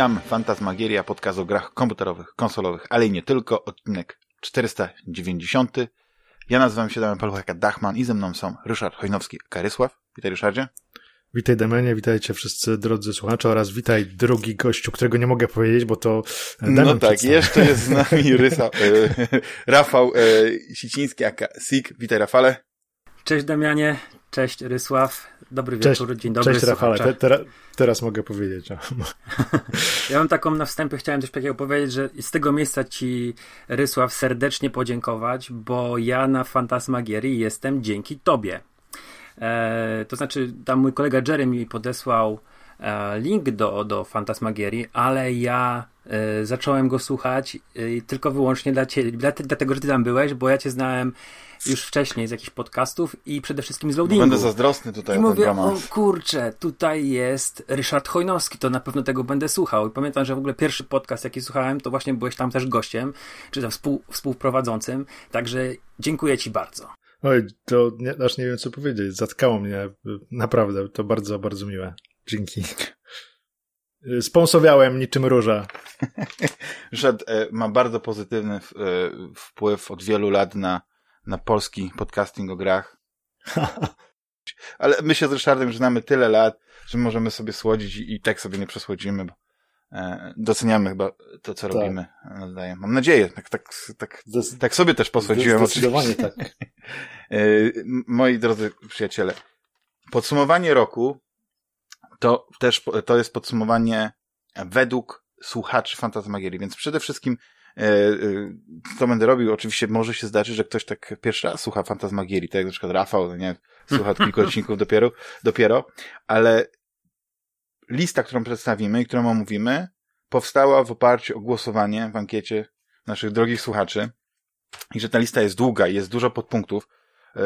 Witam, Fantasmagieria, podcast o grach komputerowych, konsolowych, ale i nie tylko, odcinek 490. Ja nazywam się Damian Paluchaka Dachman i ze mną są Ryszard Hojnowski, Karysław. Witaj Ryszardzie. Witaj Damianie, witajcie wszyscy drodzy słuchacze oraz witaj drugi gościu, którego nie mogę powiedzieć, bo to Damian No tak, jeszcze jest z nami Rysa, e, Rafał e, Siciński, aka Sik. Witaj Rafale. Cześć Damianie, cześć Rysław, dobry wieczór, cześć, dzień dobry Cześć Rafale, te, te, teraz mogę powiedzieć. ja mam taką na wstępie, chciałem coś takiego powiedzieć, że z tego miejsca Ci Rysław serdecznie podziękować, bo ja na Fantasmagierii jestem dzięki Tobie. E, to znaczy, tam mój kolega Jerry mi podesłał e, link do, do Fantasmagierii, ale ja e, zacząłem go słuchać e, tylko wyłącznie dla ciebie, dla, dlatego, że ty tam byłeś, bo ja cię znałem już wcześniej z jakichś podcastów i przede wszystkim z loadingu. Będę zazdrosny tutaj I o mówię, o kurczę, tutaj jest Ryszard Chojnowski, to na pewno tego będę słuchał. I pamiętam, że w ogóle pierwszy podcast, jaki słuchałem, to właśnie byłeś tam też gościem, czy tam współ, współprowadzącym, także dziękuję ci bardzo. Oj, to nie, aż nie wiem co powiedzieć. Zatkało mnie. Naprawdę, to bardzo, bardzo miłe. Dzięki. Sponsowiałem niczym róża. Ryszard e, ma bardzo pozytywny e, wpływ od wielu lat na, na polski podcasting o grach. Ale my się z Ryszardem znamy tyle lat, że możemy sobie słodzić i, i tak sobie nie przesłodzimy, bo E, doceniamy chyba to, co tak. robimy. Mam nadzieję. Tak, tak, tak, tak sobie też posłodziłem. Zdecydowanie tak. E, moi drodzy przyjaciele, podsumowanie roku to też to jest podsumowanie według słuchaczy Fantasmagierii, więc przede wszystkim co będę robił, oczywiście może się zdarzyć, że ktoś tak pierwszy raz słucha Fantasmagierii, tak jak na przykład Rafał, nie, słucha kilku odcinków dopiero, dopiero, ale lista, którą przedstawimy i którą omówimy, powstała w oparciu o głosowanie w ankiecie naszych drogich słuchaczy i że ta lista jest długa i jest dużo podpunktów, e,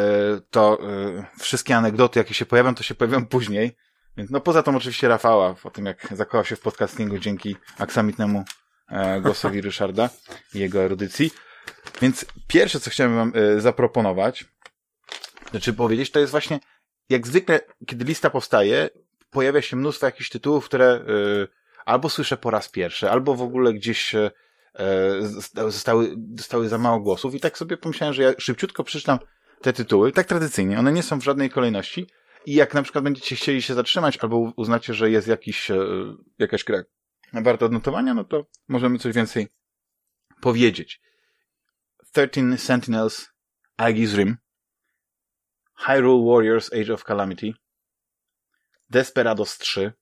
to e, wszystkie anegdoty, jakie się pojawią, to się pojawią później. Więc no poza tym oczywiście Rafała, o tym jak zakochał się w podcastingu dzięki aksamitnemu e, głosowi Ryszarda i jego erudycji. Więc pierwsze, co chciałem wam zaproponować, znaczy powiedzieć, to jest właśnie, jak zwykle, kiedy lista powstaje, pojawia się mnóstwo jakichś tytułów, które y, albo słyszę po raz pierwszy, albo w ogóle gdzieś zostały, dostały za mało głosów. I tak sobie pomyślałem, że ja szybciutko przeczytam te tytuły, tak tradycyjnie, one nie są w żadnej kolejności. I jak na przykład będziecie chcieli się zatrzymać albo uznacie, że jest jakiś, jakaś gra warta odnotowania, no to możemy coś więcej powiedzieć. 13 Sentinels, Aegis Rim, Hyrule Warriors Age of Calamity, Desperados 3.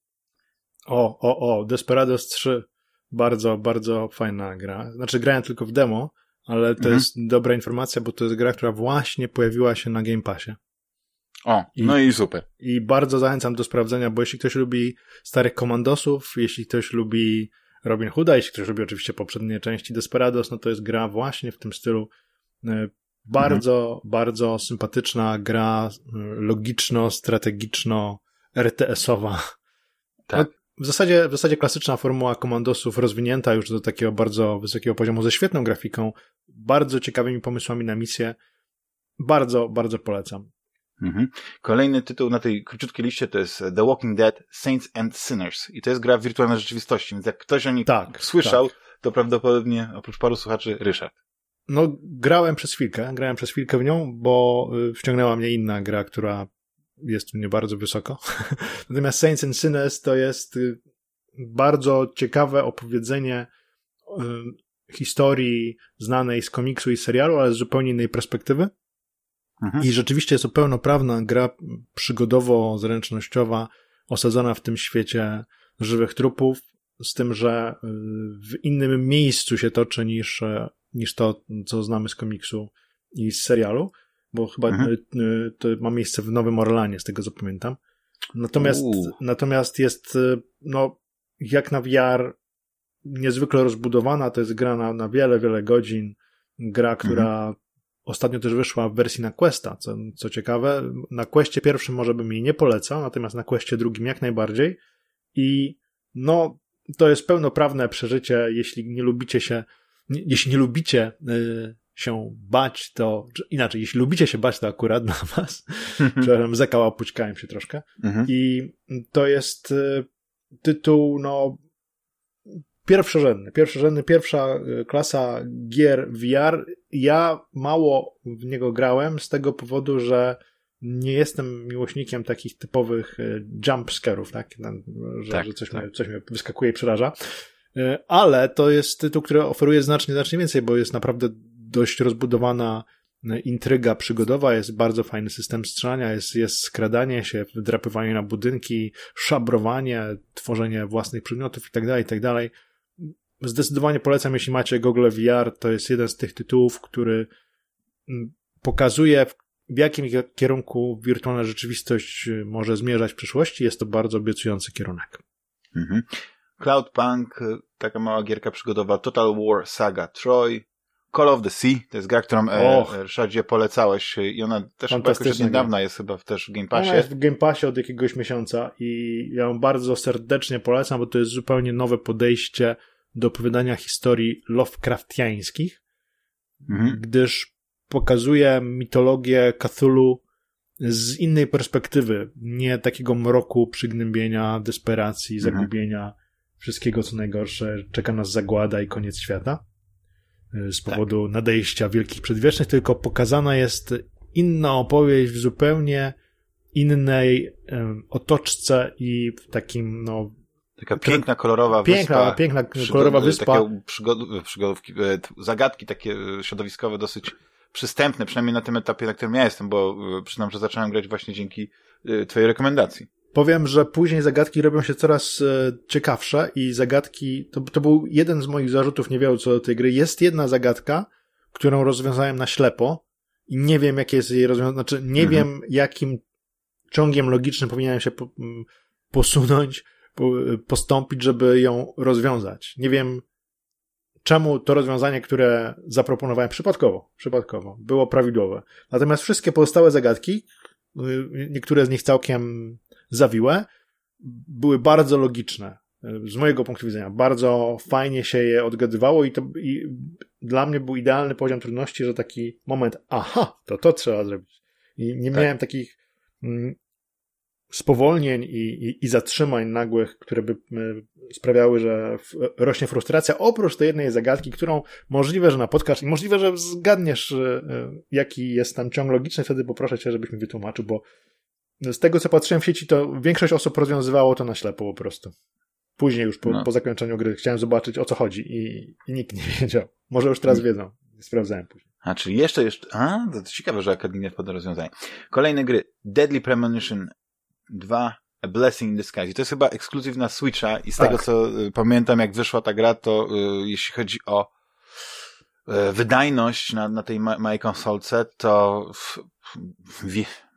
O, o, o, Desperados 3. Bardzo, bardzo fajna gra. Znaczy, grałem tylko w demo, ale to mhm. jest dobra informacja, bo to jest gra, która właśnie pojawiła się na Game Passie. O, I, no i super. I bardzo zachęcam do sprawdzenia, bo jeśli ktoś lubi starych komandosów, jeśli ktoś lubi Robin Hooda, jeśli ktoś lubi oczywiście poprzednie części Desperados, no to jest gra właśnie w tym stylu. E, bardzo, mhm. bardzo sympatyczna gra, e, logiczno-strategiczno RTS-owa. Tak. No, w zasadzie, w zasadzie klasyczna formuła komandosów rozwinięta już do takiego bardzo wysokiego poziomu ze świetną grafiką, bardzo ciekawymi pomysłami na misję. Bardzo, bardzo polecam. Mhm. Kolejny tytuł na tej króciutkiej liście to jest The Walking Dead Saints and Sinners. I to jest gra w wirtualnej rzeczywistości, więc jak ktoś o niej tak, słyszał, tak. to prawdopodobnie oprócz paru słuchaczy Ryszard. No, grałem przez chwilkę, grałem przez chwilkę w nią, bo y, wciągnęła mnie inna gra, która jest u mnie bardzo wysoko. Natomiast Saints and Sinners to jest y, bardzo ciekawe opowiedzenie y, historii znanej z komiksu i serialu, ale z zupełnie innej perspektywy. Mhm. I rzeczywiście jest to pełnoprawna gra przygodowo-zręcznościowa, osadzona w tym świecie żywych trupów, z tym, że y, w innym miejscu się toczy niż, niż to, co znamy z komiksu i z serialu bo chyba mhm. Y, y, to ma miejsce w Nowym Orlanie, z tego co pamiętam. Natomiast, natomiast jest, no, jak na VR, niezwykle rozbudowana, to jest gra na, na wiele, wiele godzin. Gra, która mhm. Ostatnio też wyszła w wersji na Questa, co, co ciekawe. Na Questie pierwszym może bym jej nie polecał, natomiast na Questie drugim jak najbardziej. I no, to jest pełnoprawne przeżycie, jeśli nie lubicie się, jeśli nie lubicie się bać, to inaczej, jeśli lubicie się bać, to akurat dla was. Przepraszam, zekała, opućkałem się troszkę. Mhm. I to jest y, tytuł, no, pierwszorzędny, pierwszorzędny, pierwsza y, klasa gier VR. Ja mało w niego grałem z tego powodu, że nie jestem miłośnikiem takich typowych y, jump scare'ów, tak? Że, tak, że coś, tak. Mnie, coś mnie wyskakuje i przeraża. Y, ale to jest tytuł, który oferuje znacznie, znacznie więcej, bo jest naprawdę dość rozbudowana intryga przygodowa, jest bardzo fajny system strzelania, jest, jest skradanie się, wdrapywanie na budynki, szabrowanie, tworzenie własnych przedmiotów itd., itd. Zdecydowanie polecam, jeśli macie Google VR, to jest jeden z tych tytułów, który mm, pokazuje, w jakim kierunku wirtualna rzeczywistość y, może zmierzać w przyszłości. Jest to bardzo obiecujący kierunek. Mhm. Cloudpunk, y, taka mała gierka przygodowa, Total War Saga Troy, Call of the Sea, to jest gra, którą e, Ryszardzie polecałeś i ona też chyba jakoś niedawna jest chyba w też w Game Passie. Ona jest w Game Passie od jakiegoś miesiąca i ja ją bardzo serdecznie polecam, bo to jest zupełnie nowe podejście do opowiadania historii Lovecraftiańskich, mhm. gdyż pokazuje mitologię Cthulhu z innej perspektywy, nie takiego mroku, przygnębienia, desperacji, mhm. zagubienia, wszystkiego co najgorsze, czeka nas zagłada i koniec świata z powodu tak. nadejścia wielkich przedwiecznych, tylko pokazana jest inna opowieść w zupełnie innej otoczce i w takim, no... Taka piękna, kolorowa piękna, wyspa. Piękna, kolorowa wyspa. Takie przygod przygodówki, e, zagadki takie środowiskowe dosyć przystępne, przynajmniej na tym etapie, na którym ja jestem, bo e, przyznam, że zacząłem grać właśnie dzięki e, twojej rekomendacji. Powiem, że później zagadki robią się coraz e, ciekawsze i zagadki, to, to był jeden z moich zarzutów, nie wiem co do tej gry. Jest jedna zagadka, którą rozwiązałem na ślepo i nie wiem, jakie jest jej rozwiązanie, znaczy nie mhm. wiem, jakim ciągiem logicznym powinienem się po, posunąć, po, postąpić, żeby ją rozwiązać. Nie wiem, czemu to rozwiązanie, które zaproponowałem przypadkowo, przypadkowo, było prawidłowe. Natomiast wszystkie pozostałe zagadki, y, niektóre z nich całkiem zawiłe, były bardzo logiczne. Z mojego punktu widzenia, bardzo fajnie się je odgadywało i to i dla mnie był idealny poziom trudności, że taki moment, aha, to to trzeba zrobić. I nie tak. miałem takich mm, spowolnień i, i, i, zatrzymań nagłych, które by sprawiały, że rośnie frustracja, oprócz tej jednej zagadki, którą możliwe, że napotkasz i możliwe, że zgadniesz, e, jaki jest tam ciąg logiczny, wtedy poproszę cię, żebyś mi wytłumaczył, bo z tego, co patrzyłem w sieci, to większość osób rozwiązywało to na ślepo po prostu. Później już po, no. po zakończeniu gry chciałem zobaczyć, o co chodzi i, i nikt nie wiedział. Może już teraz wiedzą. Sprawdzałem później. A, czyli jeszcze, jeszcze, a, to ciekawe, że Akademia wpadła rozwiązanie. Kolejne gry. Deadly Premonition 2, A Blessing in Disguise. I to jest chyba ekskluzyw na Switcha i z tak. tego, co y, pamiętam, jak wyszła ta gra, to y, jeśli chodzi o y, wydajność na, na tej ma małej konsolce, to w, w,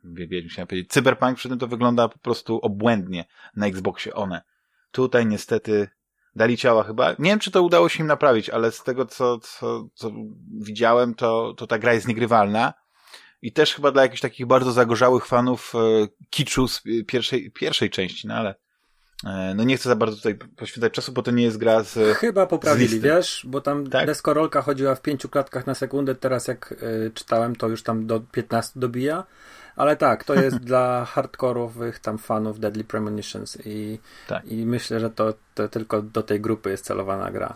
wiedzieć, chciałem powiedzieć. Cyberpunk przy tym to wygląda po prostu obłędnie na Xboxie one. Tutaj niestety dali ciała chyba. Nie wiem, czy to udało się im naprawić, ale z tego, co, co, co widziałem, to, to ta gra jest niegrywalna. I też chyba dla jakichś takich bardzo zagorzałych fanów e, kiczu z pierwszej, pierwszej części, no ale e, no nie chcę za bardzo tutaj poświęcać czasu, bo to nie jest gra z Chyba poprawili, z wiesz, bo tam tak? deskorolka chodziła w pięciu klatkach na sekundę, teraz jak y, czytałem, to już tam do 15 dobija. Ale tak, to jest dla hardkorowych tam fanów Deadly Premonitions i, tak. i myślę, że to, to tylko do tej grupy jest celowana gra.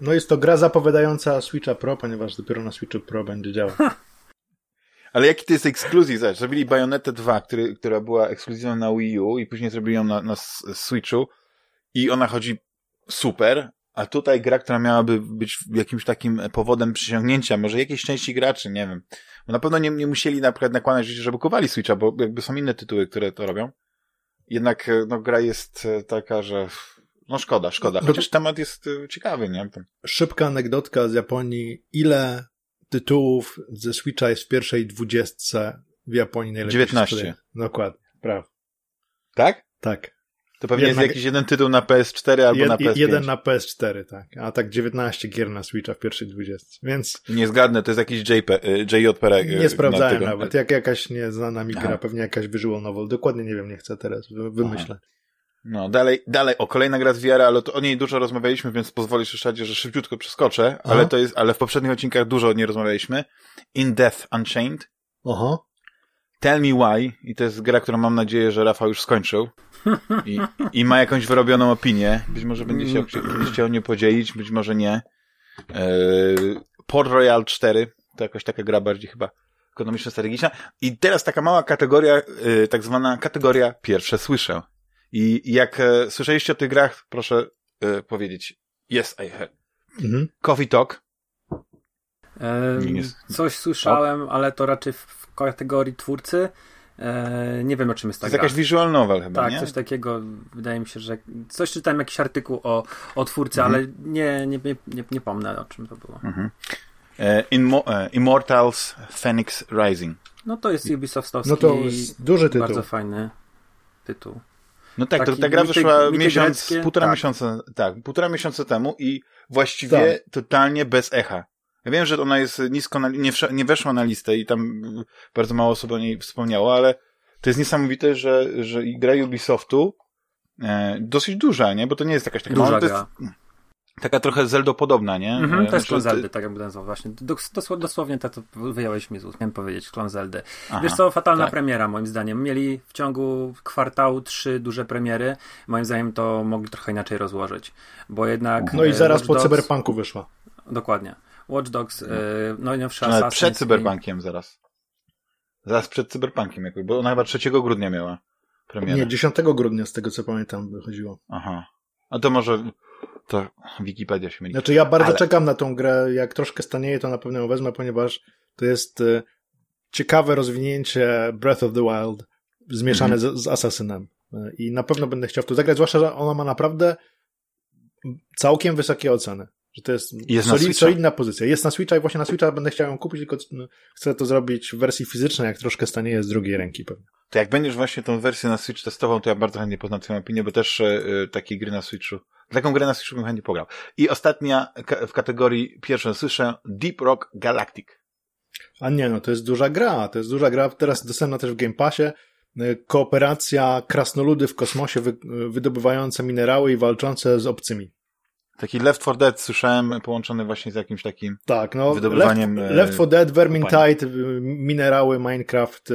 No jest to gra zapowiadająca Switcha Pro, ponieważ dopiero na Switchu Pro będzie działać. Ale jaki to jest ekskluzyw? Zobacz, zrobili Bayonetę 2, który, która była ekskluzywna na Wii U i później zrobili ją na, na Switchu i ona chodzi super, a tutaj gra, która miałaby być jakimś takim powodem przyciągnięcia, może jakiejś części graczy, nie wiem. Bo na pewno nie, nie musieli na przykład nakładać życie, żeby kupowali Switcha, bo jakby są inne tytuły, które to robią. Jednak no, gra jest e, taka, że no szkoda, szkoda. Chociaż temat jest e, ciekawy, nie? Szybka anegdotka z Japonii. Ile tytułów ze Switcha jest w pierwszej dwudziestce w Japonii najlepiej 19. Dokładnie, prawo. Tak? Tak. To pewnie Jednak... jest jakiś jeden tytuł na PS4 albo Jed, na PS5. Jeden na PS4, tak. A tak 19 gier na Switcha w pierwszej 20. Więc... Nie zgadnę, to jest jakiś JP, JJPG. Nie sprawdzałem nawet. Jak jakaś nieznana mi gra, pewnie jakaś visual novel. Dokładnie nie wiem, nie chcę teraz. Wymyślę. Aha. No, dalej, dalej, o kolejna gra z VR, ale to o niej dużo rozmawialiśmy, więc pozwolisz Ryszardzie, że szybciutko przeskoczę, Aha. ale to jest, ale w poprzednich odcinkach dużo o niej rozmawialiśmy. In Death Unchained. Aha. Tell Me Why i to jest gra, którą mam nadzieję, że Rafał już skończył i, i ma jakąś wyrobioną opinię. Być może będzie się kiedyś chciał nie podzielić, być może nie. E, Port Royal 4 to jakoś taka gra bardziej chyba ekonomiczno-strategiczna. I teraz taka mała kategoria, e, tak zwana kategoria pierwsze słyszę. I jak e, słyszeliście o tych grach, proszę e, powiedzieć yes, I heard. Mhm. Coffee Talk. Coś słyszałem, ale to raczej w, kategorii twórcy. E, nie wiem, o czym jest To ta jest gra. jakaś visual novel chyba, Tak, nie? coś takiego. Wydaje mi się, że coś czytałem, jakiś artykuł o, o twórcy, Mhm. ale nie, nie, nie, nie, nie pomnę, o czym to było. Mhm. E, e, Immortals Phoenix Rising. No to jest Ubisoftowski No to jest duży tytuł. bardzo fajny tytuł. No tak, to, ta gra mity- wyszła mity miesiąc, greckie, półtora tak. miesiąca, tak, półtora miesiąca temu i właściwie totalnie bez echa. Ja wiem, że ona jest nisko, na, nie, nie weszła na listę i tam bardzo mało osób o niej wspomniało, ale to jest niesamowite, że, że gra Ubisoftu e, dosyć duża, nie? Bo to nie jest jakaś taka Duża mała, to gra. jest taka trochę Zeldo-podobna, nie? Mhm, też znaczy, klon Zeldy, tak jakby nazwał właśnie. Dos, dosł- dosłownie to, to wyjąłeś mi z ust, miałem powiedzieć, klon Zeldy. aha. Wiesz co, fatalna tak. premiera moim zdaniem. Mieli w ciągu kwartału trzy duże premiery. Moim zdaniem to mogli trochę inaczej rozłożyć, bo jednak... No i e, zaraz Watch po Dogs- cyberpunku wyszła. Dokładnie. Watch Dogs, e, no i nawet Assassin's przed i- Cyberpunkiem zaraz. Zaraz przed Cyberpunkiem jakoś, bo ona chyba 3 grudnia miała premierę. Nie, 10 grudnia z tego co pamiętam wychodziło. Aha. A to może to Wikipedia się myli. Znaczy ja bardzo Ale- czekam na tą grę, jak troszkę stanieje to na pewno ją wezmę, ponieważ to jest e, ciekawe rozwinięcie Breath of the Wild zmieszane Mhm. z, z Assassinem. E, I na pewno będę chciał w to zagrać, zwłaszcza, że ona ma naprawdę całkiem wysokie oceny. Że to jest, Jest solid, solidna pozycja. Jest na Switcha i właśnie na Switcha będę chciał ją kupić, tylko chcę to zrobić w wersji fizycznej, jak troszkę stanieje z drugiej ręki pewnie. To jak będziesz właśnie tą wersję na Switch testował, to ja bardzo chętnie poznam twoją opinię, bo też e, takiej gry na Switchu, taką grę na Switchu bym chętnie pograł. I ostatnia w kategorii pierwszą słyszę Deep Rock Galactic. A nie, no to jest duża gra, to jest duża gra, teraz dostępna też w Game Passie. Y, Kooperacja krasnoludy w kosmosie wy, y, wydobywające minerały i walczące z obcymi. Taki Left 4 Dead słyszałem połączony właśnie z jakimś takim Tak, no Wydobywaniem, Left, e, Left 4 Dead, Vermintide, minerały, Minecraft,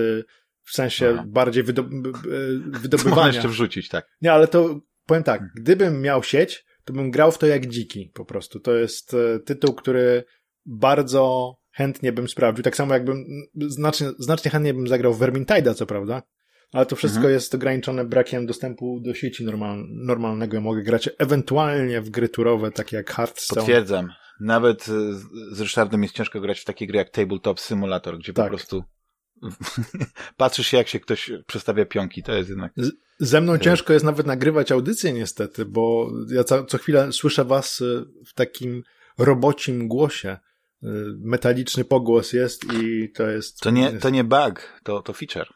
w sensie Aha. bardziej wydob, y, Można wydobywania. jeszcze wrzucić, tak. Nie, ale to powiem tak, Hmm. gdybym miał sieć, to bym grał w to jak dziki po prostu. To jest e, tytuł, który bardzo chętnie bym sprawdził. Tak samo jakbym, znacznie, znacznie chętnie bym zagrał w Vermintide'a, co prawda, ale to wszystko Mhm. jest ograniczone brakiem dostępu do sieci normal, normalnego. Ja mogę grać ewentualnie w gry turowe, takie jak Hearthstone. Potwierdzam. Nawet e, z- z Ryszardem jest ciężko grać w takie gry jak Tabletop Simulator, gdzie Tak. po prostu patrzysz się, jak się ktoś przestawia pionki. To jest jednak... Ze mną Tak. ciężko jest nawet nagrywać audycje niestety, bo ja co, co chwilę słyszę was y, w takim robocim głosie. Y, Metaliczny pogłos jest i to jest... To nie, to nie bug, to, to feature.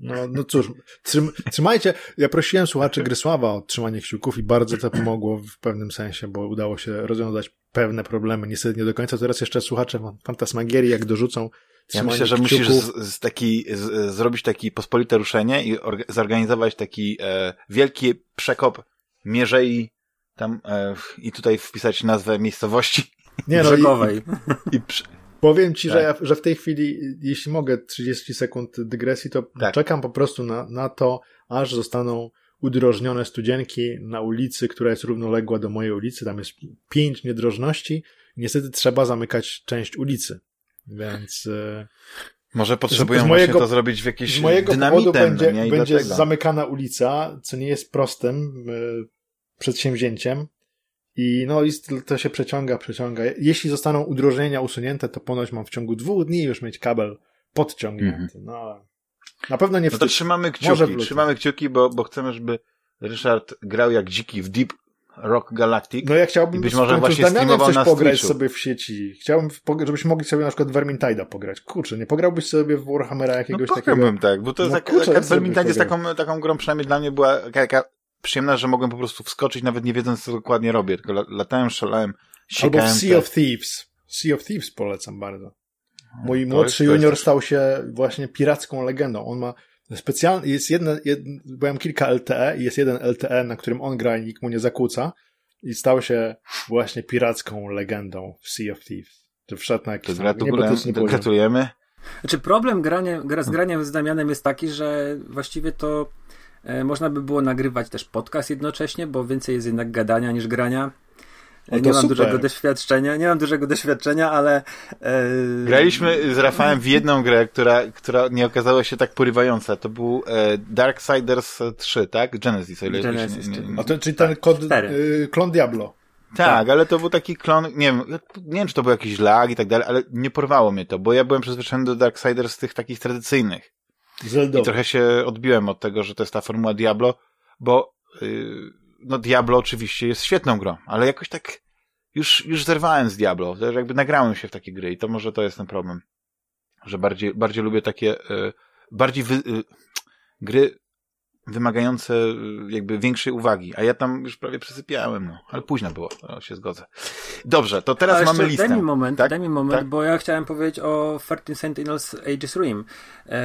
No, no cóż, trzym, trzymajcie. Ja prosiłem słuchaczy Grysława o trzymanie kciuków i bardzo to pomogło w pewnym sensie, bo udało się rozwiązać pewne problemy. Niestety nie do końca. Teraz jeszcze słuchacze Fantasmagierii, jak dorzucą Ja myślę, że kciuków. musisz z, z taki, z, zrobić taki pospolite ruszenie i orga, zorganizować taki e, wielki przekop mierzei tam e, i tutaj wpisać nazwę miejscowości Nie, no, i, Brzegowej. i przy, Powiem ci, że, Tak. ja, że w tej chwili, jeśli mogę 30 sekund dygresji, to Tak. czekam po prostu na, na to, aż zostaną udrożnione studzienki na ulicy, która jest równoległa do mojej ulicy. Tam jest pięć niedrożności. Niestety trzeba zamykać część ulicy. Więc e, może potrzebują z właśnie mojego- to zrobić w jakiś z mojego powodu dynamitem, będzie, no? I będzie dlatego. zamykana ulica, co nie jest prostym e, przedsięwzięciem. I no i to się przeciąga, przeciąga. Jeśli zostaną udrożnienia usunięte, to ponoć mam w ciągu dwóch dni już mieć kabel podciągnięty. No, ale na pewno nie w Mhm. No to trzymamy kciuki, trzymamy kciuki, bo, bo chcemy, żeby Ryszard grał jak dziki w Deep Rock Galactic. No ja chciałbym I być w może właśnie z Damianem streamował coś na pograć Twitchu. sobie w sieci. Chciałbym, w, żebyśmy mogli sobie na przykład Vermintide'a pograć. Kurczę, nie pograłbyś sobie w Warhammera No jakiegoś takiego? pograłbym tak, bo to No jest kurczę, taka sobie Vermintide jest taką, taką grą, przynajmniej dla mnie była taka przyjemna, że mogłem po prostu wskoczyć, nawet nie wiedząc, co dokładnie robię, tylko la- latałem, szalałem, Albo w Sea te- of Thieves. Sea of Thieves polecam bardzo. Mój to młodszy jest- junior stał się właśnie piracką legendą. On ma specjalny, jest jedne, jed, byłem kilka LTE i jest jeden LTE, na którym on gra i nikt mu nie zakłóca i stał się właśnie piracką legendą w Sea of Thieves. To wszedł na jakiś to gratulujemy. Znaczy problem grania, gra, z graniem z Damianem jest taki, że właściwie to można by było nagrywać też podcast jednocześnie, bo więcej jest jednak gadania niż grania. O, nie mam super. dużego doświadczenia, nie mam dużego doświadczenia, ale. E, Graliśmy z Rafałem w jedną grę, która, która nie okazała się tak porywająca. To był e, Darksiders 3, tak? Genesis, o ile Genesis, się nie, nie, nie, A to, czyli ten kod, Cztery. y, klon Diablo. Tak, ale to był taki klon, nie wiem, nie wiem, czy to był jakiś lag i tak dalej, ale nie porwało mnie to, bo ja byłem przyzwyczajony do Darksiders tych takich tradycyjnych. I Zelda. trochę się odbiłem od tego, że to jest ta formuła Diablo, bo yy, no Diablo oczywiście jest świetną grą, ale jakoś tak już, już zerwałem z Diablo, jakby nagrałem się w takie gry i to może to jest ten problem, że bardziej, bardziej lubię takie yy, bardziej wy, yy, gry wymagające yy, jakby większej uwagi, a ja tam już prawie przesypiałem, no, ale późno było, to się zgodzę. Dobrze, to teraz Ale mamy listę. Daj mi moment, tak? daj mi moment, Tak? bo ja chciałem powiedzieć o 13 Sentinels Aegis Rim. E,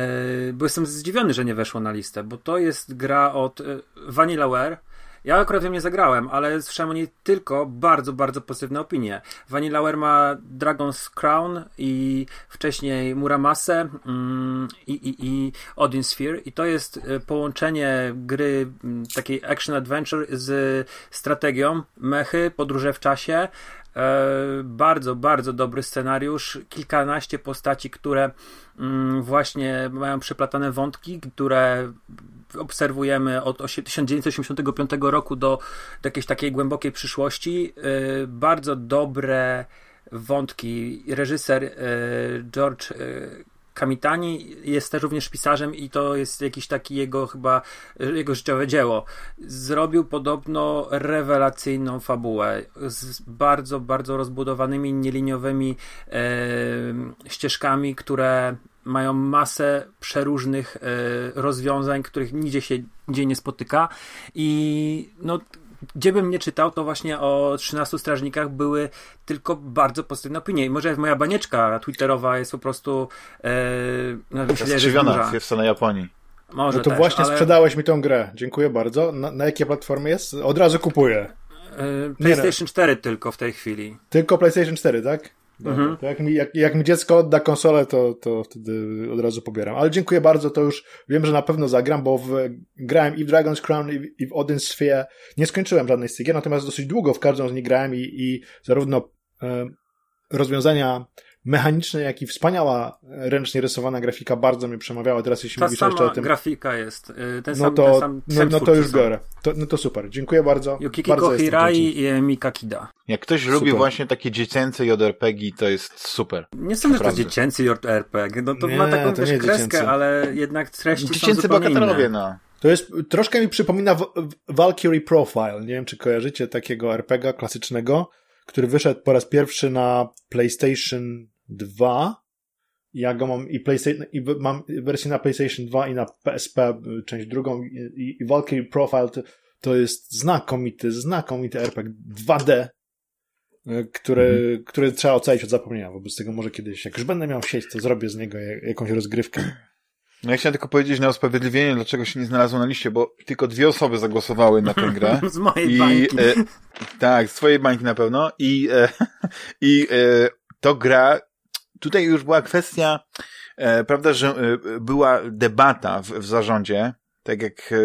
bo jestem zdziwiony, że nie weszło na listę, bo to jest gra od e, Vanillaware. Ja akurat ją nie zagrałem, ale słyszałem o niej tylko bardzo, bardzo pozytywne opinie. Vanillaware ma Dragon's Crown i wcześniej Muramasa mm, i, i, i Odin Sphere i to jest e, połączenie gry mm, takiej action adventure z strategią, mechy, podróże w czasie, bardzo, bardzo dobry scenariusz. Kilkanaście postaci, które mm, właśnie mają przeplatane wątki, które obserwujemy od osie- 1985 roku do, do jakiejś takiej głębokiej przyszłości. E, bardzo dobre wątki. Reżyser e, George e, Kamitani jest też również pisarzem i to jest jakiś taki jego chyba jego życiowe dzieło. Zrobił podobno rewelacyjną fabułę z bardzo, bardzo rozbudowanymi, nieliniowymi e, ścieżkami, które mają masę przeróżnych e, rozwiązań, których nigdzie się nigdzie nie spotyka i no gdzie bym nie czytał, to właśnie o 13 strażnikach były tylko bardzo pozytywne opinie. I może moja banieczka twitterowa jest po prostu e, no, Skrzywiona jest na Japonii. Może No to też, właśnie ale, sprzedałeś mi tą grę. Dziękuję bardzo. Na, na jakiej platformie jest? Od razu kupuję. e, PlayStation 4 tylko w tej chwili. Tylko PlayStation 4, tak? Mhm. Jak, mi, jak, jak mi dziecko odda konsolę, to, to wtedy od razu pobieram. Ale dziękuję bardzo, to już wiem, że na pewno zagram, bo w, grałem i w Dragon's Crown, i w, i w Odin Sphere. Nie skończyłem żadnej z tych gier, natomiast dosyć długo w każdą z nich grałem i, i zarówno e, rozwiązania mechaniczne, jak i wspaniała e, ręcznie rysowana grafika bardzo mnie przemawiała. Teraz jeśli Ta mówisz jeszcze o tym, grafika jest. y, Ten no sam, to, ten sam, no, no to już są. biorę. To, no to super. Dziękuję bardzo. Yukiko bardzo. Hirai i Mika Kida. Jak ktoś Super. lubi właśnie takie dziecięce JRPG, to jest super. Nie sądzę, że to dziecięcy JRPG. No to Nie, ma taką to nie kreskę, dziecięcy. ale jednak treści są Dziecięcy zupełnie bohaterowie, inne. no. To jest, troszkę mi przypomina w, w Valkyrie Profile. Nie wiem, czy kojarzycie takiego RPG klasycznego, który wyszedł po raz pierwszy na PlayStation 2. Ja go mam i, PlayStation, i mam wersję na PlayStation 2 i na PSP, część drugą. I, i, Valkyrie Profile to, to jest znakomity, znakomity RPG 2D, y, który, który trzeba ocalić od zapomnienia. Wobec tego może kiedyś, jak już będę miał sieć, to zrobię z niego jak- jakąś rozgrywkę. No ja chciałem tylko powiedzieć na usprawiedliwienie, dlaczego się nie znalazło na liście, bo tylko dwie osoby zagłosowały na tę grę. Z mojej I, bańki. e, tak, z twojej bańki na pewno. I, e, i e, to gra, tutaj już była kwestia, e, prawda, że e, była debata w, w zarządzie, tak jak e,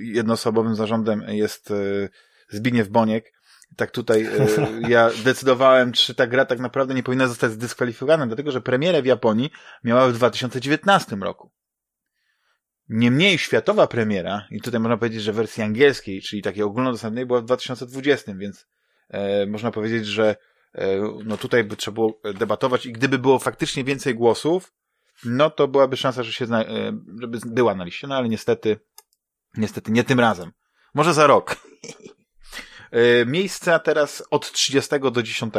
jednoosobowym zarządem jest Zbigniew Boniek, tak tutaj ja decydowałem, czy ta gra tak naprawdę nie powinna zostać zdyskwalifikowana, dlatego że premierę w Japonii miała w 2019 roku. Niemniej światowa premiera, i tutaj można powiedzieć, że wersji angielskiej, czyli takiej ogólnodostępnej, była w 2020, więc e, można powiedzieć, że no tutaj by trzeba było debatować i gdyby było faktycznie więcej głosów, no to byłaby szansa, że się zna, e, żeby była na liście, no ale niestety, niestety nie tym razem. Może za rok. E, Miejsca teraz od 30 do 10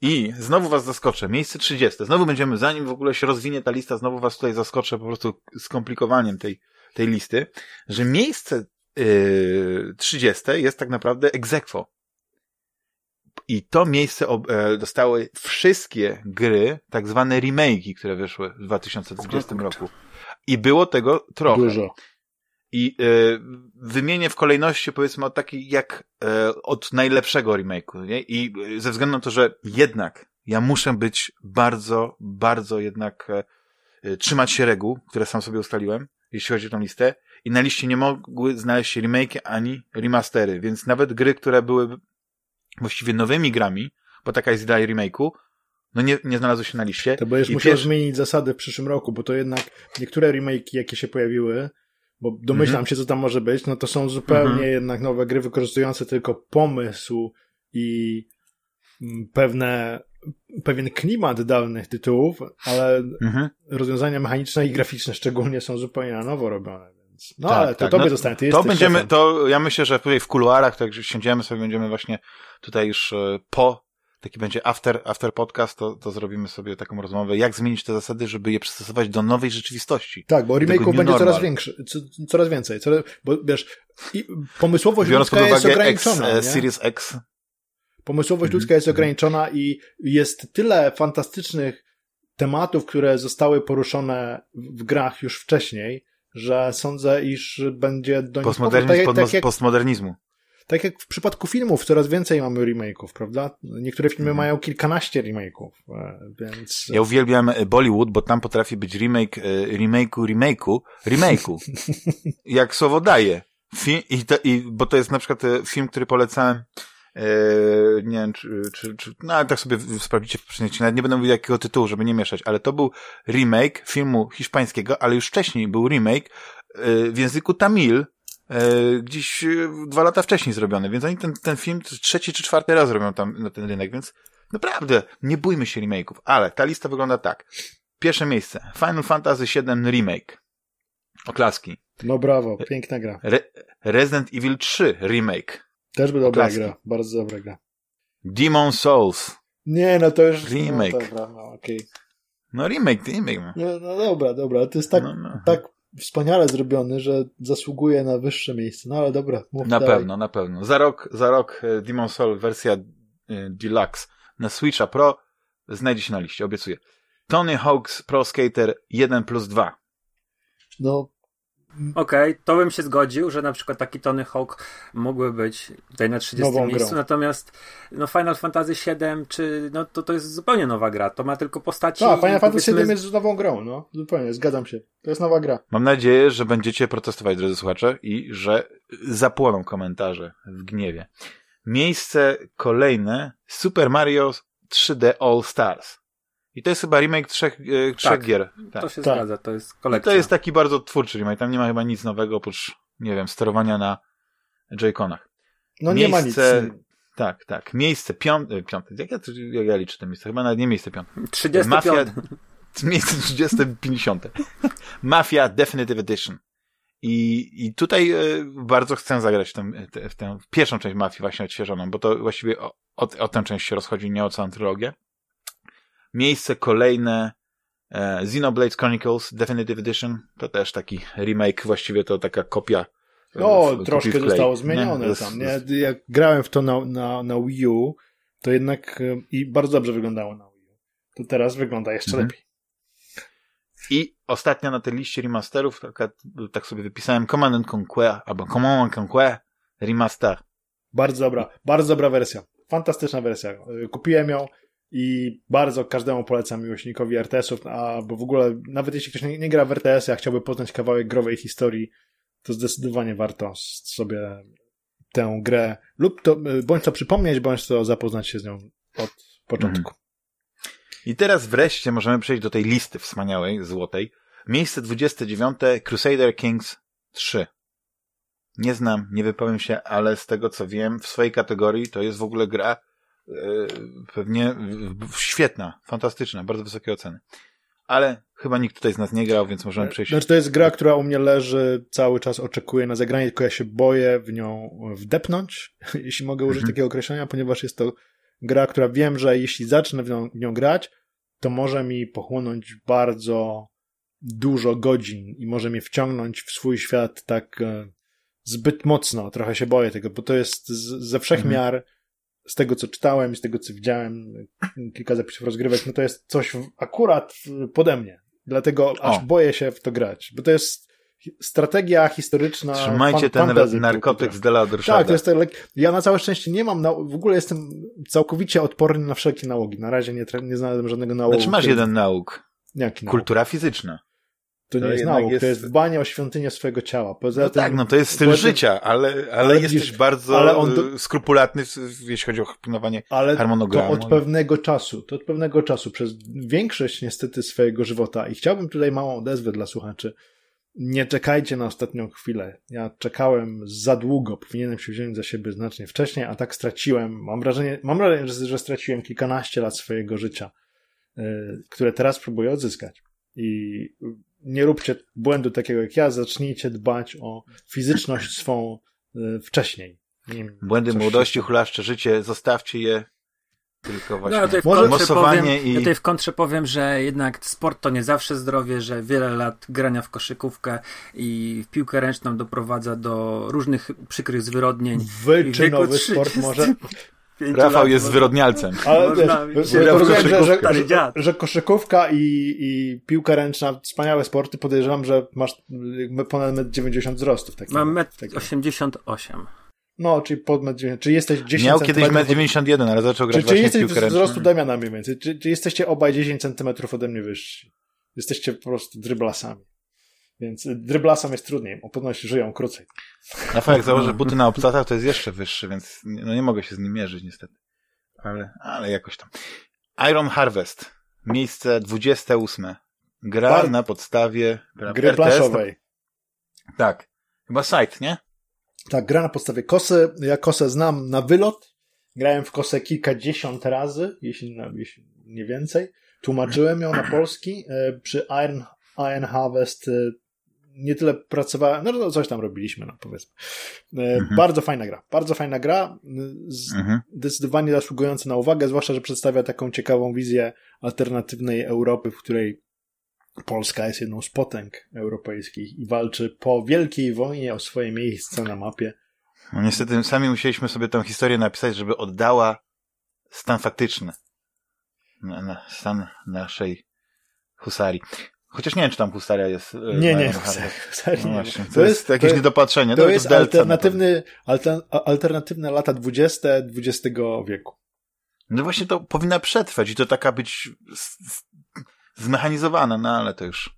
i znowu was zaskoczę. Miejsce 30. Znowu będziemy, zanim w ogóle się rozwinie ta lista, znowu was tutaj zaskoczę po prostu skomplikowaniem tej, tej listy, że miejsce yy, 30 jest tak naprawdę egzekwo. I to miejsce e, dostały wszystkie gry, tak zwane remake'i, które wyszły w 2020 roku. I było tego trochę. Dużo. I e, wymienię w kolejności, powiedzmy, od takiej jak e, od najlepszego remake'u, nie? I ze względu na to, że jednak ja muszę być bardzo, bardzo jednak y, trzymać się reguł, które sam sobie ustaliłem, jeśli chodzi o tą listę. I na liście nie mogły znaleźć się remake ani remastery, więc nawet gry, które były właściwie nowymi grami, bo taka jest idea remake'u, no nie, nie znalazły się na liście. To będziesz I musiał zmienić zasady w przyszłym roku, bo to jednak niektóre remake'i, jakie się pojawiły, bo domyślam Mhm. się, co tam może być, no to są zupełnie Mhm. jednak nowe gry wykorzystujące tylko pomysł i mm, pewne, pewien klimat dawnych tytułów, ale Mhm. rozwiązania mechaniczne i graficzne szczególnie są zupełnie na nowo robione. No Tak, ale to tak. tobie No, zostanie, ty To będziemy, szefem. to ja myślę, że tutaj w kuluarach, tak, że siądziemy sobie, będziemy właśnie tutaj już e, po, taki będzie after, after podcast, to, to zrobimy sobie taką rozmowę, jak zmienić te zasady, żeby je przystosować do nowej rzeczywistości. Tak, bo remake'ów będzie coraz większy, co, coraz więcej, coraz, bo wiesz, i pomysłowość Biorąc pod ludzka jest uwagę X, ograniczona. e, nie? Series X, Pomysłowość Mhm, ludzka jest mhm. ograniczona i jest tyle fantastycznych tematów, które zostały poruszone w grach już wcześniej, że sądzę, iż będzie do nich postmodernizm, powrót. tak, tak, jak, postmodernizmu. tak jak w przypadku filmów, coraz więcej mamy remake'ów, prawda? Niektóre filmy Mhm. mają kilkanaście remake'ów, e, więc... Ja uwielbiam e, Bollywood, bo tam potrafi być remake, e, remake'u, remake'u, remake'u. jak słowo daje. Fi i, to, i, bo to jest na przykład film, który polecałem, nie wiem, czy, czy, czy no ale tak sobie sprawdzicie w nawet nie będę mówił jakiego tytułu, żeby nie mieszać, ale to był remake filmu hiszpańskiego, ale już wcześniej był remake e, w języku tamil, e, gdzieś dwa lata wcześniej zrobiony, więc oni ten, ten film trzeci czy czwarty raz robią tam na ten rynek, więc naprawdę nie bójmy się remake'ów, ale ta lista wygląda tak. Pierwsze miejsce, Final Fantasy VII Remake. Oklaski. No brawo, piękna gra. Re Resident Evil 3 Remake. Też by dobra Oklaski. gra, bardzo dobra gra. Demon Souls. Nie, no to już... Remake. No, dobra, no okej. No remake, remake. No, no dobra, dobra, to jest tak, no, no. tak wspaniale zrobiony, że zasługuje na wyższe miejsce. No ale dobra, mów Na dalej. pewno, na pewno. Za rok, za rok e, Demon Soul wersja e, Deluxe na Switcha Pro znajdzie się na liście, obiecuję. Tony Hawk's Pro Skater 1 plus 2. No, Okej, to bym się zgodził, że na przykład taki Tony Hawk mógłby być tutaj na 30 Nową miejscu, grą. natomiast no Final Fantasy VII, czy no to, to jest zupełnie nowa gra, to ma tylko postaci... tak, Final Fantasy VII jest nową grą, no, zupełnie, zgadzam się. To jest nowa gra. Mam nadzieję, że będziecie protestować, drodzy słuchacze, i że zapłoną komentarze w gniewie. Miejsce kolejne Super Mario 3D All Stars. I to jest chyba remake trzech, e, trzech Tak. gier. Tak. To się Tak. zgadza, to jest I kolekcja. to jest taki bardzo twórczy remake. Tam nie ma chyba nic nowego oprócz, nie wiem, sterowania na Joy-Conach. No nie ma nic. Miejsce- Tak, tak. Miejsce piąte, piąte. Jak ja, jak ja liczę to miejsce? Chyba nawet nie miejsce piąte. 35. Mafia, miejsce 30, 50. Mafia Definitive Edition. I, i tutaj e, bardzo chcę zagrać w tę, te- w tę pierwszą część Mafii właśnie odświeżoną, bo to właściwie o, o, o tę część się rozchodzi, nie o całą trylogię. Miejsce kolejne e, Xenoblade Chronicles Definitive Edition. To też taki remake, właściwie to taka kopia. No, w- troszkę zostało zmienione Nie? tam. Nie? Jak grałem w to na, na, na Wii U, to jednak e, i bardzo dobrze wyglądało na Wii U. To teraz wygląda jeszcze Mhm. lepiej. I ostatnia na tej liście remasterów, taka, tak sobie wypisałem Command and Conquer, albo Command and Conquer Remaster. Bardzo dobra, bardzo dobra wersja. Fantastyczna wersja. E, Kupiłem ją i bardzo każdemu polecam miłośnikowi RTS-ów, a bo w ogóle, nawet jeśli ktoś nie, nie gra w RTS, a chciałby poznać kawałek growej historii, to zdecydowanie warto sobie tę grę lub to, e, bądź to przypomnieć, bądź to zapoznać się z nią od początku. I teraz wreszcie możemy przejść do tej listy wspaniałej, złotej. Miejsce 29, Crusader Kings 3. Nie znam, nie wypowiem się, ale z tego co wiem, w swojej kategorii to jest w ogóle gra pewnie w- w- świetna, fantastyczna, bardzo wysokie oceny. Ale chyba nikt tutaj z nas nie grał, więc możemy przejść. Znaczy to jest gra, która u mnie leży, cały czas oczekuję na zagranie, tylko ja się boję w nią wdepnąć, jeśli mogę użyć Mhm. takiego określenia, ponieważ jest to gra, która wiem, że jeśli zacznę w nią, w nią grać, to może mi pochłonąć bardzo dużo godzin i może mnie wciągnąć w swój świat tak e, zbyt mocno. Trochę się boję tego, bo to jest z, ze wszechmiar, z tego co czytałem i z tego co widziałem, kilka zapisów rozgrywek, no to jest coś akurat w- pode mnie. Dlatego aż O. boję się w to grać, bo to jest strategia historyczna. Trzymajcie fan- ten narkotyk z Dela tak, to jest tak, ja na całe szczęście nie mam, na, w ogóle jestem całkowicie odporny na wszelkie nałogi. Na razie nie, nie znalazłem żadnego nałogu. Znaczy masz który- jeden nauk. Jaki Kultura fizyczna. To, to nie jest nauk, jest... to jest dbanie o świątynię swojego ciała. Poza no tym, tak, no to jest styl życia, ale, ale, ale jesteś bardzo ale on do... skrupulatny, jeśli chodzi o pilnowanie ale harmonogramu. To od pewnego czasu, to od pewnego czasu, przez większość niestety swojego żywota i chciałbym tutaj małą odezwę dla słuchaczy. Nie czekajcie na ostatnią chwilę. Ja czekałem za długo, powinienem się wziąć za siebie znacznie wcześniej, a tak straciłem, mam wrażenie, mam wrażenie, że, straciłem kilkanaście lat swojego życia, yy, które teraz próbuję odzyskać. I nie róbcie błędu takiego jak ja, zacznijcie dbać o fizyczność swą y, wcześniej. Błędy młodości, hulaszcze życie, zostawcie je tylko właśnie no, ja Może mosowanie powiem, i... Ja tutaj w kontrze powiem, że jednak sport to nie zawsze zdrowie, że wiele lat grania w koszykówkę i w piłkę ręczną doprowadza do różnych przykrych zwyrodnień. Wyczynowy sport może... Rafał jest zwyrodnialcem. Ale wiesz, że, że, że, że, koszykówka i, i piłka ręczna, wspaniałe sporty, podejrzewam, że masz ponad 1,90 m wzrostu. W takim, Mam 1,88 m. No, czyli pod 1,90 Czy jesteś 10 Miał kiedyś 1,91 m, ale zaczął grać czy, czy jesteś piłkę wzrostu Damiana mniej więcej? Czy, czy jesteście obaj 10 cm ode mnie wyżsi? Jesteście po prostu dryblasami. Więc dryblasom jest trudniej, bo ponoć żyją krócej. Rafał, jak założę buty na obcasach, to jest jeszcze wyższy, więc no nie mogę się z nim mierzyć niestety. Ale, ale jakoś tam. Iron Harvest. Miejsce 28. Gra Bar... na podstawie... Gry planszowej. Tak. Chyba site, nie? Tak, gra na podstawie kosy. Ja kosę znam na wylot. Grałem w kosę kilkadziesiąt razy, jeśli, jeśli nie więcej. Tłumaczyłem ją na polski. E, przy Iron, Iron Harvest e, nie tyle pracowałem, no coś tam robiliśmy, no powiedzmy. E, mhm. Bardzo fajna gra, bardzo fajna gra, mhm. zdecydowanie zasługująca na uwagę, zwłaszcza, że przedstawia taką ciekawą wizję alternatywnej Europy, w której Polska jest jedną z potęg europejskich i walczy po wielkiej wojnie o swoje miejsce na mapie. No niestety sami musieliśmy sobie tę historię napisać, żeby oddała stan faktyczny. Stan naszej husarii. Chociaż nie wiem, czy tam Husaria jest. E, nie, nie, Husaria. No właśnie, to, to, jest, jakieś to, niedopatrzenie. To, to jest alternatywny, alter, alternatywne lata XX XX wieku. No właśnie to powinna przetrwać i to taka być zmechanizowana, no ale to już.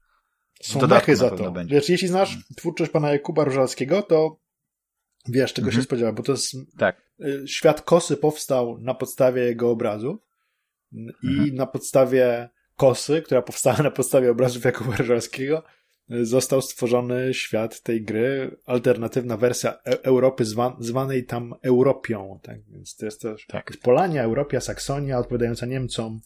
Są mechy za to. Będzie. Wiesz, jeśli znasz hmm. twórczość pana Jakuba Różalskiego, to wiesz, czego mhm. się spodziewa, bo to jest. Tak. Y, świat kosy powstał na podstawie jego obrazów i mhm. na podstawie Kosy, która powstała na podstawie obrazów Jakuba Ryżalskiego, został stworzony świat tej gry, alternatywna wersja e Europy zwa zwanej tam Europią, tak, więc to jest też tak. Polania, Europia, Saksonia odpowiadająca Niemcom,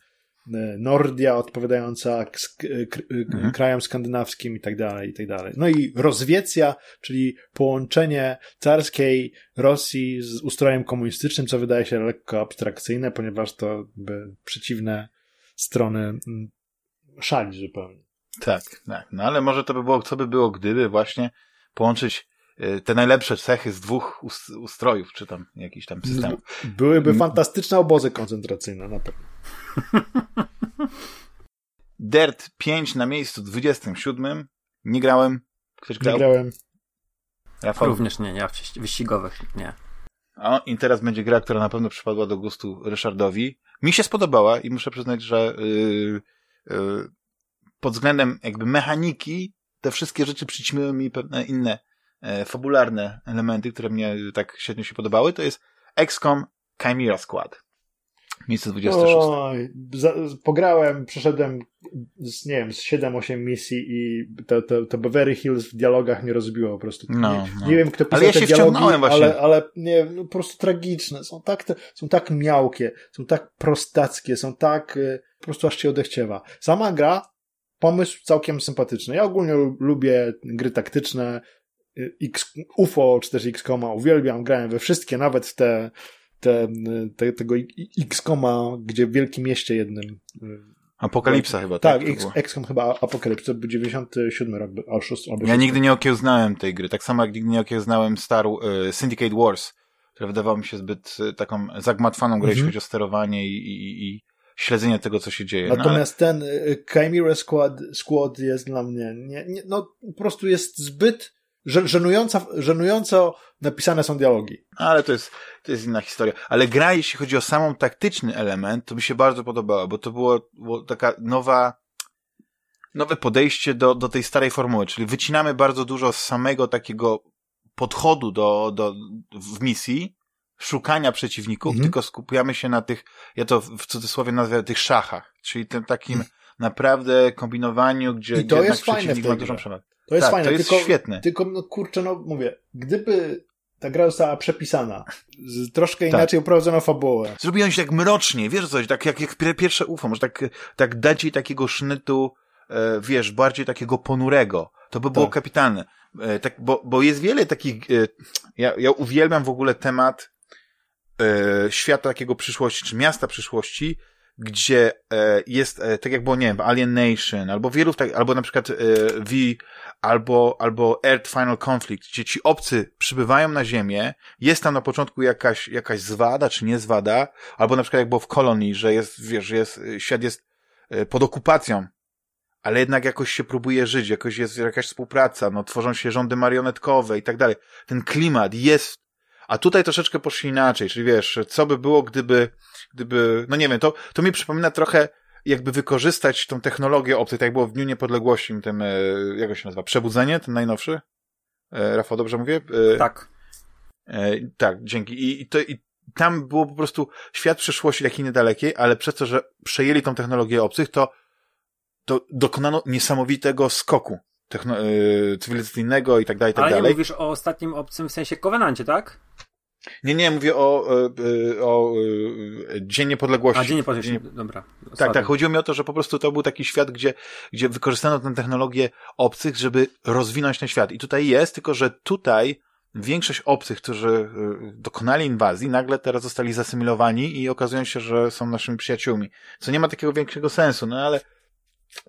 e, Nordia odpowiadająca mhm. krajom skandynawskim i tak dalej, i tak dalej. No i Rozwiecja, czyli połączenie carskiej Rosji z ustrojem komunistycznym, co wydaje się lekko abstrakcyjne, ponieważ to by przeciwne strony mm, szali zupełnie. Tak, tak. No ale może to by było, co by było, gdyby właśnie połączyć y, te najlepsze cechy z dwóch ustrojów, czy tam jakiś tam systemów. Byłyby fantastyczne obozy koncentracyjne, na pewno. Dirt 5 na miejscu 27. Nie grałem. Ktoś grał? Nie grałem. Rafał? Również nie, nie, wyścigowych nie. O, i teraz będzie gra, która na pewno przypadła do gustu Ryszardowi. Mi się spodobała i muszę przyznać, że yy, yy, pod względem jakby mechaniki te wszystkie rzeczy przyćmiły mi pewne inne e, fabularne elementy, które mnie tak średnio się podobały. To jest XCOM Chimera Squad. Miejsce 26. Oj, za, pograłem, przeszedłem z, nie wiem, z 7-8 misji i to, to, to Beverly Hills w dialogach mnie rozbiło po prostu. No, nie, no. nie wiem, kto pisał ale ja te się dialogi, ale, ale nie, no, po prostu tragiczne. Są tak, te, są tak miałkie, są tak prostackie, są tak, y, po prostu aż się odechciewa. Sama gra, pomysł całkiem sympatyczny. Ja ogólnie lubię gry taktyczne, y, X, UFO czy też XCOMa uwielbiam, grałem we wszystkie, nawet w te te, te, tego X-Koma, gdzie w wielkim mieście jednym. Y, Apokalipsa chyba, tak? Tak, XCOM chyba Apokalipsa, 97 rok, albo 6, albo Ja nigdy nie okiełznałem tej gry, tak samo jak nigdy nie okiełznałem Star y, Syndicate Wars, która wydawała mi się zbyt y, taką zagmatwaną grę, jeśli mhm. chodzi o sterowanie i, i, i śledzenie tego, co się dzieje. No, Natomiast no, ale... ten Chimera Squad, Squad jest dla mnie, nie, nie, no po prostu jest zbyt żenująco, żenująco napisane są dialogi. Ale to jest, to jest inna historia. Ale gra, jeśli chodzi o samą taktyczny element, to mi się bardzo podobała, bo to było, było taka nowa, nowe podejście do, do tej starej formuły, czyli wycinamy bardzo dużo z samego takiego podchodu do, do, w misji, szukania przeciwników, mhm. tylko skupiamy się na tych, ja to w cudzysłowie nazywam tych szachach, czyli tym takim mhm. naprawdę kombinowaniu, gdzie, I to jest przeciwnik ma dużą przewagę. To jest tak, fajne, to jest tylko, świetne. Tylko, no kurczę, no mówię, gdyby ta gra została przepisana, z troszkę tak. inaczej uprowadzono fabułę. Zrobiłem się tak mrocznie, wiesz coś, tak jak, jak pierwsze UFO, może tak, tak dać jej takiego sznytu, e, wiesz, bardziej takiego ponurego. To by było tak. kapitalne. E, tak, bo, bo jest wiele takich, e, ja, ja uwielbiam w ogóle temat e, świata takiego przyszłości, czy miasta przyszłości, gdzie e, jest, e, tak jak było, nie wiem, Alien Nation, albo wielu, tak, albo na przykład e, V, albo, albo Earth Final Conflict, gdzie ci obcy przybywają na Ziemię, jest tam na początku jakaś, jakaś zwada, czy nie zwada, albo na przykład jak było w Kolonii, że jest, wiesz, jest, świat jest pod okupacją, ale jednak jakoś się próbuje żyć, jakoś jest jakaś współpraca, no, tworzą się rządy marionetkowe i tak dalej. Ten klimat jest, a tutaj troszeczkę poszli inaczej, czyli wiesz, co by było, gdyby, gdyby, no nie wiem, to, to mi przypomina trochę, jakby wykorzystać tą technologię opty, tak jak było w Dniu Niepodległości, tym, e, jak się nazywa, Przebudzenie, ten najnowszy? E, Rafał, dobrze mówię? E, tak. tak, dzięki. I, i, to, I tam było po prostu świat przyszłości takiej niedalekiej, ale przez to, że przejęli tą technologię obcych, to, to dokonano niesamowitego skoku techno, cywilizacyjnego i tak dalej, i tak ale dalej. Ale mówisz o ostatnim obcym w sensie Covenancie, tak? Nie, nie, mówię o, o, o Dzień Niepodległości. A, Dzień Niepodległości, Dzień... dobra. Tak, tak, chodziło mi o to, że po prostu to był taki świat, gdzie, gdzie wykorzystano tę technologię obcych, żeby rozwinąć ten świat. I tutaj jest, tylko że tutaj większość obcych, którzy dokonali inwazji, nagle teraz zostali zasymilowani i okazują się, że są naszymi przyjaciółmi. Co nie ma takiego większego sensu, no ale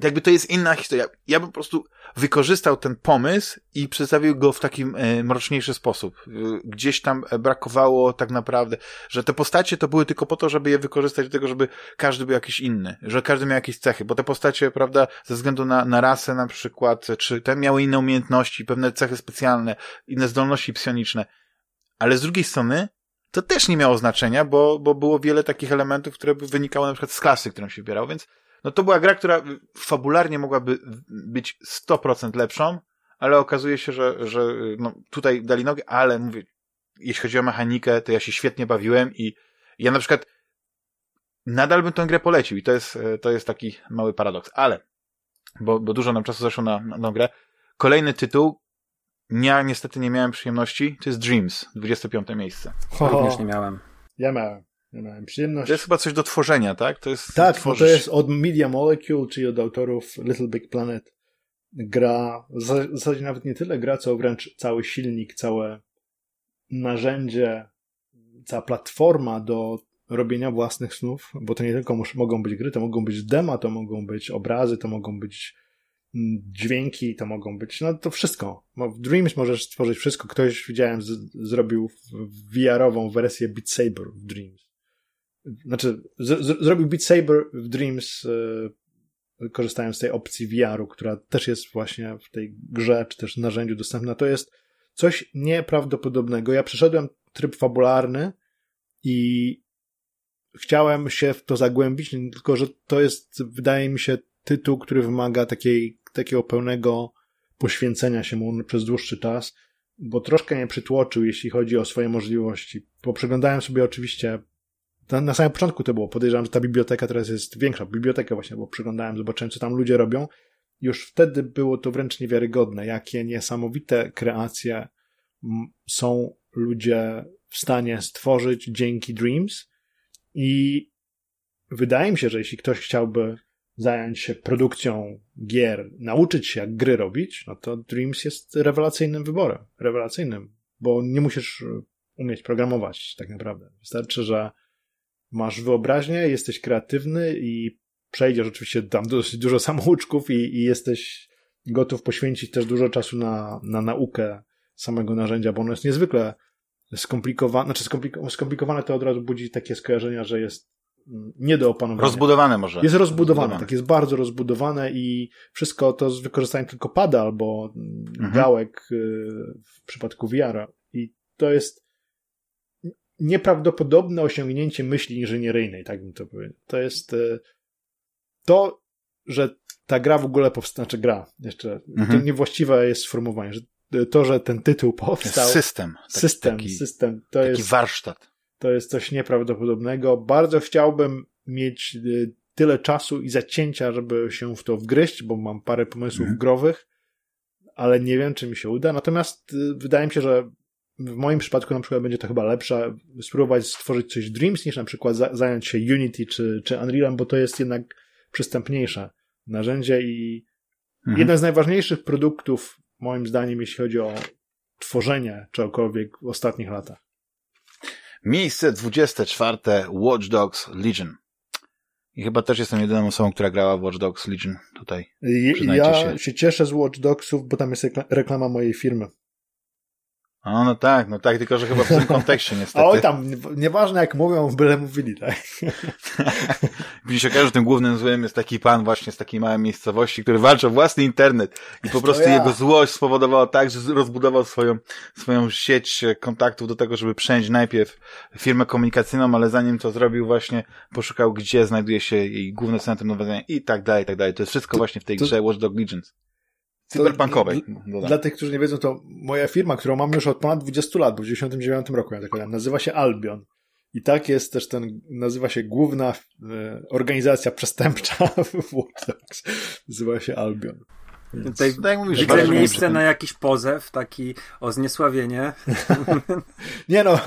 jakby to jest inna historia. Ja bym po prostu wykorzystał ten pomysł i przedstawił go w takim e, mroczniejszy sposób. E, gdzieś tam brakowało tak naprawdę, że te postacie to były tylko po to, żeby je wykorzystać do tego, żeby każdy był jakiś inny, że każdy miał jakieś cechy, bo te postacie, prawda, ze względu na, na rasę na przykład, czy te miały inne umiejętności, pewne cechy specjalne, inne zdolności psioniczne. Ale z drugiej strony, to też nie miało znaczenia, bo, bo było wiele takich elementów, które wynikały na przykład z klasy, którą się wybierał, więc no to była gra, która fabularnie mogłaby być 100% lepszą, ale okazuje się, że, że no, tutaj dali nogę, ale mówię, jeśli chodzi o mechanikę, to ja się świetnie bawiłem i ja na przykład nadal bym tę grę polecił i to jest, to jest taki mały paradoks, ale bo, bo dużo nam czasu zeszło na, na, na grę. Kolejny tytuł, ja niestety nie miałem przyjemności, to jest Dreams, 25 miejsce. Również nie miałem. Ja miałem. Miałem przyjemność. To jest chyba coś do tworzenia, tak? To jest, tak, tworzysz... to jest od Media Molecule, czyli od autorów Little Big Planet. Gra, w zasadzie nawet nie tyle gra, co wręcz cały silnik, całe narzędzie, cała platforma do robienia własnych snów, bo to nie tylko mogą być gry, to mogą być dema, to mogą być obrazy, to mogą być mm, dźwięki, to mogą być, no to wszystko. W Dreams możesz stworzyć wszystko. Ktoś, widziałem, z, zrobił VR-ową wersję Beat Saber w Dreams znaczy, z, z, zrobił Beat Saber w Dreams, yy, korzystając z tej opcji VR-u, która też jest właśnie w tej grze, czy też narzędziu dostępna. To jest coś nieprawdopodobnego. Ja przeszedłem tryb fabularny i chciałem się w to zagłębić, tylko że to jest, wydaje mi się, tytuł, który wymaga takiej, takiego pełnego poświęcenia się mu przez dłuższy czas, bo troszkę mnie przytłoczył, jeśli chodzi o swoje możliwości. Bo przeglądałem sobie oczywiście na, na samym początku to było. Podejrzewam, że ta biblioteka teraz jest większa. Biblioteka właśnie, bo przyglądałem, zobaczyłem, co tam ludzie robią. Już wtedy było to wręcz niewiarygodne, jakie niesamowite kreacje są ludzie w stanie stworzyć dzięki Dreams. I wydaje mi się, że jeśli ktoś chciałby zająć się produkcją gier, nauczyć się, jak gry robić, no to Dreams jest rewelacyjnym wyborem. Rewelacyjnym, bo nie musisz umieć programować tak naprawdę. Wystarczy, że masz wyobraźnię, jesteś kreatywny i przejdziesz oczywiście tam dosyć dużo samouczków i, i jesteś gotów poświęcić też dużo czasu na, na naukę samego narzędzia, bo ono jest niezwykle skomplikowane, znaczy skomplikowane to od razu budzi takie skojarzenia, że jest mm, nie do opanowania. Rozbudowane może. Jest rozbudowane, rozbudowane. tak, jest bardzo rozbudowane i wszystko to z wykorzystaniem tylko pada albo mhm. gałek y, w przypadku VR-a i to jest nieprawdopodobne osiągnięcie myśli inżynieryjnej, tak bym to powiedział. To jest e, to, że ta gra w ogóle powstała, znaczy gra, jeszcze, mhm. to niewłaściwe jest sformułowanie, że to, że ten tytuł powstał. System. Taki, system, taki, system. To taki jest, warsztat. To jest coś nieprawdopodobnego. Bardzo chciałbym mieć y, tyle czasu i zacięcia, żeby się w to wgryźć, bo mam parę pomysłów mhm. growych, ale nie wiem, czy mi się uda. Natomiast wydaje mi się, że w moim przypadku na przykład będzie to chyba lepsze spróbować stworzyć coś Dreams niż na przykład zająć się Unity czy, czy Unrealem, bo to jest jednak przystępniejsze narzędzie i mhm. jeden z najważniejszych produktów moim zdaniem, jeśli chodzi o tworzenie czegokolwiek w ostatnich latach. Miejsce 24. Watch Dogs Legion. I chyba też jestem jedyną osobą, która grała w Watch Dogs Legion tutaj. Ja się. się cieszę z Watch Dogsów, bo tam jest reklama mojej firmy. O, no tak, no tak, tylko że chyba w tym kontekście niestety. Oj, tam, nieważne jak mówią, byle mówili, tak? Gdzie się okaże, że tym głównym złym jest taki pan właśnie z takiej małej miejscowości, który walczy o własny internet i po prostu ja. jego złość spowodowała tak, że rozbudował swoją, swoją sieć kontaktów do tego, żeby przejąć najpierw firmę komunikacyjną, ale zanim to zrobił właśnie, poszukał, gdzie znajduje się jej główne centrum dowodzenia i tak dalej, i tak dalej. To jest wszystko właśnie w tej to... grze Watch Dog Legends. Cyberpunkowej. Dla, dla tych, którzy nie wiedzą, to moja firma, którą mam już od ponad 20 lat, bo w 99 roku, ja tak powiem, nazywa się Albion. I tak jest też ten, nazywa się główna e, organizacja przestępcza w Watch Dogs. Nazywa się Albion. Tutaj tak mówisz, widzę miejsce na jakiś pozew, taki o zniesławienie. nie no.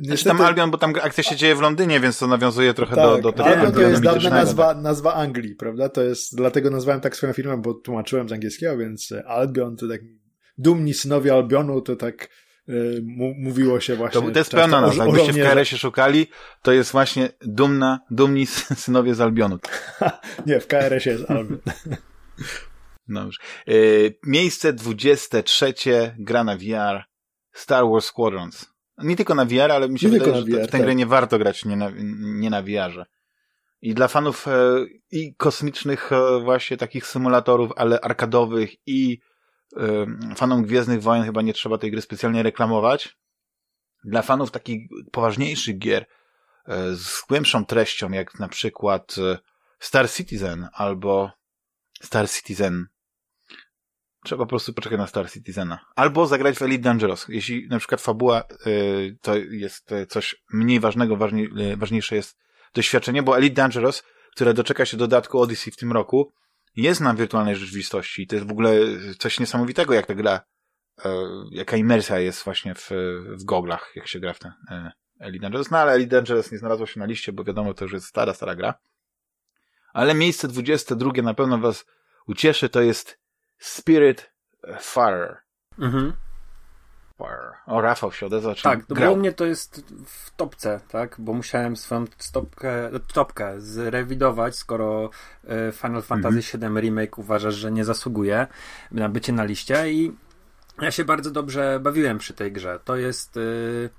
Niestety... Tam Albion, bo tam akcja się dzieje w Londynie, więc to nawiązuje trochę tak, do, do tego. Albion to jest dawna nazwa, nazwa Anglii, prawda? To jest, dlatego nazwałem tak swoją firmę, bo tłumaczyłem z angielskiego, więc Albion to tak dumni synowie Albionu, to tak y, mówiło się właśnie. To, to jest pełna nazwa. Jakbyście w KRS-ie szukali, to jest właśnie dumna, dumni synowie z Albionu. nie, w KRS-ie jest Albion. Dobrze. Yy, miejsce 23 gra na VR Star Wars Squadrons. Nie tylko na VR, ale mi się nie wydaje, że VR, w tę grę tak. nie warto grać nie na, nie na VR-ze. I dla fanów e, i kosmicznych e, właśnie takich symulatorów, ale arkadowych i e, fanom Gwiezdnych Wojen chyba nie trzeba tej gry specjalnie reklamować. Dla fanów takich poważniejszych gier e, z głębszą treścią, jak na przykład e, Star Citizen albo Star Citizen Trzeba po prostu poczekać na Star Citizena. Albo zagrać w Elite Dangerous. Jeśli na przykład fabuła y, to jest y, coś mniej ważnego, y, ważniejsze jest doświadczenie, bo Elite Dangerous, które doczeka się dodatku Odyssey w tym roku, jest na wirtualnej rzeczywistości i to jest w ogóle coś niesamowitego, jak ta gra, jaka imersja jest właśnie w, w goglach, jak się gra w ten Elite Dangerous. No ale Elite Dangerous nie znalazło się na liście, bo wiadomo, to już jest stara, stara gra. Ale miejsce 22 na pewno was ucieszy, to jest Spirit Fire. Mhm. Fire. O, Rafał się odezwał. Tak, bo u mnie to jest w topce, tak? Bo musiałem swoją stopkę, topkę zrewidować, skoro e, Final Fantasy mhm. VII Remake uważasz, że nie zasługuje na bycie na liście i ja się bardzo dobrze bawiłem przy tej grze. To jest yy,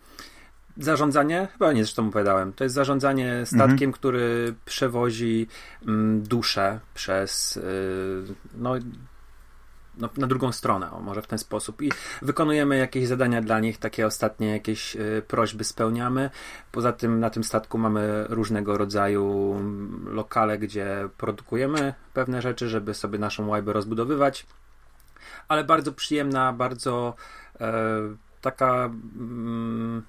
zarządzanie, chyba nie zresztą opowiadałem, to jest zarządzanie statkiem, mhm. który przewozi mm, duszę przez yy, no no, na drugą stronę, o, może w ten sposób. I wykonujemy jakieś zadania dla nich, takie ostatnie jakieś y, prośby spełniamy. Poza tym na tym statku mamy różnego rodzaju lokale, gdzie produkujemy pewne rzeczy, żeby sobie naszą łajbę rozbudowywać. Ale bardzo przyjemna, bardzo e, taka mm,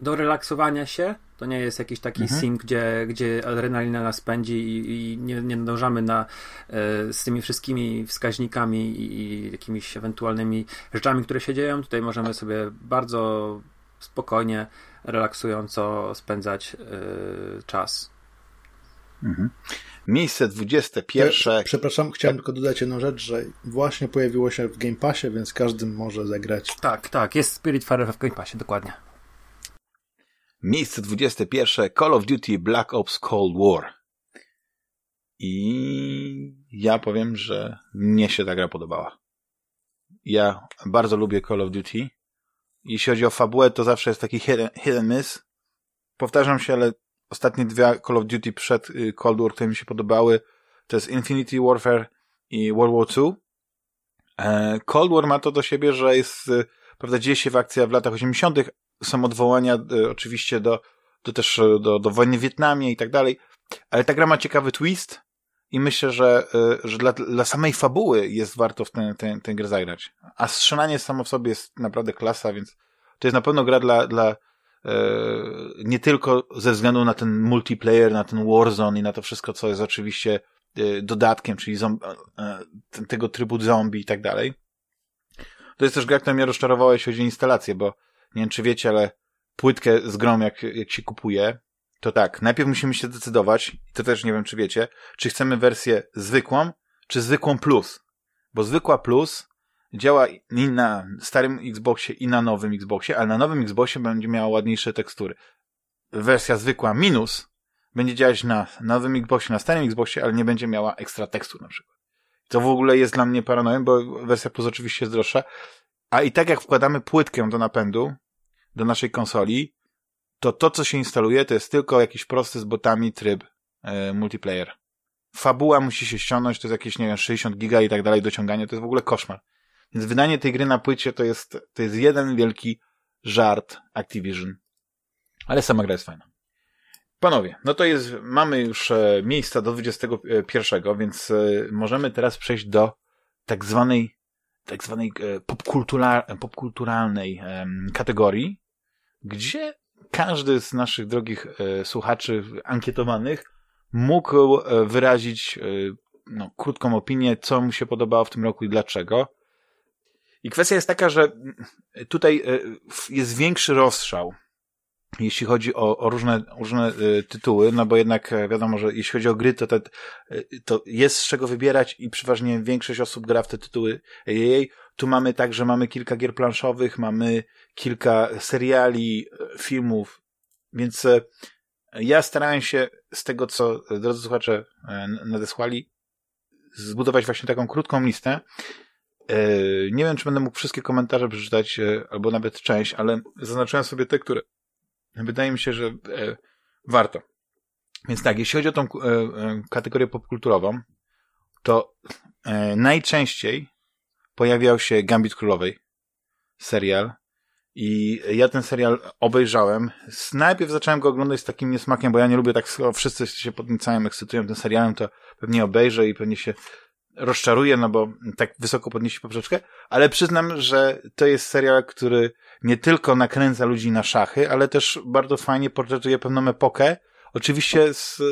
do relaksowania się to nie jest jakiś taki mhm. sim, gdzie, gdzie adrenalina nas pędzi i, i nie, nie nadążamy na, e, z tymi wszystkimi wskaźnikami i, i jakimiś ewentualnymi rzeczami, które się dzieją. Tutaj możemy sobie bardzo spokojnie, relaksująco spędzać e, czas. Mhm. Miejsce 21. Ja, przepraszam, chciałem tak. tylko dodać jedną rzecz, że właśnie pojawiło się w Game Passie, więc każdy może zagrać. Tak, tak, jest Spirit Fire w Game Passie, dokładnie. Miejsce 21. Call of Duty Black Ops Cold War. I ja powiem, że mnie się ta gra podobała. Ja bardzo lubię Call of Duty. Jeśli chodzi o fabułę, to zawsze jest taki hit and miss. Powtarzam się, ale ostatnie dwie Call of Duty przed y, Cold War, które mi się podobały, to jest Infinity Warfare i World War II. E, Cold War ma to do siebie, że jest, y, prawda, dzieje się w akcja w latach 80., są odwołania y, oczywiście do, do też do, do wojny w Wietnamie i tak dalej, ale ta gra ma ciekawy twist i myślę, że, y, że dla, dla samej fabuły jest warto w tę, tę, tę grę zagrać. A strzelanie samo w sobie jest naprawdę klasa, więc to jest na pewno gra dla, dla e, nie tylko ze względu na ten multiplayer, na ten Warzone i na to wszystko, co jest oczywiście e, dodatkiem, czyli e, tego trybu zombie i tak dalej. To jest też gra, która mnie rozczarowała, jeśli chodzi o instalację, bo nie wiem, czy wiecie, ale płytkę z grą, jak, jak się kupuje, to tak, najpierw musimy się zdecydować, to też nie wiem, czy wiecie, czy chcemy wersję zwykłą, czy zwykłą plus. Bo zwykła plus działa i na starym Xboxie, i na nowym Xboxie, ale na nowym Xboxie będzie miała ładniejsze tekstury. Wersja zwykła minus będzie działać na nowym Xboxie, na starym Xboxie, ale nie będzie miała ekstra tekstur na przykład. To w ogóle jest dla mnie paranojem, bo wersja plus oczywiście jest droższa. A i tak jak wkładamy płytkę do napędu, do naszej konsoli, to to, co się instaluje, to jest tylko jakiś prosty z botami tryb e, multiplayer. Fabuła musi się ściągnąć, to jest jakieś, nie wiem, 60 giga i tak dalej, dociąganie, to jest w ogóle koszmar. Więc wydanie tej gry na płycie to jest, to jest jeden wielki żart Activision. Ale sama gra jest fajna. Panowie, no to jest, mamy już e, miejsca do 21, więc e, możemy teraz przejść do tak zwanej, tak zwanej e, popkultura, popkulturalnej kategorii, gdzie każdy z naszych drogich słuchaczy ankietowanych mógł wyrazić no, krótką opinię, co mu się podobało w tym roku i dlaczego. I kwestia jest taka, że tutaj jest większy rozstrzał jeśli chodzi o, o różne, różne y, tytuły, no bo jednak e, wiadomo, że jeśli chodzi o gry, to, te, to jest z czego wybierać i przeważnie większość osób gra w te tytuły jej. Tu mamy tak, że mamy kilka gier planszowych, mamy kilka seriali, e, filmów, więc e, ja starałem się z tego, co drodzy słuchacze nadesłali, zbudować właśnie taką krótką listę. Nie wiem, czy będę mógł wszystkie komentarze przeczytać, albo nawet część, ale zaznaczyłem sobie te, które Wydaje mi się, że e, warto. Więc tak, jeśli chodzi o tą e, e, kategorię popkulturową, to e, najczęściej pojawiał się Gambit Królowej, serial. I ja ten serial obejrzałem. Najpierw zacząłem go oglądać z takim niesmakiem, bo ja nie lubię tak, wszyscy się podniecają, ekscytują tym serialem, to pewnie obejrzę i pewnie się rozczaruję, no bo tak wysoko podniesie poprzeczkę, ale przyznam, że to jest serial, który nie tylko nakręca ludzi na szachy, ale też bardzo fajnie portretuje pewną epokę, oczywiście z,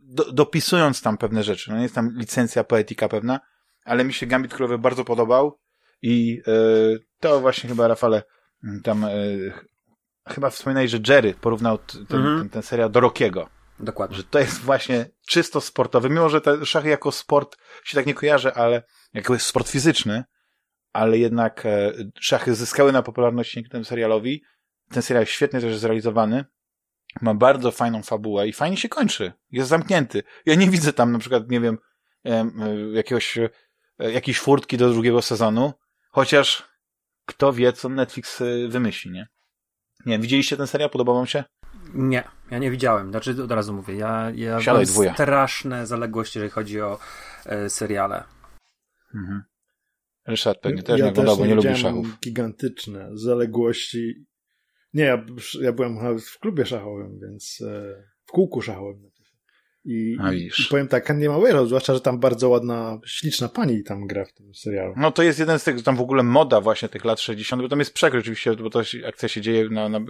do, dopisując tam pewne rzeczy. No jest tam licencja, poetyka pewna, ale mi się Gambit Królowy bardzo podobał i yy, to właśnie chyba Rafale tam yy, chyba wspominaj, że Jerry porównał ten, mhm. ten, ten serial do Rockiego. Dokładnie. Że to jest właśnie czysto sportowy, mimo że te szachy jako sport się tak nie kojarzy, ale jako sport fizyczny, ale jednak e, szachy zyskały na popularności dzięki temu serialowi. Ten serial jest świetnie też zrealizowany. Ma bardzo fajną fabułę i fajnie się kończy. Jest zamknięty. Ja nie widzę tam na przykład, nie wiem, e, jakiegoś, e, jakiejś furtki do drugiego sezonu, chociaż kto wie, co Netflix wymyśli, nie? Nie, widzieliście ten serial? Podobał wam się? Nie, ja nie widziałem. Znaczy, od razu mówię, ja, ja mam straszne zaległości, jeżeli chodzi o e, seriale. Mhm. Ryszard pewnie też ja nie oglądał, bo nie lubi szachów. gigantyczne zaległości. Nie, ja, ja byłem w klubie szachowym, więc e, w kółku szachowym. I, i, powiem tak, nie ma wiele, zwłaszcza, że tam bardzo ładna, śliczna pani tam gra w tym serialu. No to jest jeden z tych, tam w ogóle moda właśnie tych lat 60., bo tam jest przekrój oczywiście, bo to akcja się dzieje na, na,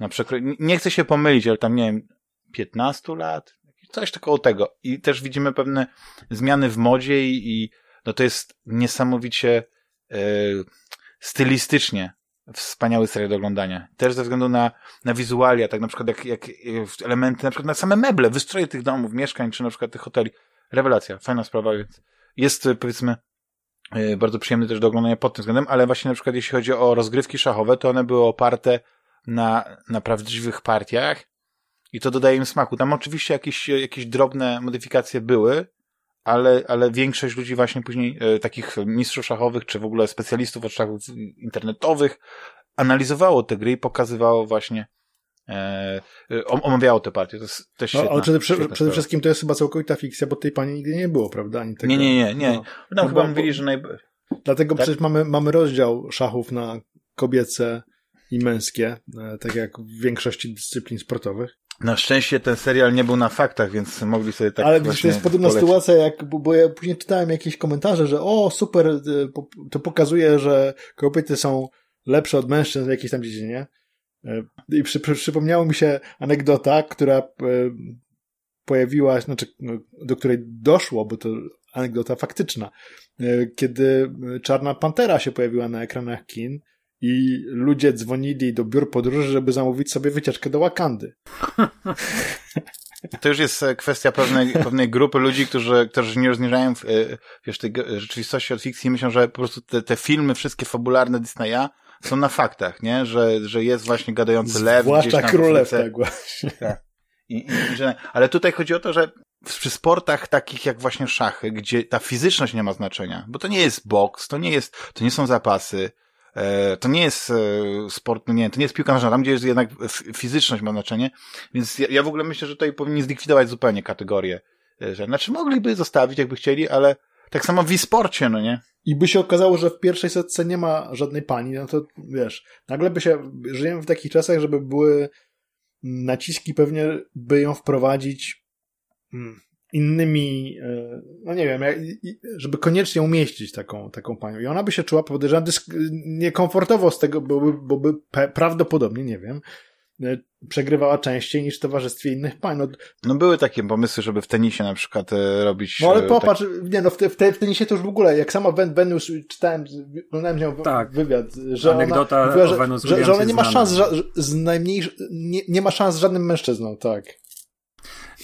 na przekrój. Nie chcę się pomylić, ale tam nie wiem, 15 lat, coś takiego tego. I też widzimy pewne zmiany w modzie i, i no to jest niesamowicie e, stylistycznie wspaniały serial do oglądania. Też ze względu na, na wizualia, tak na przykład jak, jak elementy, na przykład na same meble, wystroje tych domów, mieszkań, czy na przykład tych hoteli. Rewelacja, fajna sprawa, więc jest powiedzmy e, bardzo przyjemny też do oglądania pod tym względem, ale właśnie na przykład jeśli chodzi o rozgrywki szachowe, to one były oparte na, na prawdziwych partiach i to dodaje im smaku. Tam oczywiście jakieś, jakieś drobne modyfikacje były, ale, ale większość ludzi właśnie później, e, takich mistrzów szachowych, czy w ogóle specjalistów od szachów internetowych, analizowało te gry i pokazywało właśnie, e, e omawiało te partie. To jest też no, ale przede, przede, przede wszystkim to jest chyba całkowita fikcja, bo tej pani nigdy nie było, prawda? Ani tego, nie, nie, nie, nie. No, no, no chyba mówili, że naj... Dlatego tak? przecież mamy, mamy rozdział szachów na kobiece i męskie, e, tak jak w większości dyscyplin sportowych. Na szczęście ten serial nie był na faktach, więc mogli sobie tak Ale to jest podobna polecić. sytuacja, jak, bo, bo ja później czytałem jakieś komentarze, że o, super, po- to pokazuje, że kobiety są lepsze od mężczyzn w jakiejś tam dziedzinie. Y, I przy, przy, przypomniała mi się anegdota, która pojawiła, znaczy, no, do której doszło, bo to anegdota faktyczna, kiedy Czarna Pantera się pojawiła na ekranach kin i ludzie dzwonili do biur podróży, żeby zamówić sobie wycieczkę do Wakandy. To już jest e, kwestia pewnej, pewnej grupy ludzi, którzy, którzy nie rozniżają e, wiesz, tej rzeczywistości od fikcji i myślą, że po prostu te, te filmy, wszystkie fabularne Disneya są na faktach, nie? Że, że jest właśnie gadający lew. Zwłaszcza tam w królew, tak właśnie. I, i, i że, ale tutaj chodzi o to, że przy sportach takich jak właśnie szachy, gdzie ta fizyczność nie ma znaczenia, bo to nie jest boks, to nie jest, to nie są zapasy, to nie jest e, sport, no nie, to nie jest piłka nożna, tam gdzie jest jednak fizyczność ma znaczenie, więc ja, ja w ogóle myślę, że tutaj powinni zlikwidować zupełnie kategorię, e, że, znaczy mogliby zostawić jakby chcieli, ale tak samo w e-sporcie, no nie? I by się okazało, że w pierwszej setce nie ma żadnej pani, no to wiesz, nagle by się, żyjemy w takich czasach, żeby były naciski pewnie, by ją wprowadzić mm, innymi, e, no nie wiem, żeby koniecznie umieścić taką, taką panią. I ona by się czuła, podejrzewam, dysk- niekomfortowo z tego, bo by, bo by pe- prawdopodobnie, nie wiem, e, przegrywała częściej niż w towarzystwie innych pań. No, No były takie pomysły, żeby w tenisie na przykład e, robić... No ale popatrz, nie no, w, te, w, te, w tenisie to już w ogóle, jak sama Ven, Venus, czytałem, oglądałem z nią Tak. wywiad, że Anegdota ona, mówiła, że, Venus że, że ona nie ma szans z najmniejsz, nie, nie ma szans z żadnym mężczyzną, tak.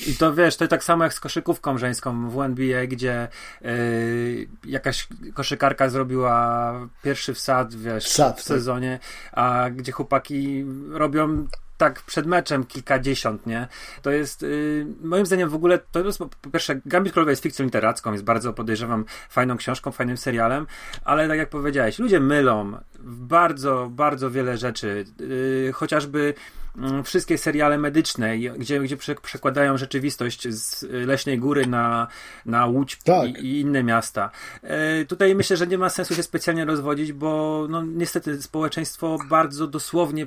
I to wiesz, to tak samo jak z koszykówką żeńską w NBA, gdzie yy, jakaś koszykarka zrobiła pierwszy wsad, wiesz, Wsad, w tak. sezonie, a gdzie chłopaki robią tak przed meczem kilkadziesiąt, nie? To jest, yy, moim zdaniem w ogóle, to jest po pierwsze, Gambit Królowa jest fikcją literacką, jest bardzo, podejrzewam, fajną książką, fajnym serialem, ale tak jak powiedziałeś, ludzie mylą bardzo, bardzo wiele rzeczy, yy, chociażby mm, wszystkie seriale medyczne, gdzie, gdzie prze- przekładają rzeczywistość z Leśnej Góry na, na Łódź Tak. i, i inne miasta. E, tutaj myślę, że nie ma sensu się specjalnie rozwodzić, bo no, niestety społeczeństwo bardzo dosłownie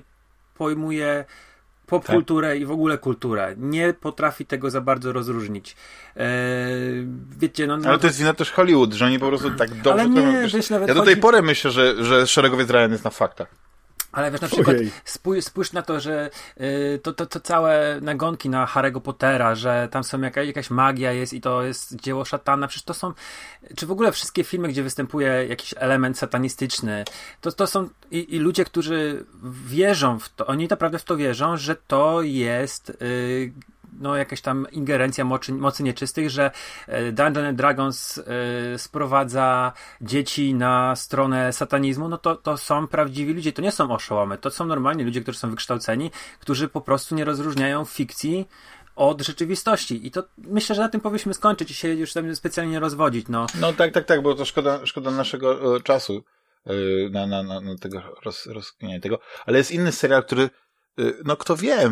pojmuje popkulturę i w ogóle kulturę. Nie potrafi tego za bardzo rozróżnić. E, wiecie, no... no Ale to jest wina też Hollywood, że oni po prostu tak dobrze... Ale to nie, wiesz, wiesz, nawet ja do tej chodzi- pory myślę, że, że Szeregowiec Ryan jest na faktach. Ale wiesz, na przykład spójrz, spójrz na to, że y, to, to, to całe nagonki na Harry'ego Pottera, że tam są jaka, jakaś magia jest i to jest dzieło szatana, przecież to są, czy w ogóle wszystkie filmy, gdzie występuje jakiś element satanistyczny, to, to są i, i ludzie, którzy wierzą w to, oni naprawdę w to wierzą, że to jest y, no, jakaś tam ingerencja mocy, mocy nieczystych, że e, Dungeons Dragons e, sprowadza dzieci na stronę satanizmu, no to, to są prawdziwi ludzie, to nie są oszołomy, to są normalni ludzie, którzy są wykształceni, którzy po prostu nie rozróżniają fikcji od rzeczywistości. I to myślę, że na tym powinniśmy skończyć i się już tam specjalnie nie rozwodzić. No, No tak, tak, tak, bo to szkoda, szkoda naszego e, czasu na, na, na, tego roz, tego. Ale jest inny serial, który, no kto wie, e,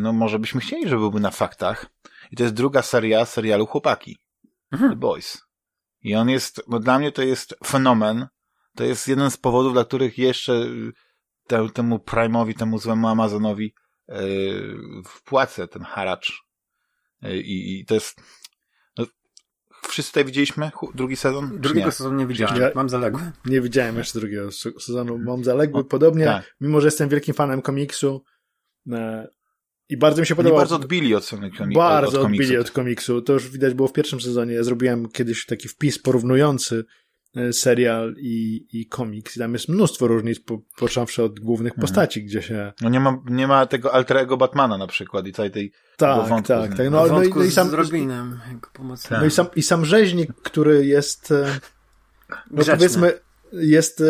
no może byśmy chcieli, żeby byłby na faktach. I to jest druga seria serialu Chłopaki. Mhm. The Boys. I on jest, bo dla mnie to jest fenomen. To jest jeden z powodów, dla których jeszcze y, te, temu Prime'owi, temu złemu Amazonowi e, wpłacę ten haracz. E, I, to jest, no, wszyscy tutaj widzieliśmy drugi sezon? Drugiego nie? sezonu nie widziałem, Ja- mam zaległe. Nie widziałem jeszcze drugiego se- sezonu, mam zaległy, podobnie, tak. mimo że jestem wielkim fanem komiksu i bardzo mi się Oni podobało. bardzo odbili od samego komi- Bardzo od komiksu. odbili od komiksu. To już widać było w pierwszym sezonie. Ja zrobiłem kiedyś taki wpis porównujący e, serial i, i komiks. I tam jest mnóstwo różnic, po, począwszy od głównych Mhm. postaci, gdzie się... No nie ma, nie ma tego alter Batmana na przykład i całej tej Tak, wątku tak, z tak. No, no, i, wątku no, i, z sam, Robinem, jako pomocnik. Tak. no i, sam, i sam rzeźnik, który jest, e, no Grzeczny. powiedzmy, jest...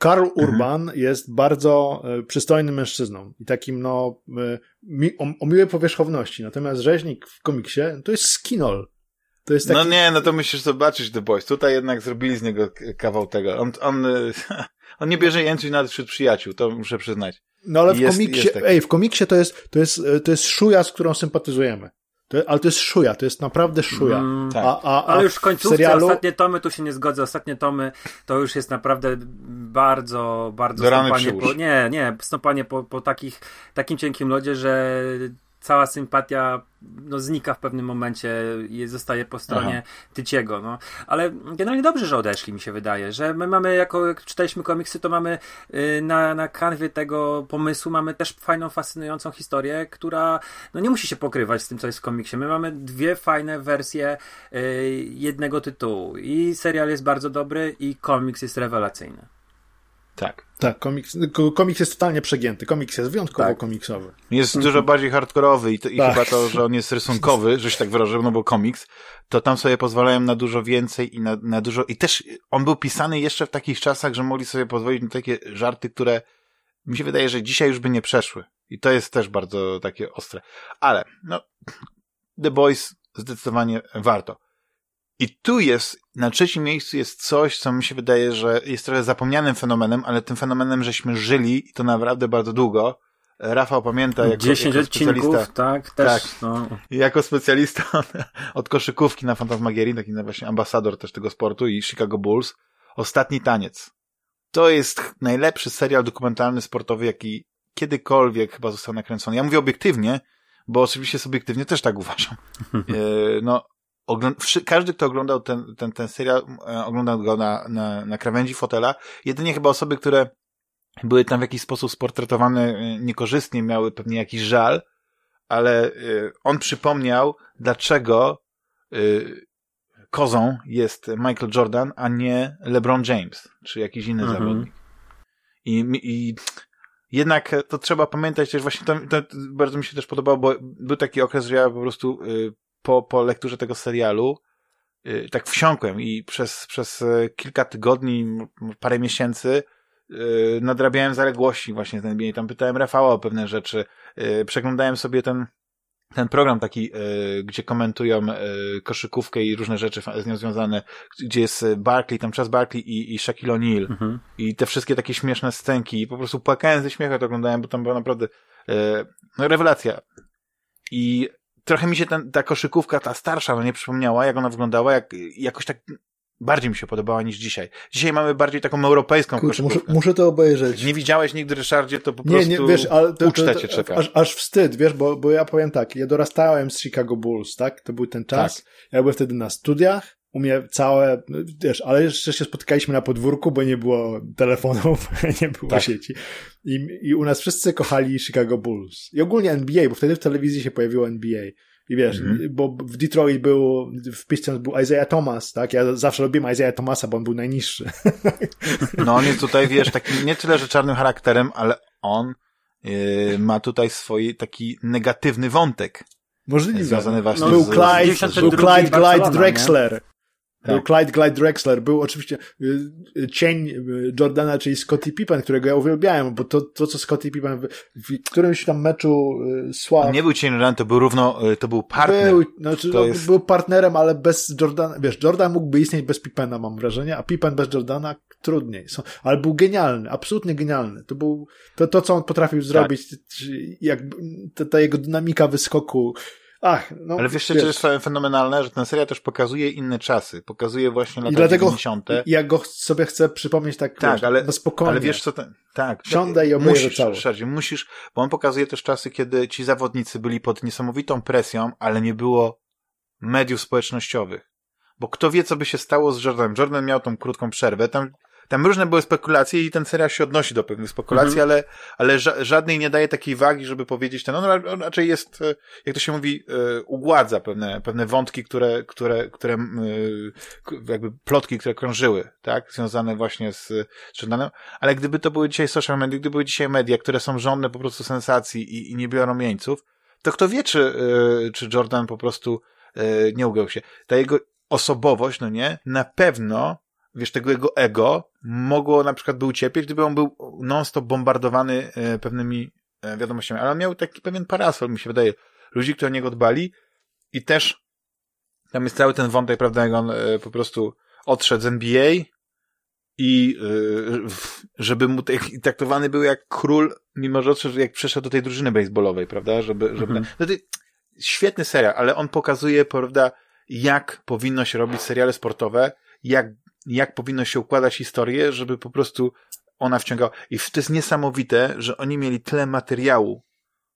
e, Karl Urban jest bardzo e, przystojnym mężczyzną i takim, no, e, mi, o, o miłej powierzchowności. Natomiast rzeźnik w komiksie to jest skinol. To jest taki, No nie, no to musisz zobaczyć The Boys. Tutaj jednak zrobili z niego kawał tego. On, on, y, on nie bierze jęczy nawet wśród przyjaciół, to muszę przyznać. No ale w Jest- komiksie, jest taki. ej, w komiksie to jest, to jest, e, to jest szuja, z którą sympatyzujemy. To, ale to jest szuja, to jest naprawdę szuja. Mm, Tak. A, a, a Ale już w końcówce, serialu, ostatnie tomy, tu się nie zgodzę, ostatnie tomy to już jest naprawdę bardzo, bardzo Do stąpanie po, nie, nie, stąpanie po, po takich, takim cienkim lodzie, że cała sympatia no, znika w pewnym momencie i zostaje po stronie Aha. Tyciego. No. Ale generalnie dobrze, że odeszli, mi się wydaje, że my mamy, jako jak czytaliśmy komiksy, to mamy y, na, na kanwie tego pomysłu mamy też fajną, fascynującą historię, która no, nie musi się pokrywać z tym, co jest w komiksie. My mamy dwie fajne wersje y, jednego tytułu i serial jest bardzo dobry i komiks jest rewelacyjny. Tak. Tak, komiks, komiks jest totalnie przegięty. Komiks jest wyjątkowo tak. komiksowy. Jest dużo bardziej hardkorowy i, to, i tak. chyba to, że on jest rysunkowy, że się tak wyrażę, no bo komiks, to tam sobie pozwalają na dużo więcej i na, na dużo... I też on był pisany jeszcze w takich czasach, że mogli sobie pozwolić na takie żarty, które mi się wydaje, że dzisiaj już by nie przeszły. I to jest też bardzo takie ostre. Ale, no, The Boys zdecydowanie warto. I tu jest, na trzecim miejscu jest coś, co mi się wydaje, że jest trochę zapomnianym fenomenem, ale tym fenomenem żeśmy żyli i to naprawdę bardzo długo. Rafał pamięta jako, 10 jako specjalista. tak, też. Tak, no. Jako specjalista od koszykówki na Fantasmagierii, taki właśnie ambasador też tego sportu i Chicago Bulls. Ostatni taniec. To jest najlepszy serial dokumentalny sportowy, jaki kiedykolwiek chyba został nakręcony. Ja mówię obiektywnie, bo oczywiście subiektywnie też tak uważam. E, każdy, kto oglądał ten, ten, ten serial, e, oglądał go na, na, na krawędzi fotela. Jedynie chyba osoby, które były tam w jakiś sposób sportretowane e, niekorzystnie, miały pewnie jakiś żal, ale e, on przypomniał, dlaczego kozą jest Michael Jordan, a nie LeBron James, czy jakiś inny mhm. zawodnik. I, I jednak to trzeba pamiętać też właśnie, to, to, bardzo mi się też podobało, bo był taki okres, że ja po prostu po, po lekturze tego serialu yy, tak wsiąkłem i przez, przez y, kilka tygodni, parę miesięcy yy, nadrabiałem zaległości właśnie z NBA. Tam pytałem Rafała o pewne rzeczy. Przeglądałem sobie ten ten program taki, y, gdzie komentują y, koszykówkę i różne rzeczy z nią związane, gdzie jest Barkley, tam czas Barkley i, i Shaquille O'Neal mhm. i te wszystkie takie śmieszne scenki i po prostu płakałem ze śmiechu to oglądałem, bo tam była naprawdę no, rewelacja. I trochę mi się ten, ta koszykówka, ta starsza, no nie przypomniała, jak ona wyglądała, jak, jakoś tak bardziej mi się podobała niż dzisiaj. Dzisiaj mamy bardziej taką europejską Kurczę, koszykówkę. Muszę, muszę to obejrzeć. Nie widziałeś nigdy, Ryszardzie, to po nie, prostu nie, wiesz, ale to, ucztę cię czeka. Aż, aż wstyd, wiesz, bo, bo ja powiem tak, ja dorastałem z Chicago Bulls, tak? To był ten czas. Tak. Ja byłem wtedy na studiach, u mnie całe, wiesz, ale jeszcze się spotykaliśmy na podwórku, bo nie było telefonów, nie było tak. sieci. I, I u nas wszyscy kochali Chicago Bulls. I ogólnie NBA, bo wtedy w telewizji się pojawiło NBA. I wiesz, mm-hmm. bo w Detroit był, w Pistons był Isaiah Thomas, tak? Ja zawsze lubiłem Isaiah Thomasa, bo on był najniższy. No on jest tutaj, wiesz, takim nie tyle, że czarnym charakterem, ale on yy, ma tutaj swój taki negatywny wątek. Możliwe. Związany właśnie no, z... Był Clyde, był Clyde Glide Drexler. Tak. Był Clyde Glide Drexler, był oczywiście y, y, cień y, Jordana, czyli Scottie Pippen, którego ja uwielbiałem, bo to, to co Scottie Pippen w, w którymś tam meczu słał. Nie był cień Jordana, to był równo, to był partner. Był, znaczy, to jest... był partnerem, ale bez Jordana, wiesz, Jordan mógłby istnieć bez Pippena, mam wrażenie, a Pippen bez Jordana trudniej. Ale był genialny, absolutnie genialny. To był, to, to co on potrafił zrobić, tak. jak, ta, ta jego dynamika wyskoku, Ach, no, Ale wiesz, co jest fenomenalne, że ten serial też pokazuje inne czasy. Pokazuje właśnie lata I dlatego 90. Ja go sobie chcę przypomnieć tak, tak wiesz, ale, no spokojnie. Ale wiesz co, ten, tak. Siądę i obejrzę musisz, całość. Musisz, musisz, bo on pokazuje też czasy, kiedy ci zawodnicy byli pod niesamowitą presją, ale nie było mediów społecznościowych. Bo kto wie, co by się stało z Jordanem. Jordan miał tą krótką przerwę, tam tam różne były spekulacje i ten serial się odnosi do pewnych spekulacji, mhm. ale, ale ża żadnej nie daje takiej wagi, żeby powiedzieć ten, on, on raczej jest, e, jak to się mówi, e, ugładza pewne, pewne wątki, które, które, które jakby plotki, które krążyły, tak, związane właśnie z, z Jordanem, ale gdyby to były dzisiaj social media, gdyby były dzisiaj media, które są żądne po prostu sensacji i, i nie biorą jeńców, to kto wie, czy, e, czy Jordan po prostu nie ugał się. Ta jego osobowość, no nie, na pewno wiesz, tego jego ego mogło na przykład by ucierpieć, gdyby on był non-stop bombardowany e, pewnymi e, wiadomościami. Ale on miał taki pewien parasol, mi się wydaje, ludzi, którzy o niego dbali i też tam jest cały ten wątek, prawda, jak on e, po prostu odszedł z NBA i żeby mu traktowany był jak król, mimo że odszedł, jak przeszedł do tej drużyny baseballowej, prawda, żeby, żeby mhm. no to, świetny serial, ale on pokazuje, prawda, jak powinno się robić seriale sportowe, jak jak powinno się układać historię, żeby po prostu ona wciągała. I to jest niesamowite, że oni mieli tyle materiału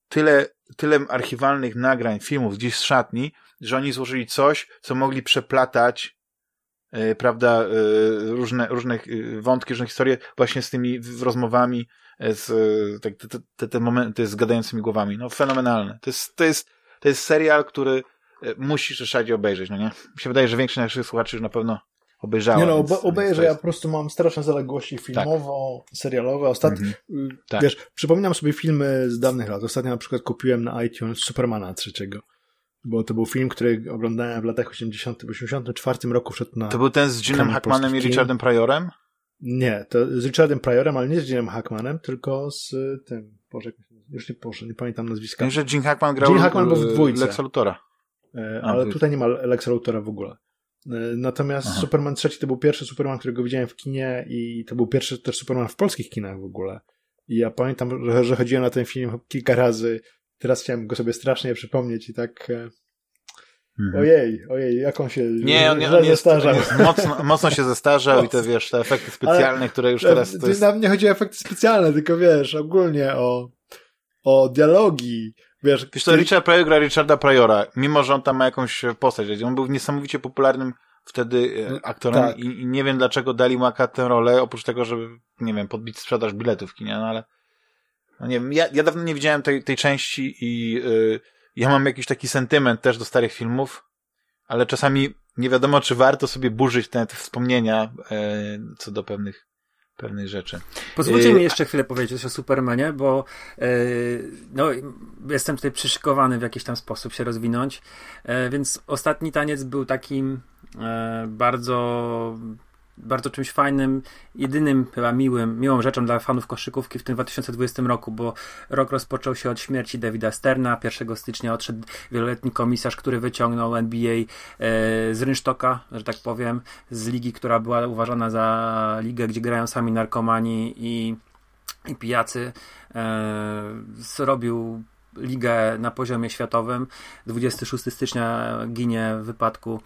tyle, tyle archiwalnych nagrań, filmów gdzieś z szatni, że oni złożyli coś, co mogli przeplatać yy, prawda, yy, różne, różne wątki, różne historie właśnie z tymi rozmowami, z tak, te, te, te momenty z gadającymi głowami. No fenomenalne. To jest, to jest, to jest serial, który musisz w obejrzeć, no nie? Mi się wydaje, że większość naszych słuchaczy już na pewno obejrzała. Nie no, więc, obejrzę, jest... ja po prostu mam straszne zaległości filmowo-serialowe. Tak. Ostatnio, mm -hmm. tak. wiesz, przypominam sobie filmy z dawnych lat. Ostatnio na przykład kupiłem na iTunes Supermana trzeciego. Bo to był film, który oglądałem w latach 80., w 84 roku wszedł na. To był ten z Jimem Hackmanem i Richardem Pryorem? Nie, to z Richardem Pryorem, ale nie z Jimem Hackmanem, tylko z tym. Boże, już nie, Boże, nie pamiętam nazwiska. Wiem, że Jim Hackman grał Jim Hackman był w dwójce. Lex Luthora. E, ale tutaj nie ma Lex Luthora w ogóle. E, natomiast Aha. Superman trzeci to był pierwszy Superman, którego widziałem w kinie i to był pierwszy też Superman w polskich kinach w ogóle. I ja pamiętam, że, że chodziłem na ten film kilka razy. Teraz chciałem go sobie strasznie przypomnieć i tak e, Mhm. Ojej, ojej, jak on się nie, on, on jest, on jest mocno, mocno się zestarzał i te wiesz, te efekty specjalne, Ale, które już teraz to jest... Nam nie chodzi o efekty specjalne, tylko wiesz, ogólnie o, o dialogi, Wiesz, Wiesz to. Richard Pryor gra Richarda Pryora, mimo że on tam ma jakąś postać. On był niesamowicie popularnym wtedy e, aktorem tak. i, i, nie wiem dlaczego dali mu tę rolę, oprócz tego, żeby, nie wiem, podbić sprzedaż biletów w kinie, no ale no nie wiem, ja, ja dawno nie widziałem tej, tej części i yy, ja mam jakiś taki sentyment też do starych filmów, ale czasami nie wiadomo, czy warto sobie burzyć te, te wspomnienia yy, co do pewnych pewnej rzeczy. Pozwólcie mi y, jeszcze chwilę powiedzieć o Supermanie, bo yy, no, jestem tutaj przyszykowany w jakiś tam sposób się rozwinąć, yy, więc ostatni taniec był takim bardzo bardzo czymś fajnym, jedynym chyba miłym, miłą rzeczą dla fanów koszykówki w tym 2020 roku, bo rok rozpoczął się od śmierci Davida Sterna. 1 stycznia odszedł wieloletni komisarz, który wyciągnął NBA e, z rynsztoka, że tak powiem, z ligi, która była uważana za ligę, gdzie grają sami narkomani i, i pijacy. E, zrobił ligę na poziomie światowym. 26 stycznia ginie w wypadku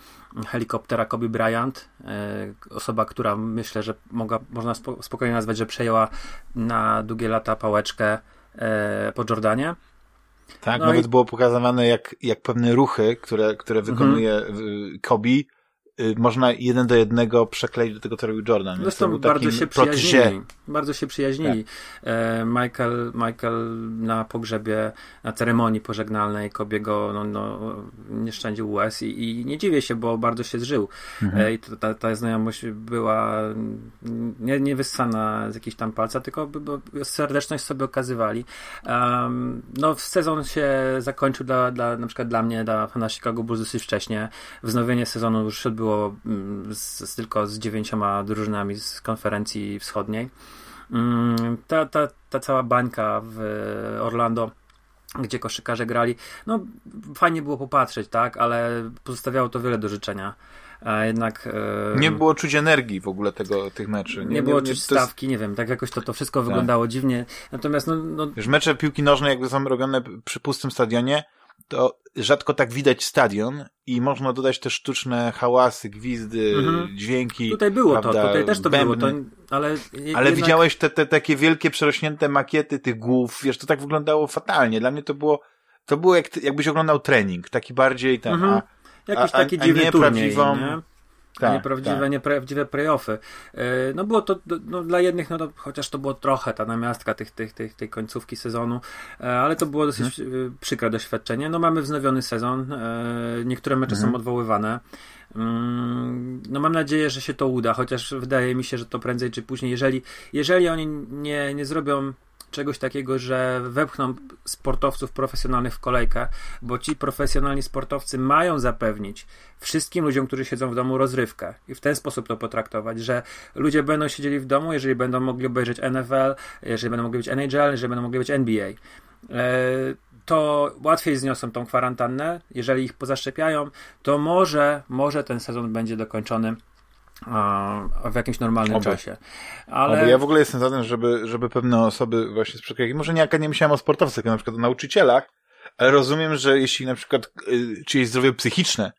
helikoptera Kobe Bryant. E, osoba, która myślę, że mogła, można spokojnie nazwać, że przejęła na długie lata pałeczkę e, po Jordanie. Tak, no nawet i... było pokazywane, jak, jak pewne ruchy, które, które wykonuje mhm. Kobe, można jeden do jednego przekleić do tego, co robił Jordan. Zresztą bardzo się przyjaźnili. Bardzo się przyjaźnili. Tak. Michael, Michael na pogrzebie, na ceremonii pożegnalnej Kobiego no, no, nie szczędził łez i, i, nie dziwię się, bo bardzo się zżył. Mhm. E, I ta, ta znajomość była nie, nie wyssana z jakiejś tam palca, tylko serdeczność sobie okazywali. Um, no, sezon się zakończył dla, dla, na przykład dla mnie, dla fana Chicago Bulls dosyć wcześnie. Wznowienie sezonu już było było mm, z, tylko z dziewięcioma drużynami z konferencji wschodniej. Mm, ta, ta, ta cała bańka w Orlando gdzie koszykarze grali. No, fajnie było popatrzeć, tak, ale pozostawiało to wiele do życzenia. A jednak. E... Nie było czuć energii w ogóle tego, tych meczy. Nie, nie było czuć stawki, jest... nie wiem, tak jakoś to, to wszystko tak. wyglądało dziwnie. Natomiast, no, no. Wiesz, mecze piłki nożnej, jakby są robione przy pustym stadionie, to rzadko tak widać stadion i można dodać też sztuczne hałasy, gwizdy, mhm. dźwięki. Tutaj było prawda, to, tutaj też to bębny. było, to, ale... Ale jednak... widziałeś te, te takie wielkie, przerośnięte makiety tych głów, wiesz, to tak wyglądało fatalnie. Dla mnie to było, to było jak, jakbyś oglądał trening, taki bardziej ten, mhm. a, Jakiś taki a, a nie prawdziwą... Nie? Tak, nieprawdziwe, tak. nieprawdziwe playoffy. E, no było to no, dla jednych, no to, chociaż to było trochę ta namiastka tych, tych, tych, tej końcówki sezonu, e, ale to było dosyć hmm. przykre doświadczenie. No mamy wznowiony sezon, niektóre mecze hmm. są mhm. odwoływane. Mm, no mam nadzieję, że się to uda, chociaż wydaje mi się, że to prędzej czy później, jeżeli, jeżeli oni nie, nie zrobią czegoś takiego, że wepchną sportowców profesjonalnych w kolejkę, bo ci profesjonalni sportowcy mają zapewnić wszystkim ludziom, którzy siedzą w domu, rozrywkę i w ten sposób to potraktować, że ludzie będą siedzieli w domu, jeżeli będą mogli obejrzeć NFL, jeżeli będą mogli być NHL, jeżeli będą mogli być NBA. E, to łatwiej zniosą tą kwarantannę. Jeżeli ich pozaszczepiają, to może, może ten sezon będzie dokończony w jakimś normalnym Oby. czasie. Ale Oby. ja w ogóle jestem za tym, żeby, żeby pewne osoby właśnie z przykład, może nie, nie myślałem o sportowcach, tylko na przykład o nauczycielach, ale rozumiem, że jeśli na przykład y, czyjeś zdrowie psychiczne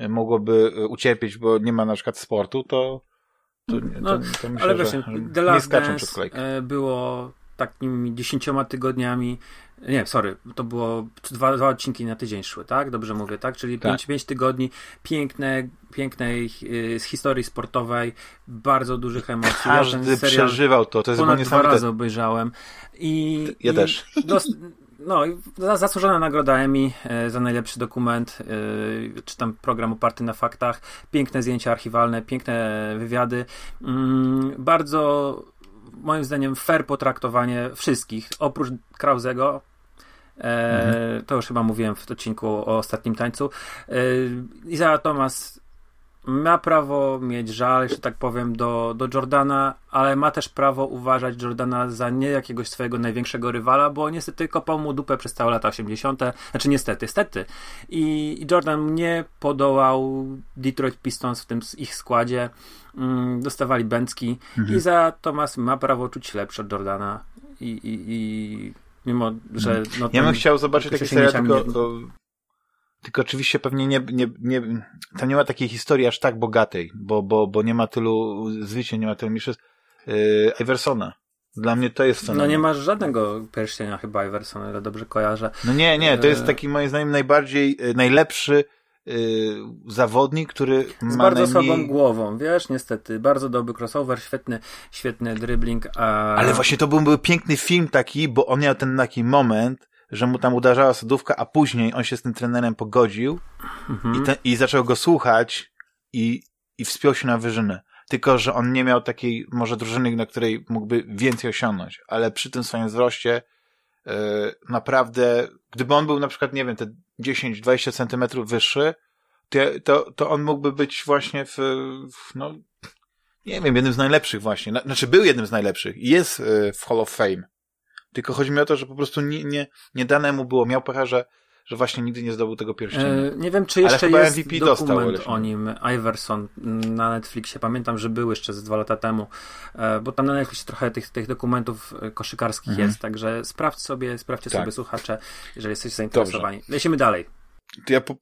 y, mogłoby y, ucierpieć, bo nie ma na przykład sportu, to, to, no, to, to myślę, ale właśnie, że The Last nie skaczą przez kolejkę. Było takimi dziesięcioma tygodniami. Nie, sorry, to było dwa, dwa odcinki na tydzień szły, tak? Dobrze mówię, tak? Czyli Tak. pięć, pięć tygodni piękne, pięknej y, z historii sportowej, bardzo dużych emocji. Ja Każdy serial przeżywał to, to jest ponad dwa razy obejrzałem. I, Ja i też. Dos, no, zasłużona nagroda Emmy e, za najlepszy dokument, e, czy tam program oparty na faktach, piękne zdjęcia archiwalne, piękne wywiady, mm, bardzo moim zdaniem fair potraktowanie wszystkich, oprócz Krauzego, E, To już chyba mówiłem w odcinku o ostatnim tańcu. E, Isaiah Thomas ma prawo mieć żal, że tak powiem, do, do Jordana, ale ma też prawo uważać Jordana za nie jakiegoś swojego największego rywala, bo niestety kopał mu dupę przez całe lata 80. Znaczy niestety, stety. I, Jordan nie podołał Detroit Pistons w tym ich składzie. Mm, dostawali bęcki. Mhm. I za Thomas ma prawo czuć się lepszy od Jordana. I, i, i mimo, że. No. Ja bym chciał zobaczyć taki serial, tylko, mnie- o, tylko oczywiście pewnie nie, nie, nie, tam nie ma takiej historii aż tak bogatej, bo, bo, bo nie ma tylu zwycięstw, nie ma tylu mistrzostw. Yy, Iversona. Dla mnie to jest No fenomen. nie masz żadnego pierścienia chyba Iverson, ale dobrze kojarzę. No nie, nie, to jest E, taki moim zdaniem najbardziej, y, najlepszy zawodnik, który Z ma bardzo najmniej... słabą głową, wiesz, niestety. Bardzo dobry crossover, świetny, świetny dribbling. A... Ale właśnie to był, był piękny film taki, bo on miał ten taki moment, że mu tam uderzała sodówka, a później on się z tym trenerem pogodził Mhm. i, te, i zaczął go słuchać i, i wspiął się na wyżynę. Tylko, że on nie miał takiej może drużyny, na której mógłby więcej osiągnąć, ale przy tym swoim wzroście yy, naprawdę, gdyby on był na przykład, nie wiem, te 10-20 centymetrów wyższy, to, to, to on mógłby być właśnie w, w no, nie wiem, jednym z najlepszych właśnie. Na, znaczy był jednym z najlepszych i jest y, w Hall of Fame. Tylko chodzi mi o to, że po prostu nie, nie, nie dane mu było. Miał pecha, że, że właśnie nigdy nie zdobył tego pierścienia. E, nie wiem, czy jeszcze jest MVP dostał, dokument się- o nim, Iverson, mm, na Netflixie. Pamiętam, że był jeszcze ze dwa lata temu, e, bo tam na Netflixie trochę tych, tych dokumentów e, koszykarskich Mhm. jest, także sprawdź sobie, sprawdźcie Tak. sobie słuchacze, jeżeli jesteście zainteresowani. Lecimy dalej. To ja po,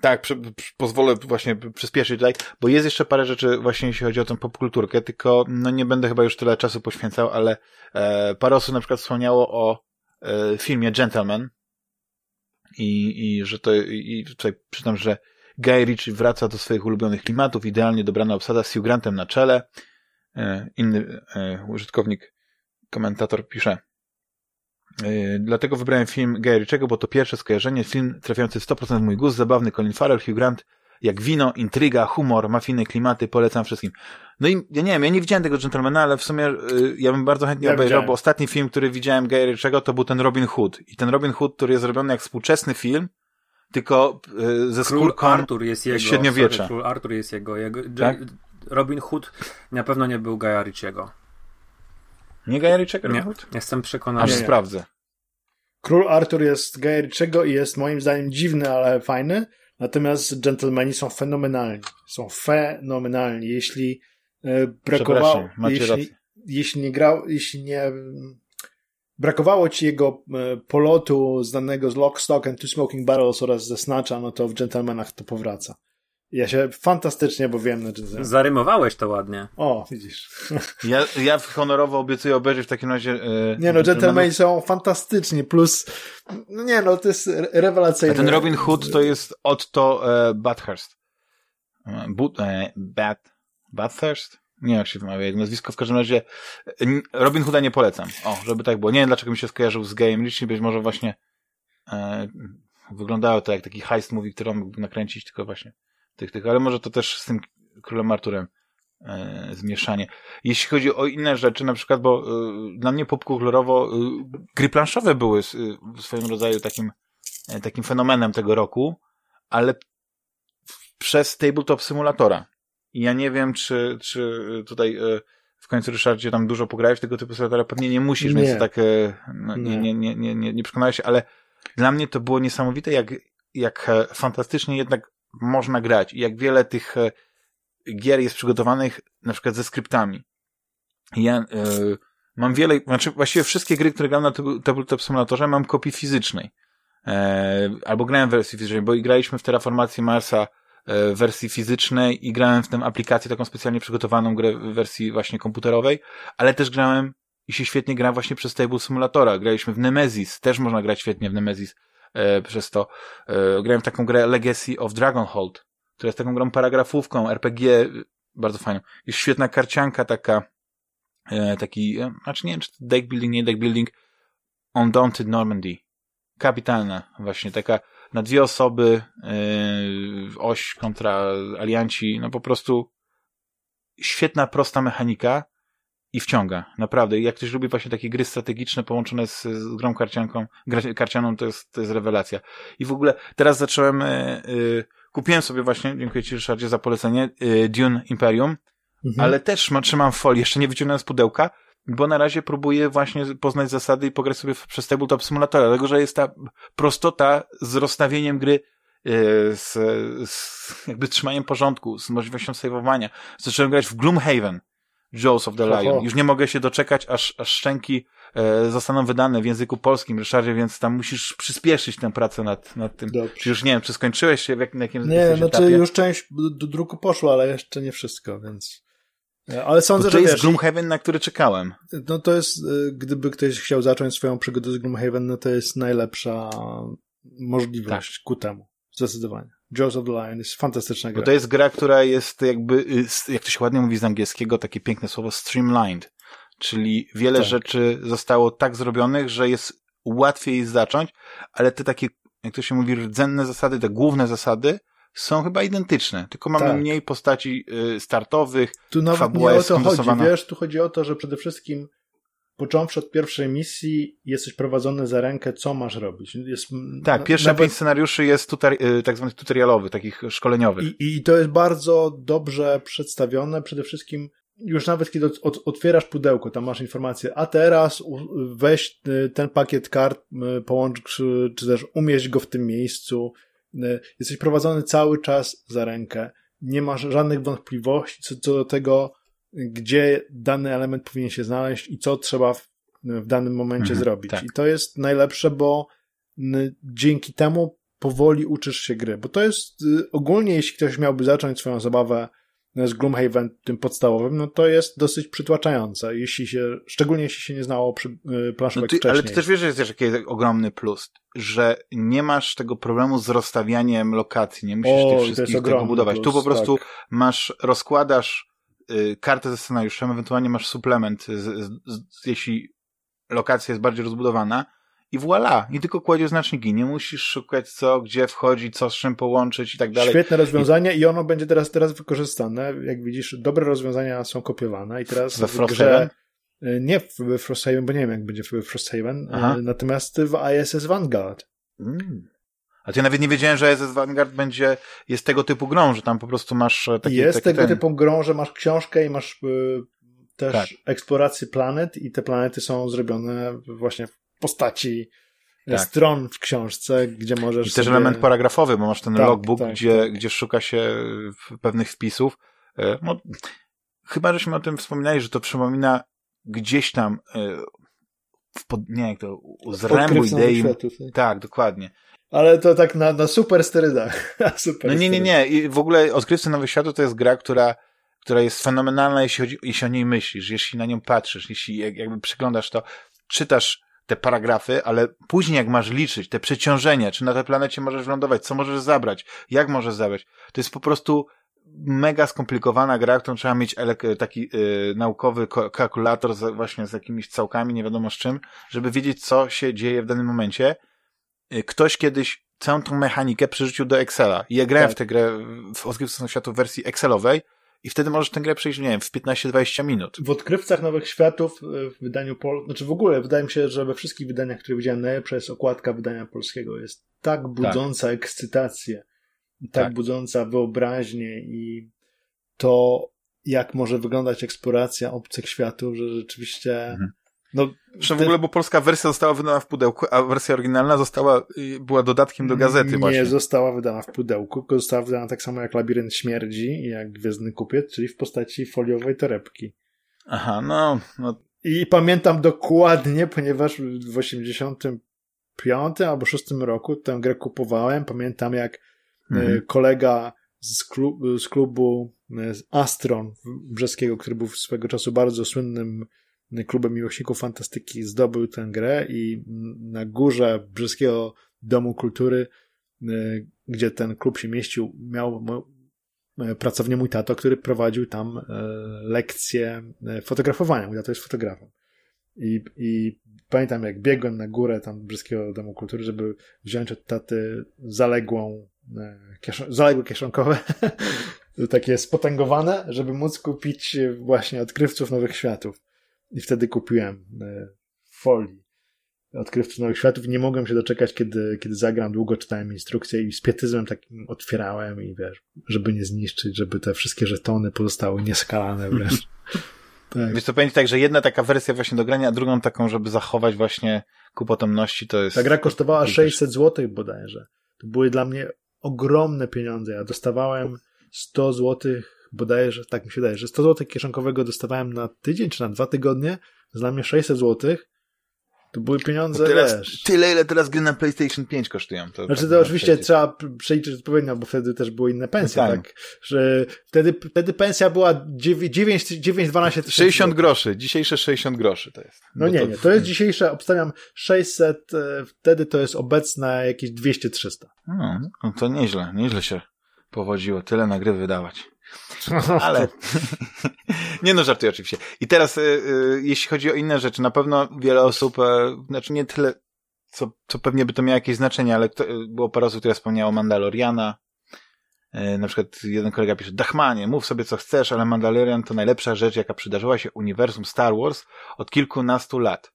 tak, prze, prze- pozwolę właśnie przyspieszyć tutaj, bo jest jeszcze parę rzeczy właśnie jeśli chodzi o tę popkulturkę, tylko no nie będę chyba już tyle czasu poświęcał, ale e, parę osób na przykład wspomniało o e, filmie Gentleman i, i że to, i tutaj przytam, że Guy Ritchie wraca do swoich ulubionych klimatów, idealnie dobrana obsada z Hugh Grantem na czele. E, inny e, użytkownik, komentator pisze, Yy, Dlatego wybrałem film Guy Ritchiego, bo to pierwsze skojarzenie, film trafiający w 100% w mój gust, zabawny Colin Farrell, Hugh Grant, jak wino, intryga, humor, mafijne klimaty, polecam wszystkim. No i ja nie wiem, ja nie widziałem tego Gentlemana, ale w sumie y, ja bym bardzo chętnie Ja obejrzał, widziałem. bo ostatni film, który widziałem Guy Ritchiego, to był ten Robin Hood. I ten Robin Hood, który jest zrobiony jak współczesny film, tylko y, ze Król skórką Artur jest jego. średniowiecza. Sorry, Król Artur jest jego. jego Tak? Robin Hood na pewno nie był Gaja Ritchiego. Nie Guy Ritchiego, Nie, Hood? jestem przekonany. Aż Nie, nie. sprawdzę. Król Artur jest Guy Ritchiego i jest moim zdaniem dziwny, ale fajny. Natomiast Gentlemani są fenomenalni. Są fenomenalni. Jeśli e, brakowało, jeśli, jeśli nie grał, jeśli nie mm, brakowało ci jego e, polotu znanego z Lock, Stock and Two Smoking Barrels oraz ze Snatcha, no to w Gentlemanach to powraca. Ja się fantastycznie bawiłem na Gentlemanach. Zarymowałeś to ładnie. O, widzisz. Ja, ja honorowo obiecuję obejrzeć w takim razie... y, Nie no. Gentlemani są fantastyczni, plus no nie no, to jest re- rewelacyjne. A ten Robin Hood to jest Otto e, Bathurst. E, But, e, Bat, Bathurst? Nie wiem, jak się wymawia jego nazwisko. W każdym razie e, Robin Hooda nie polecam. O, żeby tak było. Nie wiem, dlaczego mi się skojarzył z Gayem Ritchie. Być może właśnie e, wyglądało to jak taki heist movie, który on mógłby nakręcić, tylko właśnie tych, tych. Ale może to też z tym Królem Arturem e, zmieszanie. Jeśli chodzi o inne rzeczy, na przykład, bo e, dla mnie popkulturowo e, gry planszowe były s- y, w swoim rodzaju takim e, takim fenomenem tego roku, ale przez Tabletop Simulatora. I ja nie wiem, czy, czy tutaj e, w końcu, Ryszardzie, tam dużo pograłeś tego typu symulatora. Pewnie nie musisz, Nie. więc tak e, no, nie, nie, nie, nie, nie, nie przekonałeś się, ale dla mnie to było niesamowite, jak, jak e, fantastycznie jednak można grać i jak wiele tych e, gier jest przygotowanych na przykład ze skryptami. Ja e, mam wiele, znaczy właściwie wszystkie gry, które gram na tab- Tabletop Simulatorze mam kopii fizycznej. E, albo grałem w wersji fizycznej, bo i graliśmy w Terraformacji Marsa w wersji fizycznej i grałem w tę aplikację taką specjalnie przygotowaną grę w wersji właśnie komputerowej, ale też grałem i się świetnie gra właśnie przez Table Simulatora. Graliśmy w Nemesis, też można grać świetnie w Nemesis e, przez to. E, grałem w taką grę Legacy of Dragonhold, która jest taką grą paragrafówką, RPG, bardzo fajną. Jest świetna karcianka taka, e, taki, e, znaczy nie wiem, czy deck building, nie deck building, Undaunted Normandy. Kapitalna, właśnie taka na dwie osoby, oś kontra alianci, no po prostu świetna, prosta mechanika i wciąga. Naprawdę. Jak ktoś lubi właśnie takie gry strategiczne połączone z, z grą karcianką, karcianą, to jest, to jest rewelacja. I w ogóle teraz zacząłem, yy, yy, kupiłem sobie właśnie, dziękuję Ci Ryszardzie za polecenie, yy, Dune Imperium, mhm. ale też ma, trzymam folię, jeszcze nie wyciągnąłem z pudełka, bo na razie próbuję właśnie poznać zasady i pograć sobie przez Tabletop Simulator, dlatego że jest ta prostota z rozstawieniem gry e, z, z jakby trzymaniem porządku, z możliwością saveowania. Zacząłem grać w Gloomhaven, Jaws of the Lion. Już nie mogę się doczekać, aż, aż szczęki e, zostaną wydane w języku polskim, Ryszardzie, więc tam musisz przyspieszyć tę pracę nad, nad tym. Dobrze. Czy już nie wiem, czy skończyłeś się w jakim, jakim Nie, znaczy etapie? już część do druku poszła, ale jeszcze nie wszystko, więc... Ale sądzę, to że to jest wiesz, Gloomhaven, na który czekałem. No to jest, y, gdyby ktoś chciał zacząć swoją przygodę z Gloomhaven, no to jest najlepsza możliwość tak. ku temu. Zdecydowanie. Jaws of the Lion jest fantastyczna gra. Bo to jest gra, która jest jakby, y, jak to się ładnie mówi z angielskiego, takie piękne słowo streamlined. Czyli wiele tak. rzeczy zostało tak zrobionych, że jest łatwiej zacząć, ale te takie, jak to się mówi, rdzenne zasady, te główne zasady, są chyba identyczne, tylko mamy tak. mniej postaci y, startowych, Tu nawet nie o to chodzi, wiesz, tu chodzi o to, że przede wszystkim począwszy od pierwszej misji jesteś prowadzony za rękę, co masz robić. Jest, tak, pierwszy nawet... pięć scenariuszy jest tutar, y, tak zwany tutorialowy, takich szkoleniowych. I, I to jest bardzo dobrze przedstawione, przede wszystkim już nawet kiedy od, otwierasz pudełko, tam masz informację, a teraz weź y, ten pakiet kart, połącz, czy też umieść go w tym miejscu, jesteś prowadzony cały czas za rękę. Nie masz żadnych wątpliwości co, co do tego, gdzie dany element powinien się znaleźć i co trzeba w, w danym momencie mhm, zrobić. Tak. I to jest najlepsze, bo dzięki temu powoli uczysz się gry. Bo to jest y, ogólnie, jeśli ktoś miałby zacząć swoją zabawę z Gloomhaven, tym podstawowym, no to jest dosyć przytłaczające, jeśli się, szczególnie jeśli się nie znało przy, y, planszówek no ty, Ale ty też wiesz, że jest też jakiś ogromny plus, że nie masz tego problemu z rozstawianiem lokacji, nie musisz o, tych wszystkich tego budować. Plus, tu po prostu tak. masz, rozkładasz y, kartę ze scenariuszem, ewentualnie masz suplement, z, z, z, jeśli lokacja jest bardziej rozbudowana, i voilà, i tylko kładzie znaczniki. Nie musisz szukać co, gdzie wchodzi, co z czym połączyć i tak dalej. Świetne rozwiązanie i, i ono będzie teraz, teraz wykorzystane. Jak widzisz, dobre rozwiązania są kopiowane i teraz we w grze, y, nie w Frosthaven, bo nie wiem jak będzie w Frosthaven, y, Aha. natomiast w ISS Vanguard. Mm. A ja nawet nie wiedziałem, że ISS Vanguard będzie, jest tego typu grą, że tam po prostu masz e, taki Jest taki tego ten... typu grą, że masz książkę i masz y, też tak. eksplorację planet i te planety są zrobione właśnie w postaci e, tak. stron w książce, gdzie możesz. I też sobie... element paragrafowy, bo masz ten tak, logbook, tak, gdzie, tak. gdzie szuka się pewnych wpisów. E, no, chyba żeśmy o tym wspominali, że to przypomina gdzieś tam e, w pod, nie jak to, z idei. Tak, dokładnie. Ale to tak na, na super sterydach. super no nie, nie, nie. I w ogóle Odkrywcy Nowych Światów to jest gra, która która jest fenomenalna, jeśli, chodzi, jeśli o niej myślisz, jeśli na nią patrzysz, jeśli jakby przyglądasz to, czytasz te paragrafy, ale później jak masz liczyć te przeciążenia, czy na tej planecie możesz lądować, co możesz zabrać, jak możesz zabrać, to jest po prostu mega skomplikowana gra, którą trzeba mieć taki y, naukowy kalkulator z, właśnie z jakimiś całkami, nie wiadomo z czym, żeby wiedzieć, co się dzieje w danym momencie. Y, ktoś kiedyś całą tą mechanikę przerzucił do Excela. I ja grałem tak. w tę grę w Odkrywce Światu w wersji Excelowej i wtedy możesz tę grę przejść, nie wiem, w 15-20 minut. W Odkrywcach Nowych Światów e, w wydaniu pol... Znaczy w ogóle wydaje mi się, że we wszystkich wydaniach, które widziałem, najlepsza jest okładka wydania polskiego. Jest tak budząca tak. ekscytację, tak, tak budząca wyobraźnię i to, jak może wyglądać eksploracja obcych światów, że rzeczywiście mhm. No, Zresztą w ogóle, bo polska wersja została wydana w pudełku, a wersja oryginalna została, y, była dodatkiem do gazety nie właśnie. Nie została wydana w pudełku, tylko została wydana tak samo jak Labirynt Śmierci i jak Gwiezdny Kupiec, czyli w postaci foliowej torebki. Aha, no, no. I pamiętam dokładnie, ponieważ w 85 albo 6 roku tę grę kupowałem. Pamiętam jak y, mhm. kolega z, z klubu y, Astron brzeskiego, który był swego czasu bardzo słynnym klubem miłośników fantastyki zdobył tę grę i na górze Brzeskiego Domu Kultury, gdzie ten klub się mieścił, miał pracownię mój tato, który prowadził tam lekcje fotografowania. Mój tato jest fotografem. I, I pamiętam, jak biegłem na górę tam Brzeskiego Domu Kultury, żeby wziąć od taty zaległą, zaległe kieszonkowe takie spotęgowane, żeby móc kupić właśnie odkrywców nowych światów. I wtedy kupiłem e, folii odkrywców nowych światów. Nie mogłem się doczekać, kiedy, kiedy zagram. Długo czytałem instrukcję i z pietyzmem takim otwierałem i wiesz, żeby nie zniszczyć, żeby te wszystkie żetony pozostały nieskalane wręcz. tak. Wiesz, to powiem tak, że jedna taka wersja właśnie do grania, a drugą taką, żeby zachować właśnie ku potomności, to jest... Ta gra kosztowała 600 zł bodajże. To były dla mnie ogromne pieniądze. Ja dostawałem 100 zł, bodajże, tak mi się wydaje, że 100 zł kieszonkowego dostawałem na tydzień czy na dwa tygodnie, dla mnie 600 zł, to były pieniądze, teraz, wiesz. Tyle, ile teraz gry na PlayStation 5 kosztują. To znaczy to oczywiście trzeba przeliczyć odpowiednio, bo wtedy też były inne pensje, no tak. tak. Że wtedy, wtedy pensja była 9-12 tysięcy. 60 groszy, dzisiejsze 60 groszy to jest. No nie, to... nie, to jest dzisiejsze, obstawiam 600, e, wtedy to jest obecne jakieś 200-300. No, no to nieźle, nieźle się powodziło, tyle na gry wydawać. Ale nie no, żartuję oczywiście. I teraz, y, y, jeśli chodzi o inne rzeczy, na pewno wiele osób, y, znaczy nie tyle, co, co pewnie by to miało jakieś znaczenie, ale kto, było parę osób, które wspomniało Mandaloriana. Na przykład jeden kolega pisze, Dachmanie, mów sobie co chcesz, ale Mandalorian to najlepsza rzecz, jaka przydarzyła się uniwersum Star Wars od kilkunastu lat.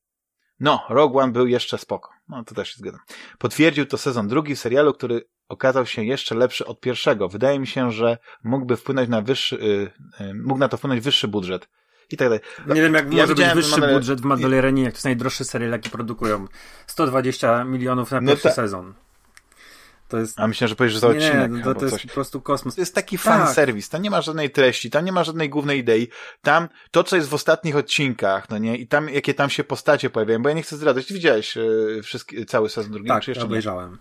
No, Rogue One był jeszcze spoko. No, to też się zgadzam. Potwierdził to sezon drugi serialu, który okazał się jeszcze lepszy od pierwszego. Wydaje mi się, że mógłby wpłynąć na wyższy, yy, yy, mógł na to wpłynąć wyższy budżet. I tak dalej. Nie wiem, jak ja może być wyższy budżet w Mandalorianie, jak to jest najdroższy serial, jaki produkują. 120 milionów na no pierwszy no sezon. To jest... A myślę, że powiesz, że za odcinek. Nie, to, to jest coś. po prostu kosmos. To jest taki fan tak. serwis. Tam nie ma żadnej treści, tam nie ma żadnej głównej idei. Tam to, co jest w ostatnich odcinkach, no nie, i tam, jakie tam się postacie pojawiają, bo ja nie chcę zdradzać. Ty widziałeś yy, wszystkie, cały sezon drugi, tak, czy jeszcze obejrzałem. Nie?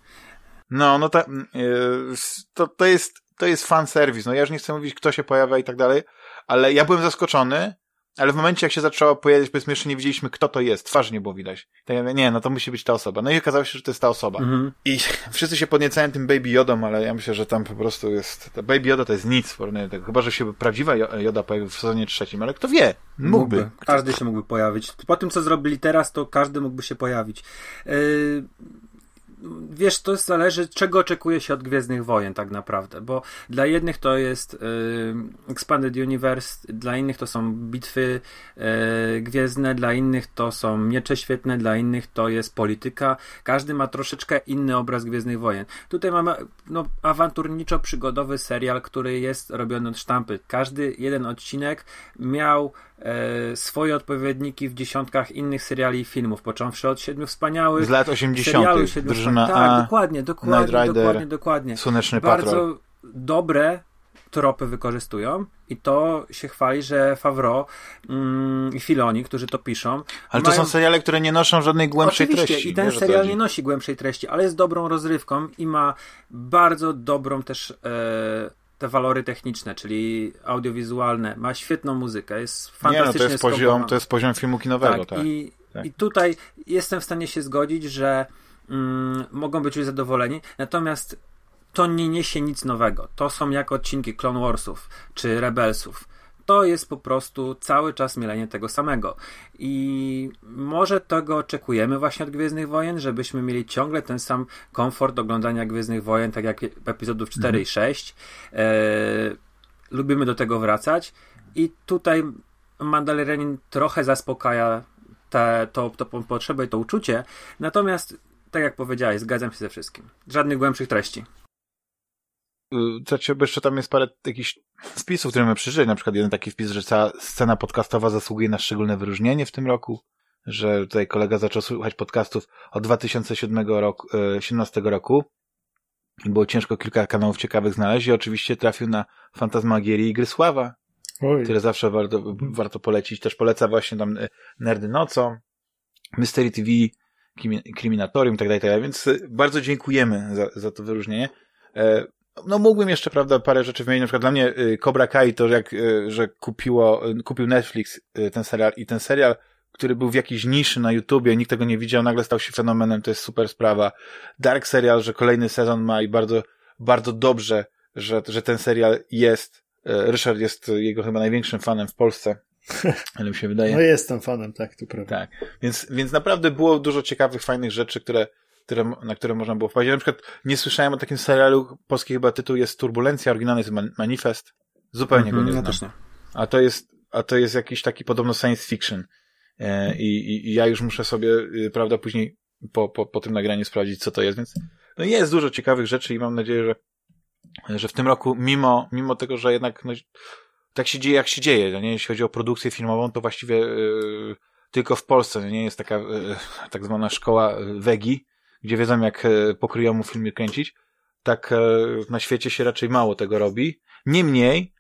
No, no ta, yy, to, to jest, to jest fan serwis. No ja już nie chcę mówić, kto się pojawia i tak dalej, ale ja byłem zaskoczony, ale w momencie, jak się zaczęło pojawiać, powiedzmy, jeszcze nie wiedzieliśmy, kto to jest, twarz nie było widać. Tak ja mówię, nie, no to musi być ta osoba. No i okazało się, że to jest ta osoba. Mhm. I wszyscy się podniecają tym Baby Jodą, ale ja myślę, że tam po prostu jest, ta Baby Yoda to jest nic w porównaniu tego. Chyba, że się prawdziwa Joda pojawi w sezonie trzecim, ale kto wie, mógłby. mógłby. Każdy się mógłby pojawić. Po tym, co zrobili teraz, to każdy mógłby się pojawić. Yy wiesz, to zależy, czego oczekuje się od Gwiezdnych Wojen tak naprawdę, bo dla jednych to jest y, Expanded Universe, dla innych to są bitwy y, gwiezdne, dla innych to są miecze świetne, dla innych to jest polityka. Każdy ma troszeczkę inny obraz Gwiezdnych Wojen. Tutaj mamy no, awanturniczo-przygodowy serial, który jest robiony od sztampy. Każdy jeden odcinek miał e, swoje odpowiedniki w dziesiątkach innych seriali i filmów, począwszy od Siedmiu Wspaniałych. Z lat 80. Drużyna Tak, A, dokładnie, dokładnie, Rider, dokładnie, dokładnie. Słoneczny Bardzo Patrol. dobre tropy wykorzystują i to się chwali, że Favreau mm, i Filoni, którzy to piszą. Ale mają... to są seriale, które nie noszą żadnej głębszej Oczywiście, treści. i ten serial nie nosi głębszej treści, ale jest dobrą rozrywką i ma bardzo dobrą też e, te walory techniczne, czyli audiowizualne, ma świetną muzykę, jest fantastycznie nie, no to jest poziom, To jest poziom filmu kinowego, tak. tak. I, tak. I tutaj jestem w stanie się zgodzić, że mm, mogą być już zadowoleni, natomiast to nie niesie nic nowego. To są jak odcinki Clone Warsów czy Rebelsów to jest po prostu cały czas mielenie tego samego. I może tego oczekujemy właśnie od Gwiezdnych Wojen, żebyśmy mieli ciągle ten sam komfort oglądania Gwiezdnych Wojen, tak jak epizodów 4 mm. i 6. E, lubimy do tego wracać i tutaj Mandalorianin trochę zaspokaja te, to, to potrzebę i to uczucie, natomiast tak jak powiedziałeś, zgadzam się ze wszystkim. Żadnych głębszych treści. Ciebie jeszcze tam jest parę jakichś wpisów, które my przeżyli. Na przykład jeden taki wpis, że cała scena podcastowa zasługuje na szczególne wyróżnienie w tym roku. Że tutaj kolega zaczął słuchać podcastów od 2007 roku, 17 roku. I było ciężko kilka kanałów ciekawych znaleźć i oczywiście trafił na Fantasmagierii i Gry Sława, Oj. które zawsze warto, warto polecić. Też poleca właśnie tam e, Nerdy Nocą, Mystery TV, Kryminatorium i tak dalej, tak. Więc e, bardzo dziękujemy za, za to wyróżnienie. E, no mógłbym jeszcze, prawda, parę rzeczy wymienić. Na przykład dla mnie y, Cobra Kai to, jak, y, że kupiło, y, kupił Netflix ten serial i ten serial który był w jakiejś niszy na YouTubie, nikt tego nie widział, nagle stał się fenomenem, to jest super sprawa. Dark Serial, że kolejny sezon ma i bardzo, bardzo dobrze, że, że ten serial jest. Ryszard jest jego chyba największym fanem w Polsce, ale mi się wydaje. No jestem fanem, tak, to prawda. Tak, więc, więc naprawdę było dużo ciekawych, fajnych rzeczy, które, które, na które można było wpaść. Ja na przykład nie słyszałem o takim serialu, polski chyba tytuł jest Turbulencja, oryginalny jest Manifest. Zupełnie go nie Mhm, ja znam. też nie. A to jest, a to jest jakiś taki podobno science fiction. E, i, i, I ja już muszę sobie, y, prawda, później po, po, po tym nagraniu sprawdzić, co to jest, więc no jest dużo ciekawych rzeczy i mam nadzieję, że, że w tym roku, mimo, mimo tego, że jednak no, tak się dzieje, jak się dzieje, no nie? jeśli chodzi o produkcję filmową, to właściwie y, tylko w Polsce no nie jest taka y, tak zwana szkoła y, wegi, gdzie wiedzą, jak y, po kryjomu filmy kręcić. Tak na świecie się raczej mało tego robi. Niemniej,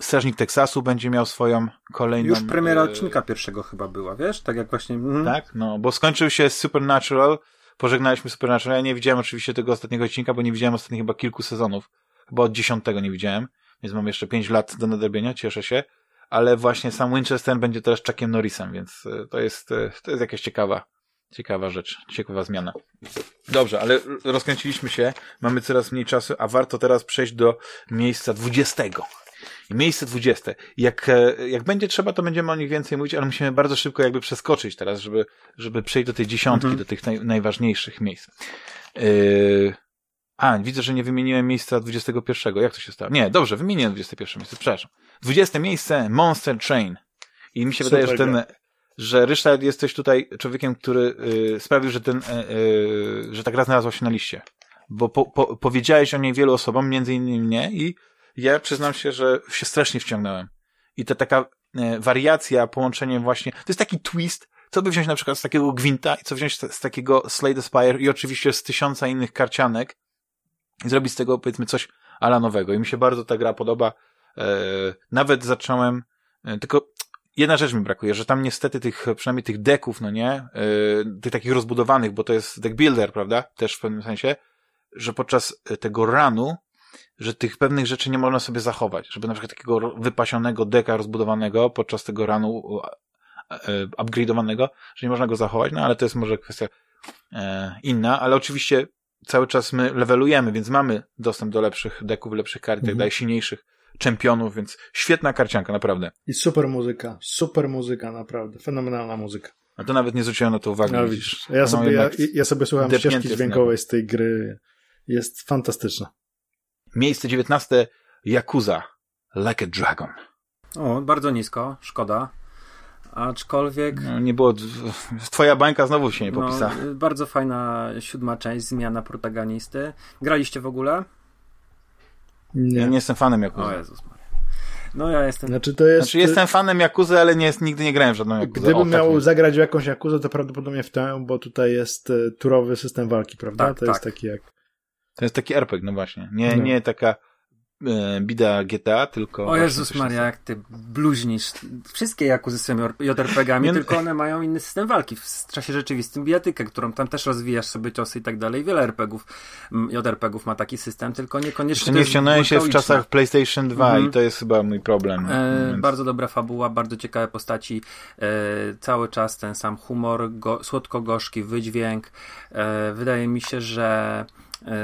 Strażnik Teksasu będzie miał swoją kolejną... Już premiera e, odcinka pierwszego chyba była, wiesz? Tak jak właśnie... mhm. Tak, no, bo skończył się Supernatural, pożegnaliśmy Supernatural. Ja nie widziałem oczywiście tego ostatniego odcinka, bo nie widziałem ostatnich chyba kilku sezonów. Chyba od dziesiątego nie widziałem, więc mam jeszcze pięć lat do nadrobienia, cieszę się. Ale właśnie sam Winchester będzie teraz Chuckiem Norrisem, więc e, to jest, e, to jest jakaś ciekawa, ciekawa rzecz, ciekawa zmiana. Dobrze, ale rozkręciliśmy się, mamy coraz mniej czasu, a warto teraz przejść do miejsca dwudziestego. I miejsce 20. Jak, e, jak będzie trzeba, to będziemy o nich więcej mówić, ale musimy bardzo szybko jakby przeskoczyć teraz, żeby, żeby przejść do tej dziesiątki, Mhm. do tych naj, najważniejszych miejsc. Yy... A, widzę, że nie wymieniłem miejsca 21. Jak to się stało? Nie, dobrze, wymieniłem 21 miejsce, przepraszam. 20 miejsce Monster Train. I mi się Super wydaje, że ten, że Ryszard jesteś tutaj człowiekiem, który y, sprawił, że ten, y, y, że ta gra znalazła się na liście. Bo po, po, powiedziałeś o niej wielu osobom, między innymi mnie i ja przyznam się, że się strasznie wciągnąłem. I to taka e, wariacja, połączenie właśnie, to jest taki twist, co by wziąć na przykład z takiego Gwinta i co wziąć z, z takiego Slay the Spire i oczywiście z tysiąca innych karcianek i zrobić z tego powiedzmy coś ala nowego. I mi się bardzo ta gra podoba. E, nawet zacząłem, e, tylko jedna rzecz mi brakuje, że tam niestety tych, przynajmniej tych deków, no nie, e, tych takich rozbudowanych, bo to jest deck builder, prawda, też w pewnym sensie, że podczas tego runu że tych pewnych rzeczy nie można sobie zachować, żeby na przykład takiego wypasionego deka rozbudowanego podczas tego runu upgrade'owanego, że nie można go zachować, no ale to jest może kwestia inna, ale oczywiście cały czas my levelujemy, więc mamy dostęp do lepszych deków, lepszych kart i tak Mhm. dalej, silniejszych czempionów, więc świetna karcianka, naprawdę. I super muzyka, super muzyka, naprawdę, fenomenalna muzyka. A to nawet nie zwróciłem na to uwagi. No widzisz. ja No sobie, ja, ja sobie ścieżki dźwiękowej z tej gry. Jest fantastyczna. Miejsce 19. Yakuza. Like a Dragon. O, bardzo nisko, szkoda. Aczkolwiek... No, nie było... Twoja bańka znowu się nie popisała. No, bardzo fajna siódma część, zmiana protagonisty. Graliście w ogóle? Nie. Ja nie jestem fanem O Yakuza. Jezus Maria. No ja jestem... Znaczy to jest... Znaczy jestem fanem Yakuzy, ale nie jest, nigdy nie grałem w żadną Yakuzę. Gdybym O, tak miał zagrać w jakąś Jakuzę, to prawdopodobnie w tę, bo tutaj jest e, turowy system walki, prawda? Tak, to jest tak. taki jak... To jest taki RPG, no właśnie. Nie, No. nie taka bida GTA, tylko... O Jezus Maria, jak ty bluźnisz. Wszystkie Jakuzy są JRPG-ami, Nie- tylko one mają inny system walki. W czasie rzeczywistym bijatykę, którą tam też rozwijasz sobie ciosy i tak dalej. Wiele RPGów, JRPG-ów ma taki system, tylko niekoniecznie Jeszcze nie wciągnąłem się w czasach PlayStation 2 Mhm. i to jest chyba mój problem. E, Więc- Bardzo dobra fabuła, bardzo ciekawe postaci, e, cały czas ten sam humor, go, słodko-gorzki wydźwięk. E, wydaje mi się, że e,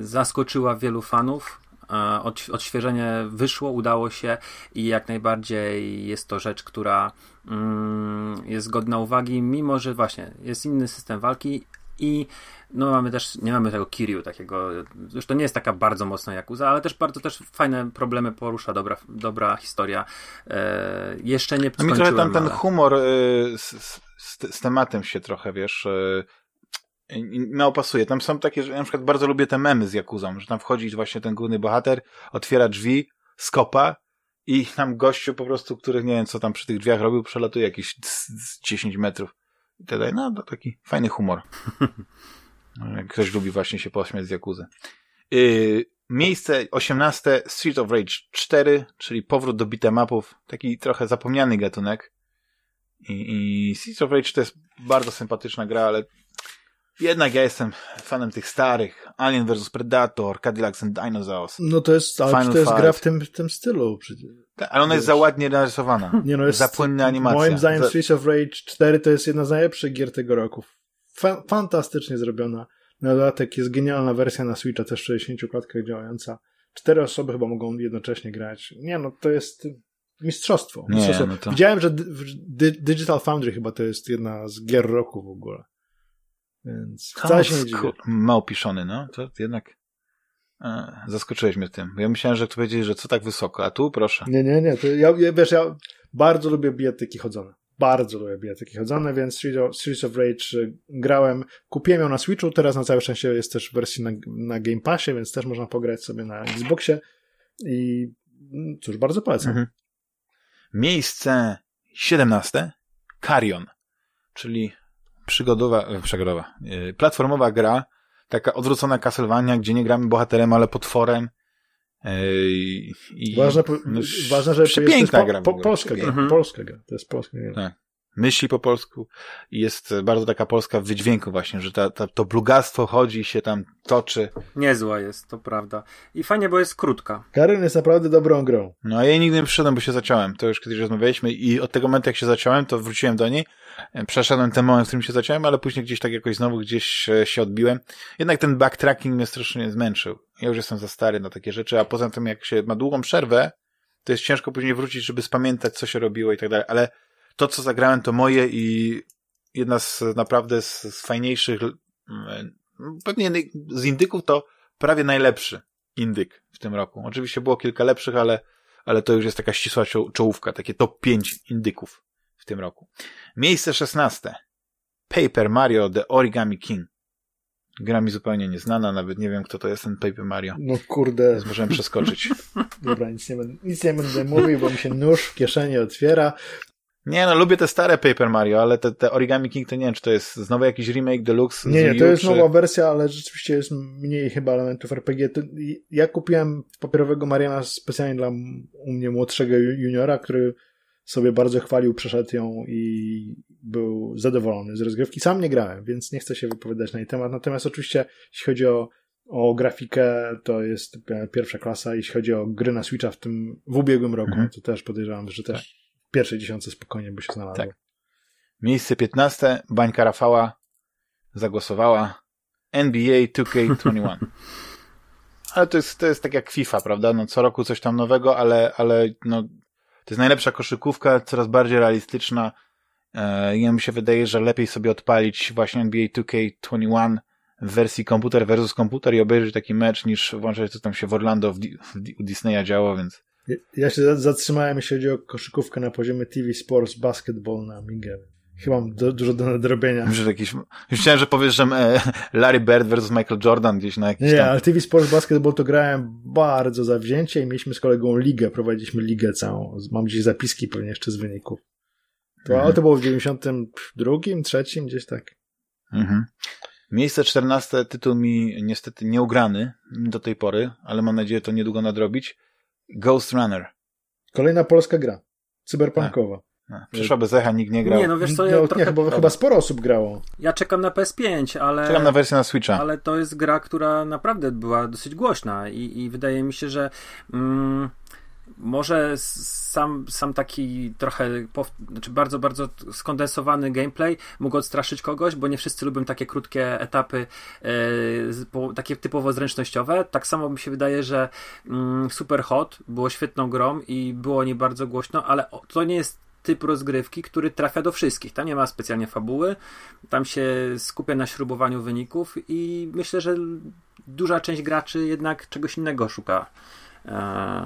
zaskoczyła wielu fanów. E, Odś- odświeżenie wyszło, udało się i jak najbardziej jest to rzecz, która mm, jest godna uwagi, mimo że właśnie jest inny system walki i no mamy też, nie mamy tego Kiryu takiego, już to nie jest taka bardzo mocna Yakuza, ale też bardzo też fajne problemy porusza, dobra, dobra historia. E, jeszcze nie No mi skończyłem, trochę tam ten ale... humor y, z, z, z, tematem się trochę, wiesz, y, mało pasuje. Tam są takie, że ja na przykład bardzo lubię te memy z Jakuzą, że tam wchodzi właśnie ten główny bohater, otwiera drzwi, skopa i tam gościu po prostu, który nie wiem co tam przy tych drzwiach robił, przelatuje jakieś z, z 10 metrów. I dalej. No to taki fajny humor. No, ktoś lubi właśnie się pośmiać z Jakuzy. Yy, miejsce 18 Street of Rage 4, czyli powrót do beat'em upów. Taki trochę zapomniany gatunek. I, I Street of Rage to jest bardzo sympatyczna gra, ale Jednak ja jestem fanem tych starych. Alien vs Predator, Cadillacs and Dinosaurs. No to jest, ale Final to jest gra Fight. w tym, w tym stylu. przecież. Ta- Ale ona jest za ładnie narysowana. Nie no, jest, za płynna animacja. Moim zdaniem Za- Streets of Rage 4 to jest jedna z najlepszych gier tego roku. Fa fantastycznie zrobiona. Na dodatek jest genialna wersja na Switcha, też w 60 klatkach działająca. Cztery osoby chyba mogą jednocześnie grać. Nie no, to jest mistrzostwo. Nie, mistrzostwo. no to- Widziałem, że Di- Di- Digital Foundry chyba to jest jedna z gier roku w ogóle. Więc wcale się nie dziwię. skur- Mało piszony, no. To jednak e, zaskoczyłeś mnie tym. Ja myślałem, że tu powiedzieli, że co tak wysoko, a tu proszę. Nie, nie, nie. To ja, ja, wiesz, ja bardzo lubię bijatyki chodzone. Bardzo lubię bijatyki chodzone, więc Streets of, Streets of Rage y, grałem. Kupiłem ją na Switchu, teraz na całe szczęście jest też w wersji na, na Game Passie, więc też można pograć sobie na Xboxie. I mm, cóż, bardzo polecam. Mhm. Miejsce 17. Carrion, czyli przygodowa, e, przygodowa, e, platformowa gra, taka odwrócona Castlevania, gdzie nie gramy bohaterem, ale potworem. E, I, i Ważne, po- no, ważne, że to przepiękna jest gra po, po, polska gra. Mhm. Polska gra. To jest polska gra. Tak. myśli po polsku i jest bardzo taka polska w wydźwięku właśnie, że ta, ta, to blugastwo chodzi i się tam toczy. Niezła jest, to prawda. I fajnie, bo jest krótka. Karen jest naprawdę dobrą grą. No a ja jej nigdy nie przyszedłem, bo się zaciąłem. To już kiedyś rozmawialiśmy i od tego momentu, jak się zaciąłem, to wróciłem do niej. E, Przeszedłem ten moment, w którym się zaciąłem, ale później gdzieś tak jakoś znowu gdzieś e, się odbiłem. Jednak ten backtracking mnie strasznie zmęczył. Ja już jestem za stary na takie rzeczy, a poza tym jak się ma długą przerwę, to jest ciężko później wrócić, żeby spamiętać, co się robiło i tak dalej. Ale to, co zagrałem, to moje i jedna z naprawdę z, z fajniejszych, mm, pewnie z indyków to prawie najlepszy indyk w tym roku. Oczywiście było kilka lepszych, ale, ale to już jest taka ścisła czo- czołówka, takie top 5 indyków tym roku. Miejsce 16. Paper Mario The Origami King. Gra mi zupełnie nieznana, nawet nie wiem, kto to jest ten Paper Mario. No kurde. Więc możemy przeskoczyć. Dobra, nic nie, będę, nic nie będę mówił, bo mi się nóż w kieszeni otwiera. Nie no, lubię te stare Paper Mario, ale te, te Origami King to nie wiem, czy to jest znowu jakiś remake deluxe Nie, nie, to jest czy... nowa wersja, ale rzeczywiście jest mniej chyba elementów RPG. To, ja kupiłem papierowego Mariana specjalnie dla u mnie młodszego ju- juniora, który sobie bardzo chwalił, przeszedł ją i był zadowolony z rozgrywki. Sam nie grałem, więc nie chcę się wypowiadać na jej temat. Natomiast oczywiście, jeśli chodzi o, o grafikę, to jest e, pierwsza klasa. Jeśli chodzi o gry na Switcha w tym, w ubiegłym roku, Mhm. to też podejrzewam, że też w pierwszej dziesiątce spokojnie by się znalazło. Tak. Miejsce 15. Bańka Rafała zagłosowała NBA 2K21. ale to jest, to jest tak jak FIFA, prawda? No co roku coś tam nowego, ale, ale no, to jest najlepsza koszykówka, coraz bardziej realistyczna. E, I mi się wydaje, że lepiej sobie odpalić właśnie NBA 2K21 w wersji komputer versus komputer i obejrzeć taki mecz, niż włączać co tam się w Orlando w, u Disneya działo, więc Ja- Ja się za- zatrzymałem, jeśli chodzi o koszykówkę na poziomie TV Sports Basketball na Amigę. Chyba mam do, dużo do nadrobienia. Że jakiś, chciałem, że powiesz, że e, Larry Bird versus Michael Jordan gdzieś na jakiś Nie, tam... ale TV Sports Basketball to grałem bardzo zawzięcie i mieliśmy z kolegą ligę, prowadziliśmy ligę całą. Mam gdzieś zapiski pewnie jeszcze z wyników. To, Mhm. Ale to było w 92, trzecim, gdzieś tak. Mhm. Miejsce 14, tytuł mi niestety nieugrany do tej pory, ale mam nadzieję to niedługo nadrobić. Ghost Runner. Kolejna polska gra. Cyberpunkowa. No, przyszła bez echa, nikt nie grał. Nie, no wiesz co, No, ja, nie, trochę, chyba, chyba sporo osób grało. ja czekam na PS5, ale... Czekam na wersję na Switcha. Ale to jest gra, która naprawdę była dosyć głośna i, i wydaje mi się, że mm, może sam, sam taki trochę, pow, znaczy bardzo, bardzo skondensowany gameplay mógł odstraszyć kogoś, bo nie wszyscy lubią takie krótkie etapy, po, takie typowo zręcznościowe. Tak samo mi się wydaje, że mm, Super Hot było świetną grą i było nie bardzo głośno, ale to nie jest typ rozgrywki, który trafia do wszystkich. Tam nie ma specjalnie fabuły, tam się skupia na śrubowaniu wyników i myślę, że duża część graczy jednak czegoś innego szuka. E,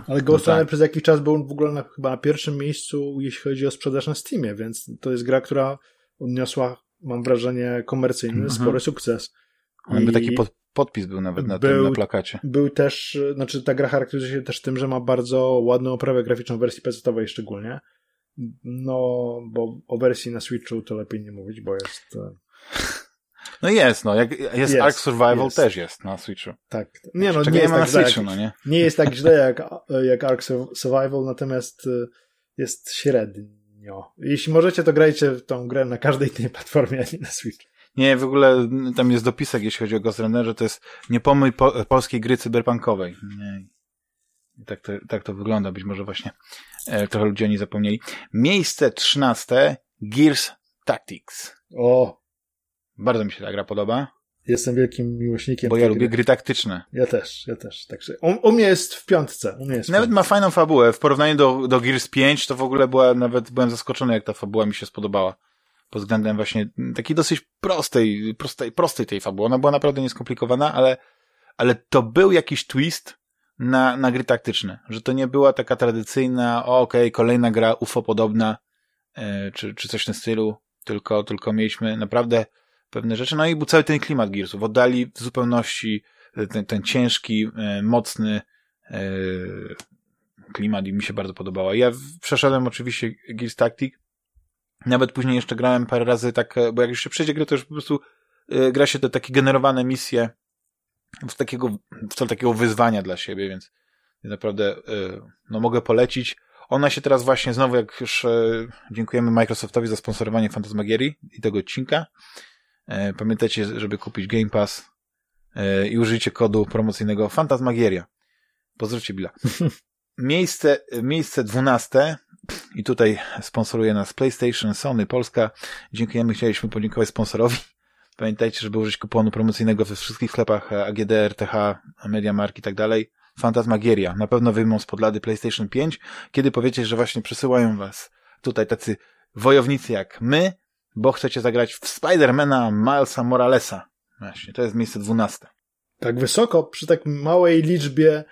Ale Ghost No tak. Runner przez jakiś czas był w ogóle na, chyba na pierwszym miejscu, jeśli chodzi o sprzedaż na Steamie, więc to jest gra, która odniosła, mam wrażenie, komercyjny, Mhm. spory sukces. Jakby I taki pod, podpis był nawet na był- tym, na plakacie. Był też, znaczy ta gra charakteryzuje się też tym, że ma bardzo ładną oprawę graficzną w wersji PC-owej szczególnie. No, bo o wersji na Switchu to lepiej nie mówić, bo jest e, No jest, no. Jak, jest, Jest, Ark Survival jest. też jest na Switchu. tak. Nie no, nie nie jest tak źle, Switchu, jak, no nie? nie jest tak źle jak, jak Ark Sur- Survival, natomiast e, jest średnio. Jeśli możecie, to grajcie w tą grę na każdej tej platformie, a nie na Switch. Nie, w ogóle tam jest dopisek, jeśli chodzi o Ghost Runner, że to jest niepomój po, polskiej gry cyberpunkowej. Nie. Tak to, tak to wygląda, być może właśnie trochę ludzie o niej zapomnieli. Miejsce trzynaste, Gears Tactics. O, Bardzo mi się ta gra podoba, jestem wielkim miłośnikiem. bo ja lubię gry. gry taktyczne. Ja też, ja też. Także u, u mnie jest w piątce. U mnie jest Nawet piątce. ma fajną fabułę. W porównaniu do, do Gears 5 to w ogóle była, nawet byłem zaskoczony, jak ta fabuła mi się spodobała. Pod względem właśnie takiej dosyć prostej, prostej, prostej tej fabuły. Ona była naprawdę nieskomplikowana, ale, ale to był jakiś twist na, na gry taktyczne. Że to nie była taka tradycyjna, okej, kolejna gra UFO podobna, e, czy, czy coś w tym stylu, tylko, tylko mieliśmy naprawdę pewne rzeczy. No i był cały ten klimat Gearsów. Oddali w zupełności ten, ten ciężki, e, mocny, e, klimat i mi się bardzo podobała. Ja przeszedłem oczywiście Gears Tactic. Nawet później jeszcze grałem parę razy tak, e, bo jak już się przejdzie grę, to już po prostu e, gra się te takie generowane misje w takiego, w celu takiego wyzwania dla siebie, więc naprawdę e, no mogę polecić. Ona się teraz właśnie znowu, jak już e, dziękujemy Microsoftowi za sponsorowanie Fantasmagierii i tego odcinka. E, Pamiętajcie, żeby kupić Game Pass i użyjcie kodu promocyjnego Fantasmagieria. Pozdrówcie Billa. Miejsce, miejsce dwunaste i tutaj sponsoruje nas PlayStation, Sony, Polska. Dziękujemy, chcieliśmy podziękować sponsorowi. Pamiętajcie, żeby użyć kuponu promocyjnego we wszystkich sklepach e, AGD, RTH, MediaMarkt i tak dalej. Fantasmagieria. Na pewno wyjmą z podlady PlayStation 5, kiedy powiecie, że właśnie przysyłają was tutaj tacy wojownicy jak my, bo chcecie zagrać w Spidermana Milesa Moralesa. Właśnie, to jest miejsce dwunaste. Tak wysoko, przy tak małej liczbie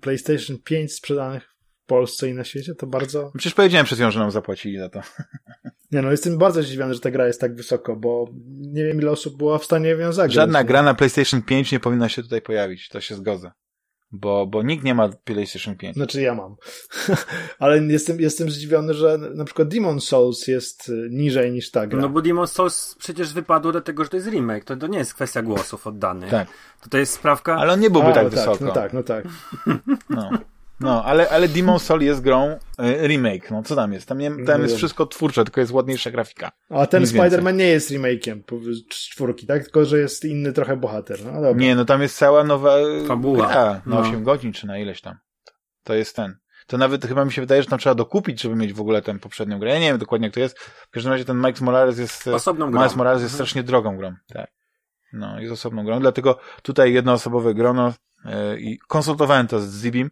PlayStation 5 sprzedanych w Polsce i na świecie, to bardzo... Przecież powiedziałem przed chwilą, że nam zapłacili za to. Nie no, jestem bardzo zdziwiony, że ta gra jest tak wysoko, bo nie wiem ile osób była w stanie ją zagrać. Żadna gra na PlayStation 5 nie powinna się tutaj pojawić, to się zgodzę. Bo, bo nikt nie ma PlayStation 5. Znaczy ja mam. Ale jestem, jestem zdziwiony, że na przykład Demon Souls jest y, niżej niż ta gra. No bo Demon's Souls przecież wypadło dlatego, że to jest remake. To, to nie jest kwestia głosów oddanych. Tak. To, to jest sprawka... Ale on nie byłby A, tak no wysoko. No tak, no tak. No, no ale, ale Demon Soul jest grą y, remake. No co tam jest? Tam, nie, tam jest No. wszystko twórcze, tylko jest ładniejsza grafika. A ten. Spider-Man nie jest z czwórki, tak? Tylko, że jest inny trochę bohater. No dobra. Nie, no tam jest cała nowa y, Fabuła. gra na No. 8 godzin, czy na ileś tam. To jest ten. To nawet chyba mi się wydaje, że tam trzeba dokupić, żeby mieć w ogóle tę poprzednią grę. Ja nie wiem dokładnie jak to jest. W każdym razie ten Miles Morales jest... y, Osobną grą. Miles Morales jest Mhm. strasznie drogą grą. Tak. No, jest osobną grą. Dlatego tutaj jednoosobowe grono y, i konsultowałem to z Zibim.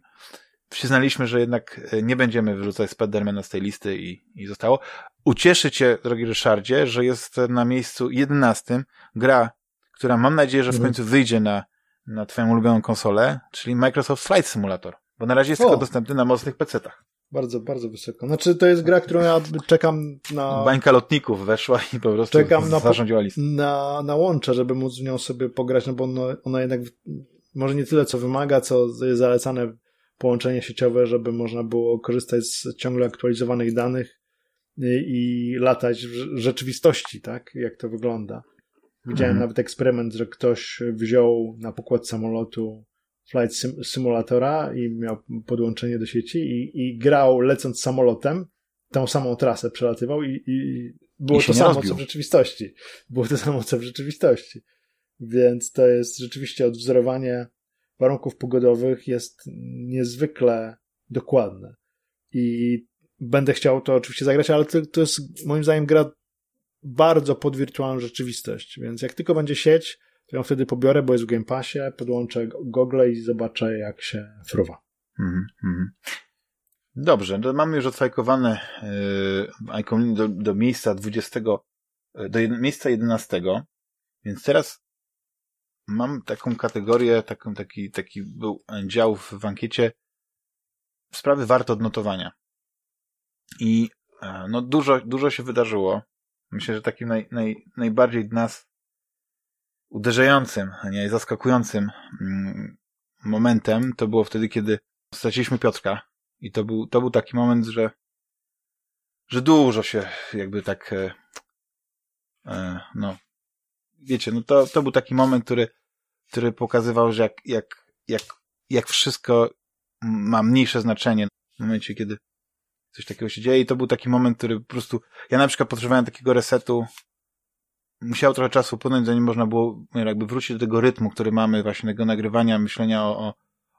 Przyznaliśmy, że jednak y, nie będziemy wyrzucać Spidermana z tej listy i, i zostało. Ucieszy cię, drogi Ryszardzie, że jest na miejscu 11 gra, która mam nadzieję, że w Mhm. końcu wyjdzie na, na twoją ulubioną konsolę, czyli Microsoft Flight Simulator. Bo na razie jest O. tylko dostępny na mocnych PC-tach. Bardzo, bardzo wysoko. Znaczy, to jest gra, którą ja czekam na, Bańka lotników weszła i po prostu Czekam na zarządziła listę. na, na łącze, żeby móc w nią sobie pograć, no bo ona, ona jednak może nie tyle, co wymaga, co jest zalecane połączenie sieciowe, żeby można było korzystać z ciągle aktualizowanych danych i, latać w rzeczywistości, tak? Jak to wygląda. Widziałem Mhm. nawet eksperyment, że ktoś wziął na pokład samolotu flight sim simulatora i miał podłączenie do sieci i, i grał lecąc samolotem, tą samą trasę przelatywał i, i było I to samo, rozbił. co w rzeczywistości. Było to samo, co w rzeczywistości. Więc to jest rzeczywiście odwzorowanie warunków pogodowych jest niezwykle dokładne. I będę chciał to oczywiście zagrać, ale to, to jest moim zdaniem gra bardzo pod wirtualną rzeczywistość. Więc jak tylko będzie sieć, to ją wtedy pobiorę, bo jest w Game Passie, podłączę gogle i zobaczę, jak się fruwa. Mhm, mhm. Dobrze, to mamy już odfajkowane yy, icon do, do miejsca 20, yy, do jed, miejsca 11, więc teraz mam taką kategorię, taką, taki, taki był dział w, w ankiecie sprawy warte odnotowania. I e, no dużo, dużo się wydarzyło. Myślę, że takim naj, naj, najbardziej nas uderzającym, nie zaskakującym mm, momentem to było wtedy, kiedy straciliśmy Piotrka. I to był, to był taki moment, że, że dużo się jakby tak, e, e, no, wiecie, no to, to był taki moment, który, który pokazywał, że jak, jak, jak, jak wszystko ma mniejsze znaczenie w momencie, kiedy coś takiego się dzieje. I to był taki moment, który po prostu, ja na przykład potrzebowałem takiego resetu musiało trochę czasu upłynąć, zanim można było jakby wrócić do tego rytmu, który mamy właśnie tego nagrywania, myślenia o, o,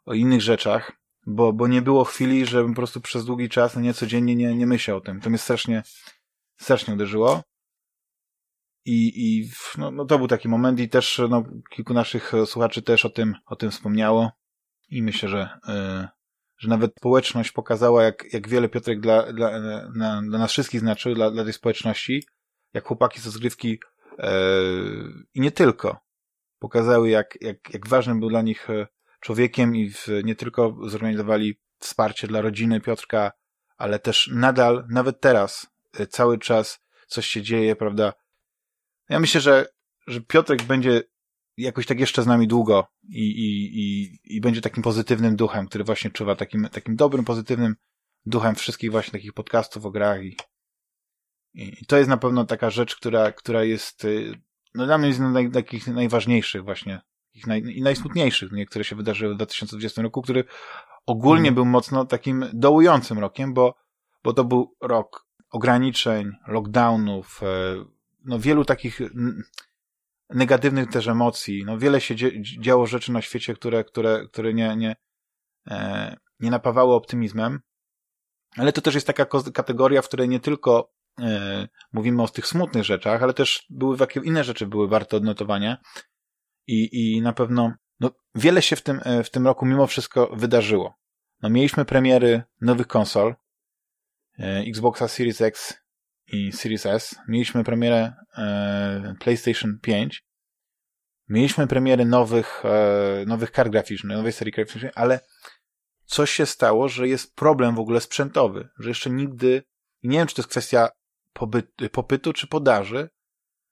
o innych rzeczach, bo, bo nie było chwili, żebym po prostu przez długi czas, no nie codziennie nie, nie myślał o tym. To mnie strasznie, strasznie uderzyło. I, i no, no to był taki moment i też no, kilku naszych słuchaczy też o tym, o tym wspomniało i myślę, że, yy, że nawet społeczność pokazała, jak, jak wiele Piotrek dla, dla, dla, nas wszystkich znaczył, dla, dla tej społeczności, jak chłopaki z rozgrywki yy, i nie tylko pokazały, jak, jak, jak ważnym był dla nich e, człowiekiem i w, nie tylko zorganizowali wsparcie dla rodziny Piotrka, ale też nadal, nawet teraz, cały czas coś się dzieje, prawda? Ja myślę, że, że Piotrek będzie jakoś tak jeszcze z nami długo i, i, i, i będzie takim pozytywnym duchem, który właśnie czuwa takim, takim dobrym, pozytywnym duchem wszystkich właśnie takich podcastów o grach i, i to jest na pewno taka rzecz, która, która jest, y, no dla mnie jest z takich najważniejszych właśnie naj, i najsmutniejszych, nie, które się wydarzyły w 2020 roku, który ogólnie mm. był mocno takim dołującym rokiem, bo, bo to był rok ograniczeń, lockdownów, e, no wielu takich negatywnych też emocji. No wiele się działo rzeczy na świecie, które, które, które nie, nie, e, nie napawały optymizmem. Ale to też jest taka kategoria, w której nie tylko e, mówimy o tych smutnych rzeczach, ale też były jakie inne rzeczy były warte odnotowania. I, i na pewno no, wiele się w tym, e, w tym roku mimo wszystko wydarzyło. No, mieliśmy premiery nowych konsol, e, Xboxa Series X i Series S. Mieliśmy premierę e, PlayStation 5. Mieliśmy premiery nowych, e, nowych kart graficznych, nowej serii graficznej, ale coś się stało, że jest problem w ogóle sprzętowy, że jeszcze nigdy, nie wiem, czy to jest kwestia popytu czy podaży,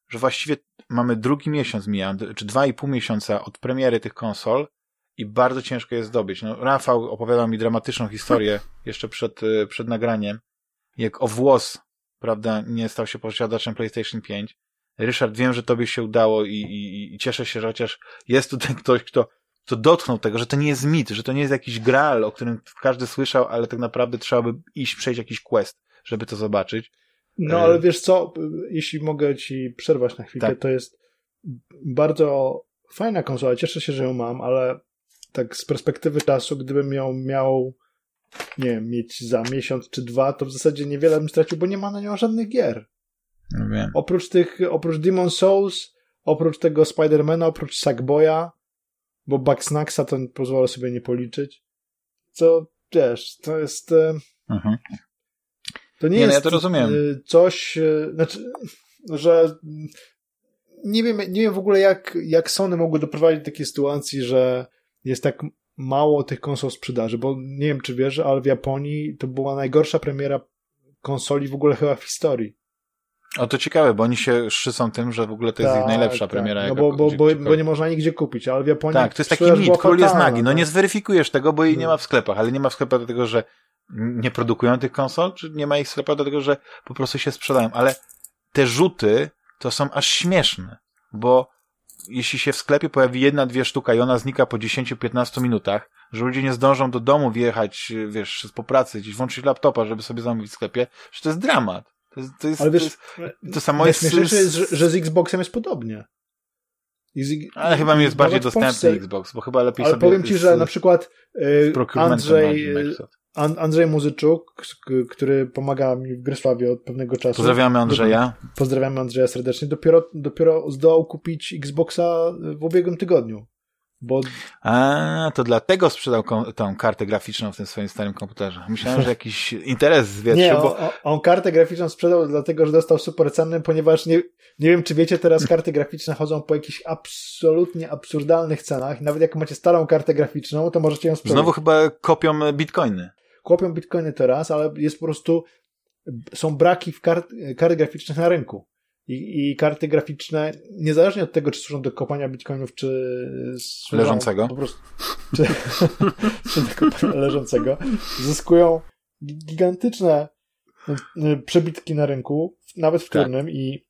że właściwie mamy drugi miesiąc mija, czy dwa i pół miesiąca od premiery tych konsol i bardzo ciężko je zdobyć. No, Rafał opowiadał mi dramatyczną historię jeszcze przed, e, przed nagraniem, jak o włos prawda, nie stał się posiadaczem PlayStation 5. Ryszard, wiem, że tobie się udało i, i, i cieszę się, że chociaż jest tutaj ktoś, kto, kto dotknął tego, że to nie jest mit, że to nie jest jakiś graal, o którym każdy słyszał, ale tak naprawdę trzeba by iść, przejść jakiś quest, żeby to zobaczyć. No, ale wiesz co, jeśli mogę ci przerwać na chwilę, tak. to jest bardzo fajna konsola, cieszę się, że ją mam, ale tak z perspektywy czasu, gdybym ją miał nie wiem, mieć za miesiąc czy dwa, to w zasadzie niewiele bym stracił, bo nie ma na nią żadnych gier. No wiem. Oprócz tych, oprócz Demon Souls, oprócz tego Spidermana, oprócz Sackboya, bo Bugsnaxa to pozwolę sobie nie policzyć. Co, wiesz, to jest... E, mhm. To nie, nie jest no ja to rozumiem. E, coś, e, znaczy, że nie wiem, nie wiem w ogóle jak, jak Sony mogły doprowadzić do takiej sytuacji, że jest tak mało tych konsol sprzedaży, bo nie wiem, czy wiesz, ale w Japonii to była najgorsza premiera konsoli w ogóle chyba w historii. O, to ciekawe, bo oni się szczycą tym, że w ogóle to jest tak, ich najlepsza tak. premiera. No bo, bo, bo, bo, nie można nigdzie kupić, ale w Japonii... Tak, to jest taki mit, król jest nagi. No tak. nie zweryfikujesz tego, bo jej nie ma w sklepach, ale nie ma w sklepach dlatego, że nie produkują tych konsol, czy nie ma ich w sklepach dlatego, że po prostu się sprzedają. Ale te rzuty to są aż śmieszne, bo jeśli się w sklepie pojawi jedna, dwie sztuka i ona znika po 10-15 minutach, że ludzie nie zdążą do domu wjechać, wiesz, po pracy, gdzieś włączyć laptopa, żeby sobie zamówić w sklepie, że to jest dramat. To, jest, to, jest, Ale wiesz, to, jest, to samo jest... Najśmieszniejsze jest, że, że z Xboxem jest podobnie. Z, Ale chyba mi jest bardziej dostępny Xbox, bo chyba lepiej Ale sobie... powiem ci, że na przykład y, Andrzej, Andrzej Muzyczuk, który pomaga mi w Grysławie od pewnego czasu. Pozdrawiamy Andrzeja. Pozdrawiamy Andrzeja serdecznie. Dopiero, dopiero zdołał kupić Xboxa w ubiegłym tygodniu. Bo... A, to dlatego sprzedał tą kartę graficzną w tym swoim starym komputerze. Myślałem, że jakiś interes zwietrzył. Nie, bo... on, on kartę graficzną sprzedał dlatego, że dostał super cenę, ponieważ nie, nie wiem, czy wiecie, teraz karty graficzne chodzą po jakichś absolutnie absurdalnych cenach. Nawet jak macie starą kartę graficzną, to możecie ją sprzedać. Znowu chyba kopią bitcoiny kopią bitcoiny teraz, ale jest po prostu, są braki w kart, kart graficznych na rynku. I, I, karty graficzne, niezależnie od tego, czy służą do kopania bitcoinów, czy służą leżącego, po prostu, czy, czy do kopania leżącego, zyskują gigantyczne y, przebitki na rynku, nawet wtórnym tak. i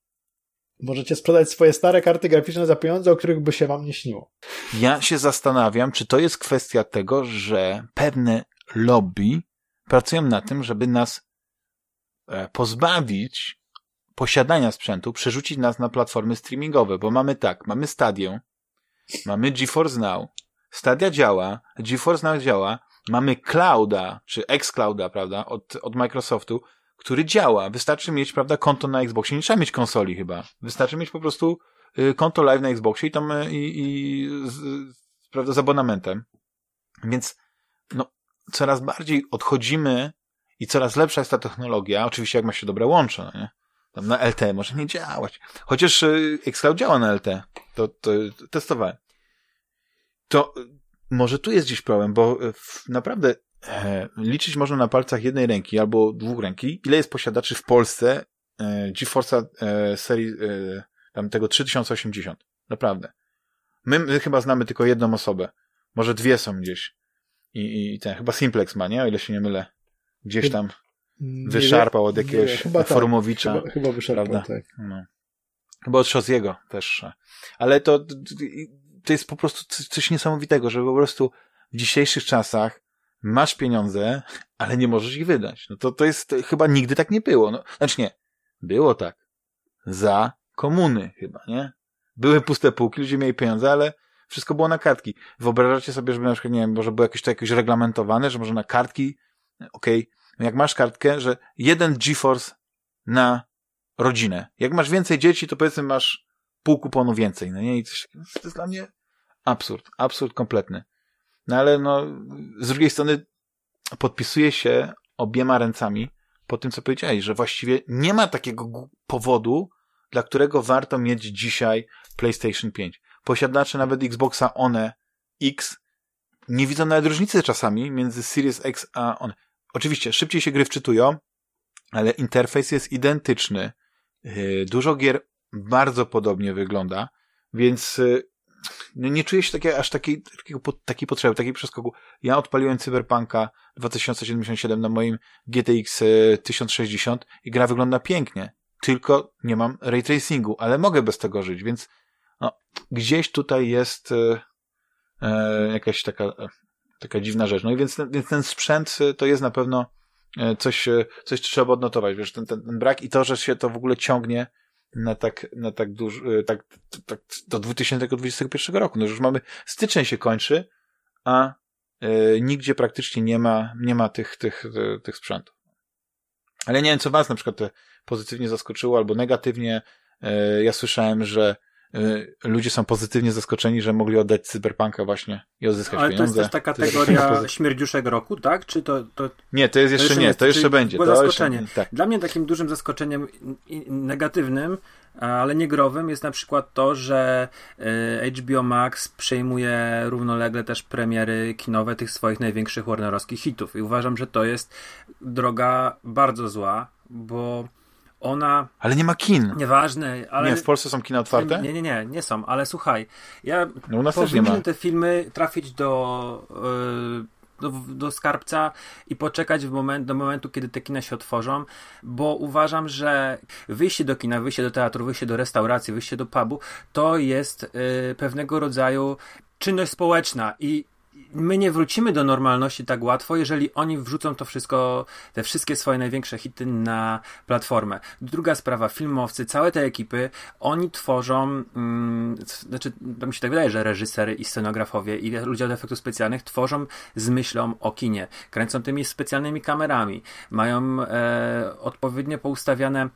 możecie sprzedać swoje stare karty graficzne za pieniądze, o których by się wam nie śniło. Ja się zastanawiam, czy to jest kwestia tego, że pewne lobby pracują na tym, żeby nas e, pozbawić posiadania sprzętu przerzucić nas na platformy streamingowe, bo mamy tak, mamy Stadię, mamy GeForce Now, Stadia działa, GeForce Now działa, mamy Clouda, czy Xclouda, prawda, od, od Microsoftu, który działa. Wystarczy mieć, prawda, konto na Xboxie. Nie trzeba mieć konsoli chyba. Wystarczy mieć po prostu y, konto live na Xboxie i tam i, i z, prawda, z abonamentem. Więc, no, coraz bardziej odchodzimy i coraz lepsza jest ta technologia. Oczywiście jak ma się dobre łącze, no nie? Tam na LTE może nie działać. Chociaż y, Xcloud działa na LTE. To, to, to testowałem. To y, może tu jest gdzieś problem, bo y, naprawdę e, liczyć można na palcach jednej ręki albo dwóch ręki, ile jest posiadaczy w Polsce e, e, serii e, tam tego 3080. Naprawdę. My, my chyba znamy tylko jedną osobę. Może dwie są gdzieś. I, i ten, chyba Simplex ma, nie? O ile się nie mylę. Gdzieś tam wyszarpał od jakiegoś nie, chyba Forumowicza. Tak, chyba, chyba wyszarpał, prawda? tak. No. Chyba od Szoziego też. Ale to, to jest po prostu coś, coś niesamowitego, że po prostu w dzisiejszych czasach masz pieniądze, ale nie możesz ich wydać. No to, to jest, chyba nigdy tak nie było. No, znaczy nie, było tak. Za komuny chyba, nie? Były puste półki, ludzie mieli pieniądze, ale wszystko było na kartki. Wyobrażacie sobie, żeby na przykład, nie wiem, może było jakieś to jakoś reglamentowane, że może na kartki, okej, okay, jak masz kartkę, że jeden GeForce na rodzinę. Jak masz więcej dzieci, to powiedzmy masz pół kuponu więcej, no nie? I coś, to jest dla mnie absurd, absurd kompletny. No ale no, z drugiej strony podpisuję się obiema ręcami po tym, co powiedziałeś, że właściwie nie ma takiego powodu, dla którego warto mieć dzisiaj PlayStation 5. Posiadacze nawet Xboxa One X nie widzą nawet różnicy czasami między Series X a One. Oczywiście, szybciej się gry wczytują, ale interfejs jest identyczny. Dużo gier bardzo podobnie wygląda, więc no nie czuję się takie, aż takiej, takiego, takiej potrzeby, takiej przeskoku. Ja odpaliłem Cyberpunka 2077 na moim GTX 1060 i gra wygląda pięknie. Tylko nie mam ray tracingu, ale mogę bez tego żyć, więc no, gdzieś tutaj jest e, e, jakaś taka, e, taka dziwna rzecz. No i więc, więc ten sprzęt to jest na pewno coś, coś trzeba odnotować, wiesz, ten, ten, ten brak i to, że się to w ogóle ciągnie na tak, na tak duży, tak, tak do 2021 roku. No już mamy, styczeń się kończy, a nigdzie praktycznie nie ma, nie ma tych, tych, tych, sprzętów. Ale nie wiem, co was na przykład pozytywnie zaskoczyło albo negatywnie. Ja słyszałem, że ludzie są pozytywnie zaskoczeni, że mogli oddać cyberpunka właśnie i odzyskać Ale pieniądze. Ale to jest też ta kategoria śmierdziuszek roku, tak? Czy to, to... Nie, to jest jeszcze to nie, to jeszcze będzie. To zaskoczenie. Jeszcze, tak. Dla mnie takim dużym zaskoczeniem negatywnym, ale nie growym jest na przykład to, że HBO Max przejmuje równolegle też premiery kinowe tych swoich największych warnerowskich hitów i uważam, że to jest droga bardzo zła, bo ona... Ale nie ma kin. Nieważne, ale... Nie, w Polsce są kina otwarte? Nie, nie, nie, nie są, ale słuchaj, ja no u nas też nie ma. te filmy trafić do, do, do skarbca i poczekać w moment, do momentu, kiedy te kina się otworzą, bo uważam, że wyjście do kina, wyjście do teatru, wyjście do restauracji, wyjście do pubu, to jest y, pewnego rodzaju czynność społeczna i my nie wrócimy do normalności tak łatwo, jeżeli oni wrzucą to wszystko, te wszystkie swoje największe hity na platformę. Druga sprawa, filmowcy, całe te ekipy, oni tworzą, mm, znaczy, to mi się tak wydaje, że reżysery i scenografowie i ludzie od efektów specjalnych tworzą z myślą o kinie. Kręcą tymi specjalnymi kamerami, mają e, odpowiednio poustawiane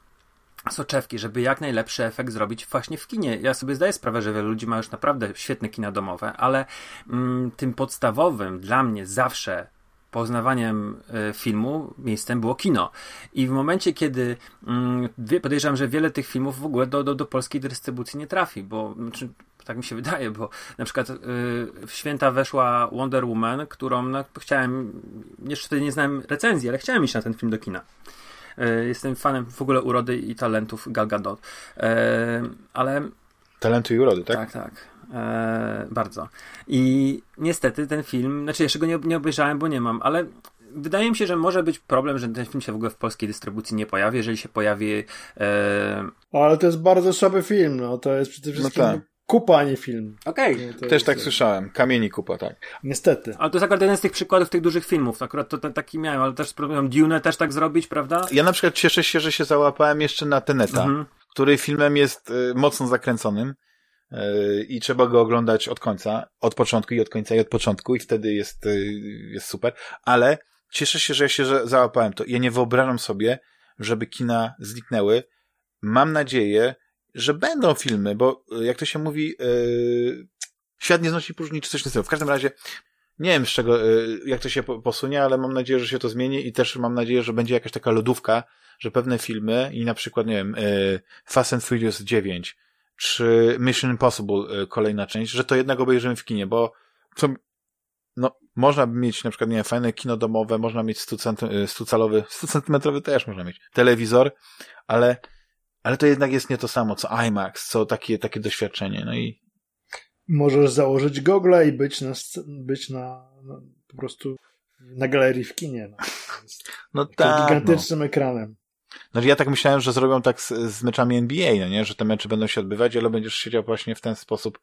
soczewki, żeby jak najlepszy efekt zrobić właśnie w kinie. Ja sobie zdaję sprawę, że wielu ludzi ma już naprawdę świetne kina domowe, ale mm, tym podstawowym dla mnie zawsze poznawaniem y, filmu miejscem było kino. I w momencie, kiedy mm, podejrzewam, że wiele tych filmów w ogóle do, do, do polskiej dystrybucji nie trafi, bo znaczy, tak mi się wydaje, bo na przykład y, w święta weszła Wonder Woman, którą no, chciałem, jeszcze wtedy nie znałem recenzji, ale chciałem iść na ten film do kina. E, jestem fanem w ogóle urody i talentów Gal Gadot. E, ale... Talentu i urody, tak? Tak, tak. E, bardzo. I niestety ten film, znaczy jeszcze go nie, nie obejrzałem, bo nie mam, ale wydaje mi się, że może być problem, że ten film się w ogóle w polskiej dystrybucji nie pojawi. Jeżeli się pojawi. E... O, ale to jest bardzo słaby film, no to jest przede wszystkim. No tak. Kupa, a nie film. Okej. Okay. Też tak słyszałem. Kamieni kupa, tak. Niestety. Ale to jest akurat jeden z tych przykładów tych dużych filmów. Akurat to, to taki miałem, ale też spróbuję Dune też tak zrobić, prawda? Ja na przykład cieszę się, że się załapałem jeszcze na Teneta, mhm. który filmem jest y, mocno zakręconym y, i trzeba go oglądać od końca, od początku i od końca i od początku i wtedy jest, y, jest super, ale cieszę się, że ja się załapałem to. Ja nie wyobrażam sobie, żeby kina zniknęły. Mam nadzieję, że będą filmy, bo e, jak to się mówi, yy, świat nie znosi próżni czy coś takiego. W każdym razie nie wiem z czego, yy, jak to się posunie, ale mam nadzieję, że się to zmieni i też mam nadzieję, że będzie jakaś taka lodówka, że pewne filmy i na przykład, nie wiem, yy, Fast and Furious 9 czy Mission Impossible kolejna część, że to jednak obejrzymy w kinie, bo co, no, można mieć na przykład, nie wiem, fajne kino domowe, można mieć 100, cm, 100 calowy, 100 centymetrowy też można mieć, telewizor, ale ale to jednak jest nie to samo, co IMAX, co takie, takie doświadczenie, no i... Możesz założyć gogle i być na, być na, po prostu na galerii w kinie. No, no tak. gigantycznym no. ekranem. No ja tak myślałem, że zrobią tak z, z meczami NBA, no nie? Że te mecze będą się odbywać, ale będziesz siedział właśnie w ten sposób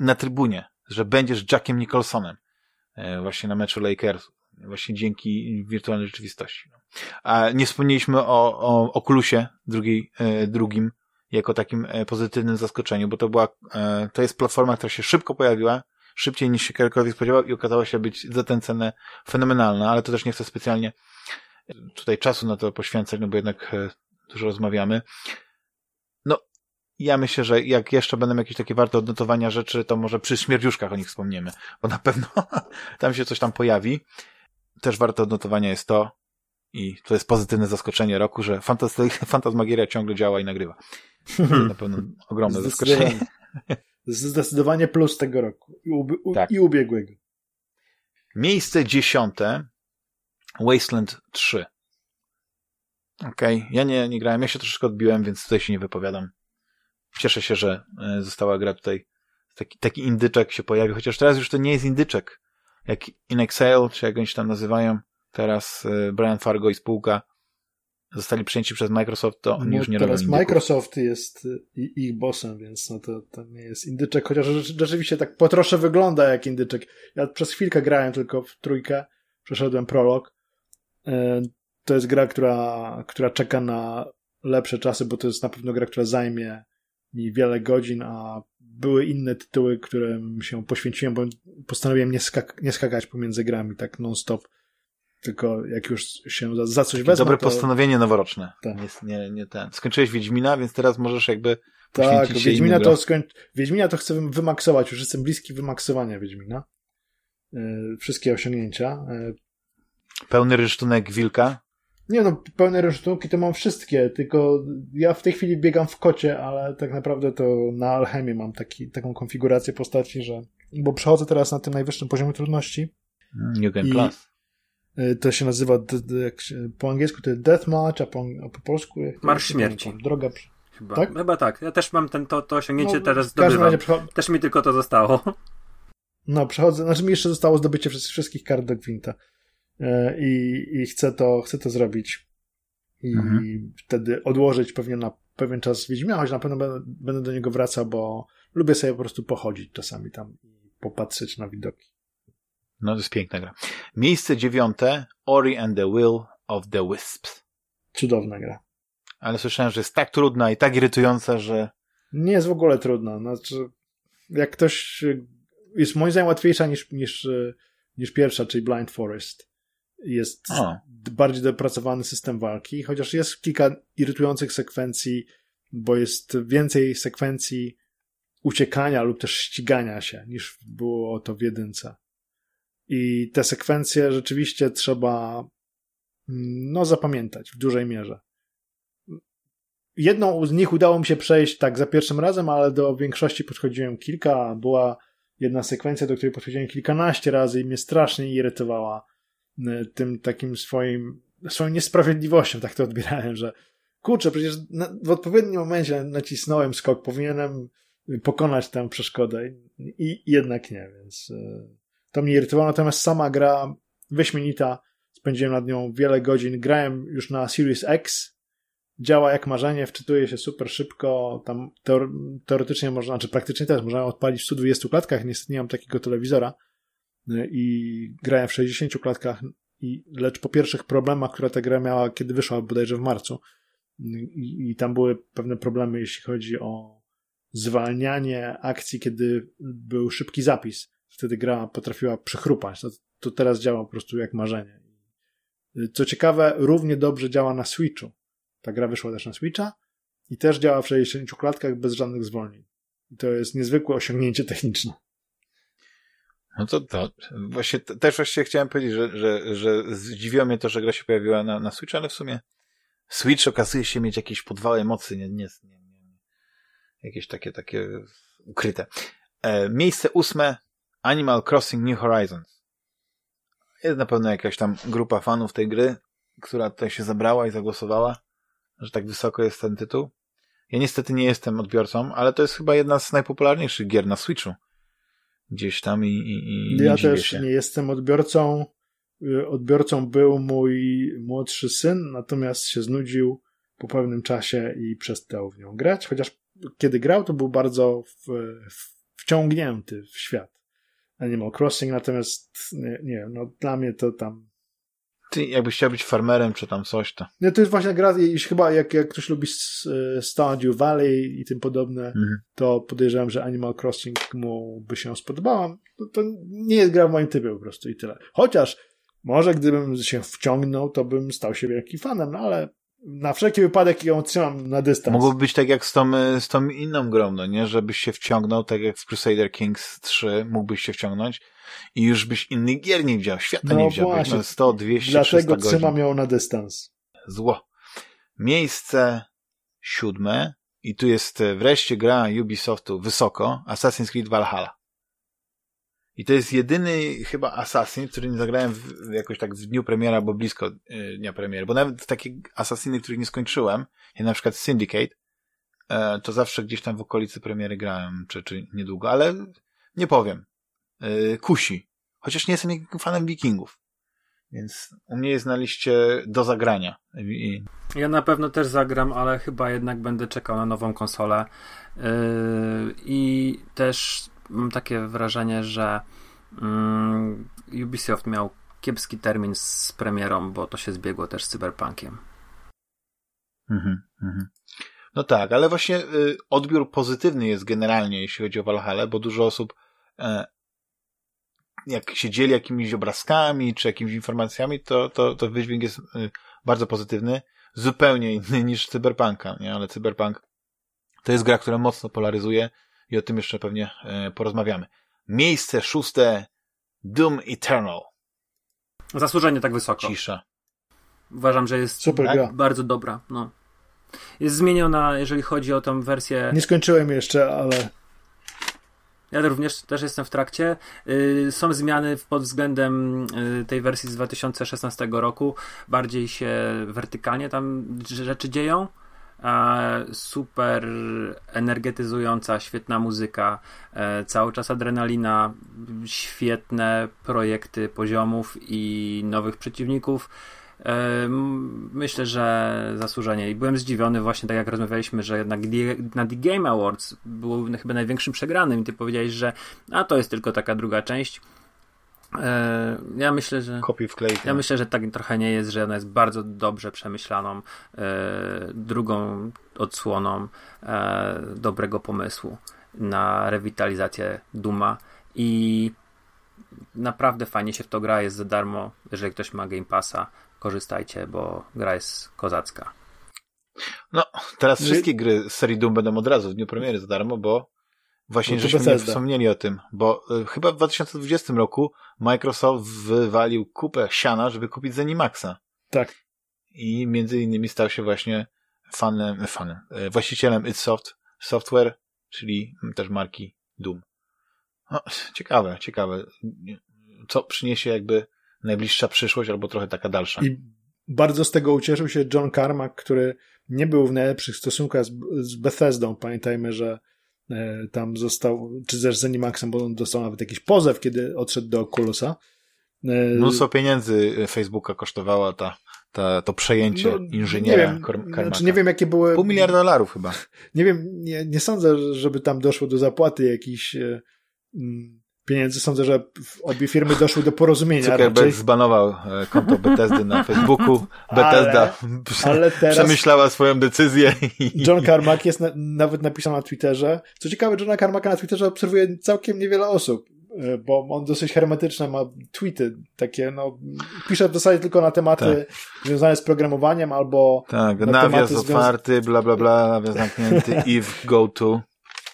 na trybunie, że będziesz Jackiem Nicholsonem e, właśnie na meczu Lakers, właśnie dzięki wirtualnej rzeczywistości. No. A nie wspomnieliśmy o, o Oculusie drugiej, e, drugim jako takim e, pozytywnym zaskoczeniu, bo to była, e, to jest platforma, która się szybko pojawiła, szybciej niż się kiedykolwiek spodziewał i okazała się być za tę cenę fenomenalna, ale to też nie chcę specjalnie tutaj czasu na to poświęcać, no bo jednak dużo rozmawiamy. No, ja myślę, że jak jeszcze będą jakieś takie warte odnotowania rzeczy, to może przy śmierdziuszkach o nich wspomniemy, bo na pewno tam się coś tam pojawi. Też warte odnotowania jest to, i to jest pozytywne zaskoczenie roku, że Fantasmagieria ciągle działa i nagrywa. Na pewno ogromne zaskoczenie. Zdecydowanie plus tego roku i, tak. i ubiegłego. Miejsce dziesiąte Wasteland 3. Okej, okay. ja nie, nie grałem, ja się troszeczkę odbiłem, więc tutaj się nie wypowiadam. Cieszę się, że e, została gra tutaj. Taki, taki indyczek się pojawił, chociaż teraz już to nie jest indyczek. Jak In Exile, czy jak oni się tam nazywają. Teraz y, Brian Fargo i spółka zostali przyjęci przez Microsoft, to oni no, już nie teraz robią Microsoft jest y, ich bossem, więc no to, to nie jest indyczek, chociaż rzeczywiście tak po trosze wygląda jak indyczek. Ja przez chwilkę grałem tylko w trójkę, przeszedłem prolog. Y, to jest gra, która, która czeka na lepsze czasy, bo to jest na pewno gra, która zajmie mi wiele godzin, a były inne tytuły, którym się poświęciłem, bo postanowiłem nie, skak nie skakać pomiędzy grami tak non-stop tylko jak już się za, za coś wezmę, Dobre to... postanowienie noworoczne. Tak. Nie, nie, nie ten. Skończyłeś Wiedźmina, więc teraz możesz jakby tak, Wiedźmina to, skoń... Wiedźmina to chcę wymaksować, już jestem bliski wymaksowania Wiedźmina. Yy, wszystkie osiągnięcia. Yy. Pełny rysztunek wilka? Nie no, pełne rysztunki to mam wszystkie, tylko ja w tej chwili biegam w kocie, ale tak naprawdę to na Alchemie mam taki, taką konfigurację postaci, że bo przechodzę teraz na tym najwyższym poziomie trudności. New Game Plus. Y, to się nazywa, po angielsku to jest Deathmatch, a po, a po polsku... Marsz Śmierci. Droga... Chyba. Tak? Chyba tak. Ja też mam ten, to, to osiągnięcie no, teraz zdobywam. Też mi tylko to zostało. No, przechodzę, znaczy mi jeszcze zostało zdobycie wszystkich kart do Gwinta. Y, I, i chcę, to, chcę to zrobić. I mhm. wtedy odłożyć pewnie na pewien czas Wiedźmia, choć na pewno będę, będę do niego wracał, bo lubię sobie po prostu pochodzić czasami tam i popatrzeć na widoki. No to jest piękna gra. Miejsce dziewiąte, Ori and the Will of the Wisps. Cudowna gra. Ale słyszałem, że jest tak trudna i tak irytująca, że... Nie jest w ogóle trudna. Znaczy, jak ktoś... Jest moim zdaniem łatwiejsza niż, niż, niż pierwsza, czyli Blind Forest. Jest o. bardziej dopracowany system walki, chociaż jest kilka irytujących sekwencji, bo jest więcej sekwencji uciekania lub też ścigania się, niż było to w jedynce. I te sekwencje rzeczywiście trzeba mm, no, zapamiętać w dużej mierze. Jedną z nich udało mi się przejść tak za pierwszym razem, ale do większości podchodziłem kilka. Była jedna sekwencja, do której podchodziłem kilkanaście razy i mnie strasznie irytowała tym takim swoim, swoją niesprawiedliwością, tak to odbierałem, że kurczę, przecież w odpowiednim momencie nacisnąłem skok, powinienem pokonać tę przeszkodę i, jednak nie, więc y, to mnie irytowało, natomiast sama gra wyśmienita, spędziłem nad nią wiele godzin, grałem już na Series X, działa jak marzenie, wczytuje się super szybko, tam teoretycznie można, czy praktycznie też można odpalić w 120 klatkach, niestety nie mam takiego telewizora. y, i grałem w 60 klatkach, i, lecz po pierwszych problemach, które ta gra miała, kiedy wyszła bodajże w marcu y, i, i tam były pewne problemy, jeśli chodzi o zwalnianie akcji, kiedy był szybki zapis. Wtedy gra potrafiła przychrupać. To, to teraz działa po prostu jak marzenie. Y, co ciekawe, równie dobrze działa na Switchu. Ta gra wyszła też na Switcha i też działa w 60 klatkach bez żadnych zwolnień. To jest niezwykłe osiągnięcie techniczne. No to, to właśnie też właśnie chciałem powiedzieć, że, że, że zdziwiło mnie to, że gra się pojawiła na, na Switch, ale w sumie Switch okazuje się mieć jakieś podwałe mocy, nie, nie, nie, nie, jakieś takie, takie ukryte. E, miejsce ósme Animal Crossing New Horizons. Jest na pewno jakaś tam grupa fanów tej gry, która tutaj się zebrała i zagłosowała że tak wysoko jest ten tytuł. Ja niestety nie jestem odbiorcą, ale to jest chyba jedna z najpopularniejszych gier na Switchu. Gdzieś tam i, i, i Ja też się. nie jestem odbiorcą. Y, odbiorcą był mój młodszy syn, natomiast się znudził po pewnym czasie i przestał w nią grać, chociaż kiedy grał, to był bardzo w, w, wciągnięty w świat Animal Crossing, natomiast nie, nie no dla mnie to tam ty jakbyś chciał być farmerem, czy tam coś, to... Nie, to jest właśnie gra, jeśli chyba jak, jak ktoś lubi Stardew Valley i tym podobne, mhm. to podejrzewam, że Animal Crossing mu by się spodobała. To, to nie jest gra w moim typie po prostu i tyle. Chociaż może gdybym się wciągnął, to bym stał się wielkim fanem, no ale na wszelki wypadek ją trzymam na dystans. Mogłoby być tak jak z tą, z tą inną grą, no nie? Żebyś się wciągnął, tak jak w Crusader Kings 3 mógłbyś się wciągnąć i już byś innych gier nie widział, świata no nie widział. Właśnie. 100, 200, Dlatego trzymam ją na dystans. Zło. Miejsce siódme i tu jest e, wreszcie gra Ubisoftu wysoko, Assassin's Creed Valhalla. I to jest jedyny chyba Assassin, który nie zagrałem w, jakoś tak w dniu premiera, bo blisko y, dnia premiery, bo nawet w takie Assassiny, których nie skończyłem, jak na przykład Syndicate, y, to zawsze gdzieś tam w okolicy premiery grałem, czy, czy niedługo, ale nie powiem. Y, kusi. Chociaż nie jestem fanem wikingów. Więc u mnie jest na liście do zagrania. I... Ja na pewno też zagram, ale chyba jednak będę czekał na nową konsolę. Yy, I też mam takie wrażenie, że yy, Ubisoft miał kiepski termin z premierą, bo to się zbiegło też z Cyberpunkiem. Mhm, mhm. No tak, ale właśnie y, odbiór pozytywny jest generalnie, jeśli chodzi o Valhalla, bo dużo osób e, jak się dzieli jakimiś obrazkami, czy jakimiś informacjami, to, to, to wydźwięk jest y, bardzo pozytywny, zupełnie inny niż Cyberpunka, nie? Ale Cyberpunk to jest gra, która mocno polaryzuje i o tym jeszcze pewnie e, porozmawiamy. Miejsce szóste Doom Eternal. Zasłużenie tak wysoko. Cisza. Uważam, że jest Super gra. bardzo dobra. No. Jest zmieniona, jeżeli chodzi o tą wersję. Nie skończyłem jeszcze, ale ja również też jestem w trakcie. Y, są zmiany pod względem y, tej wersji z 2016 roku. Bardziej się wertykalnie tam rzeczy dzieją. Super energetyzująca, świetna muzyka, e, cały czas adrenalina, świetne projekty poziomów i nowych przeciwników Myślę, że zasłużenie. I byłem zdziwiony właśnie, tak jak rozmawialiśmy, że jednak na The Game Awards był chyba największym przegranym i ty powiedziałeś, że a to jest tylko taka druga część. Ja myślę, że. Kopiuj. Ja myślę, że tak trochę nie jest, że ona jest bardzo dobrze przemyślaną drugą odsłoną dobrego pomysłu na rewitalizację Duma i naprawdę fajnie się w to gra, jest za darmo, jeżeli ktoś ma Game Passa korzystajcie, bo gra jest kozacka. No, teraz wszystkie gry z serii Doom będą od razu w dniu premiery za darmo, bo właśnie no żeśmy nie wspomnieli o tym, bo y, chyba w 2020 roku Microsoft wywalił kupę siana, żeby kupić Zenimaxa. Tak. I między innymi stał się właśnie fanem, fanem y, właścicielem idsoft Software, czyli też marki Doom. No, ciekawe, ciekawe. Co przyniesie jakby najbliższa przyszłość albo trochę taka dalsza. I bardzo z tego ucieszył się John Carmack, który nie był w najlepszych stosunkach z, z Bethesdą. Pamiętajmy, że e, tam został, czy też z Animaxem, bo on dostał nawet jakiś pozew, kiedy odszedł do Oculusa. E, Mnóstwo pieniędzy Facebooka kosztowała ta, ta, to przejęcie No, inżyniera nie wiem, Carmacka. Znaczy nie wiem, jakie były... Pół miliarda dolarów chyba. Nie wiem, nie, nie sądzę, żeby tam doszło do zapłaty jakichś e, mm, pieniędzy. Sądzę, że obie firmy doszły do porozumienia. Zuckerberg raczej. zbanował e, konto Bethesdy na Facebooku. Bethesda ale teraz- przemyślała swoją decyzję i John Carmack jest na, nawet napisał na Twitterze. Co ciekawe, Johna Carmacka na Twitterze obserwuje całkiem niewiele osób, e, bo on dosyć hermetyczne ma tweety takie, no, pisze w zasadzie tylko na tematy związane z programowaniem albo tak, na nawias otwarty, bla bla bla, nawias zamknięty, if, go to.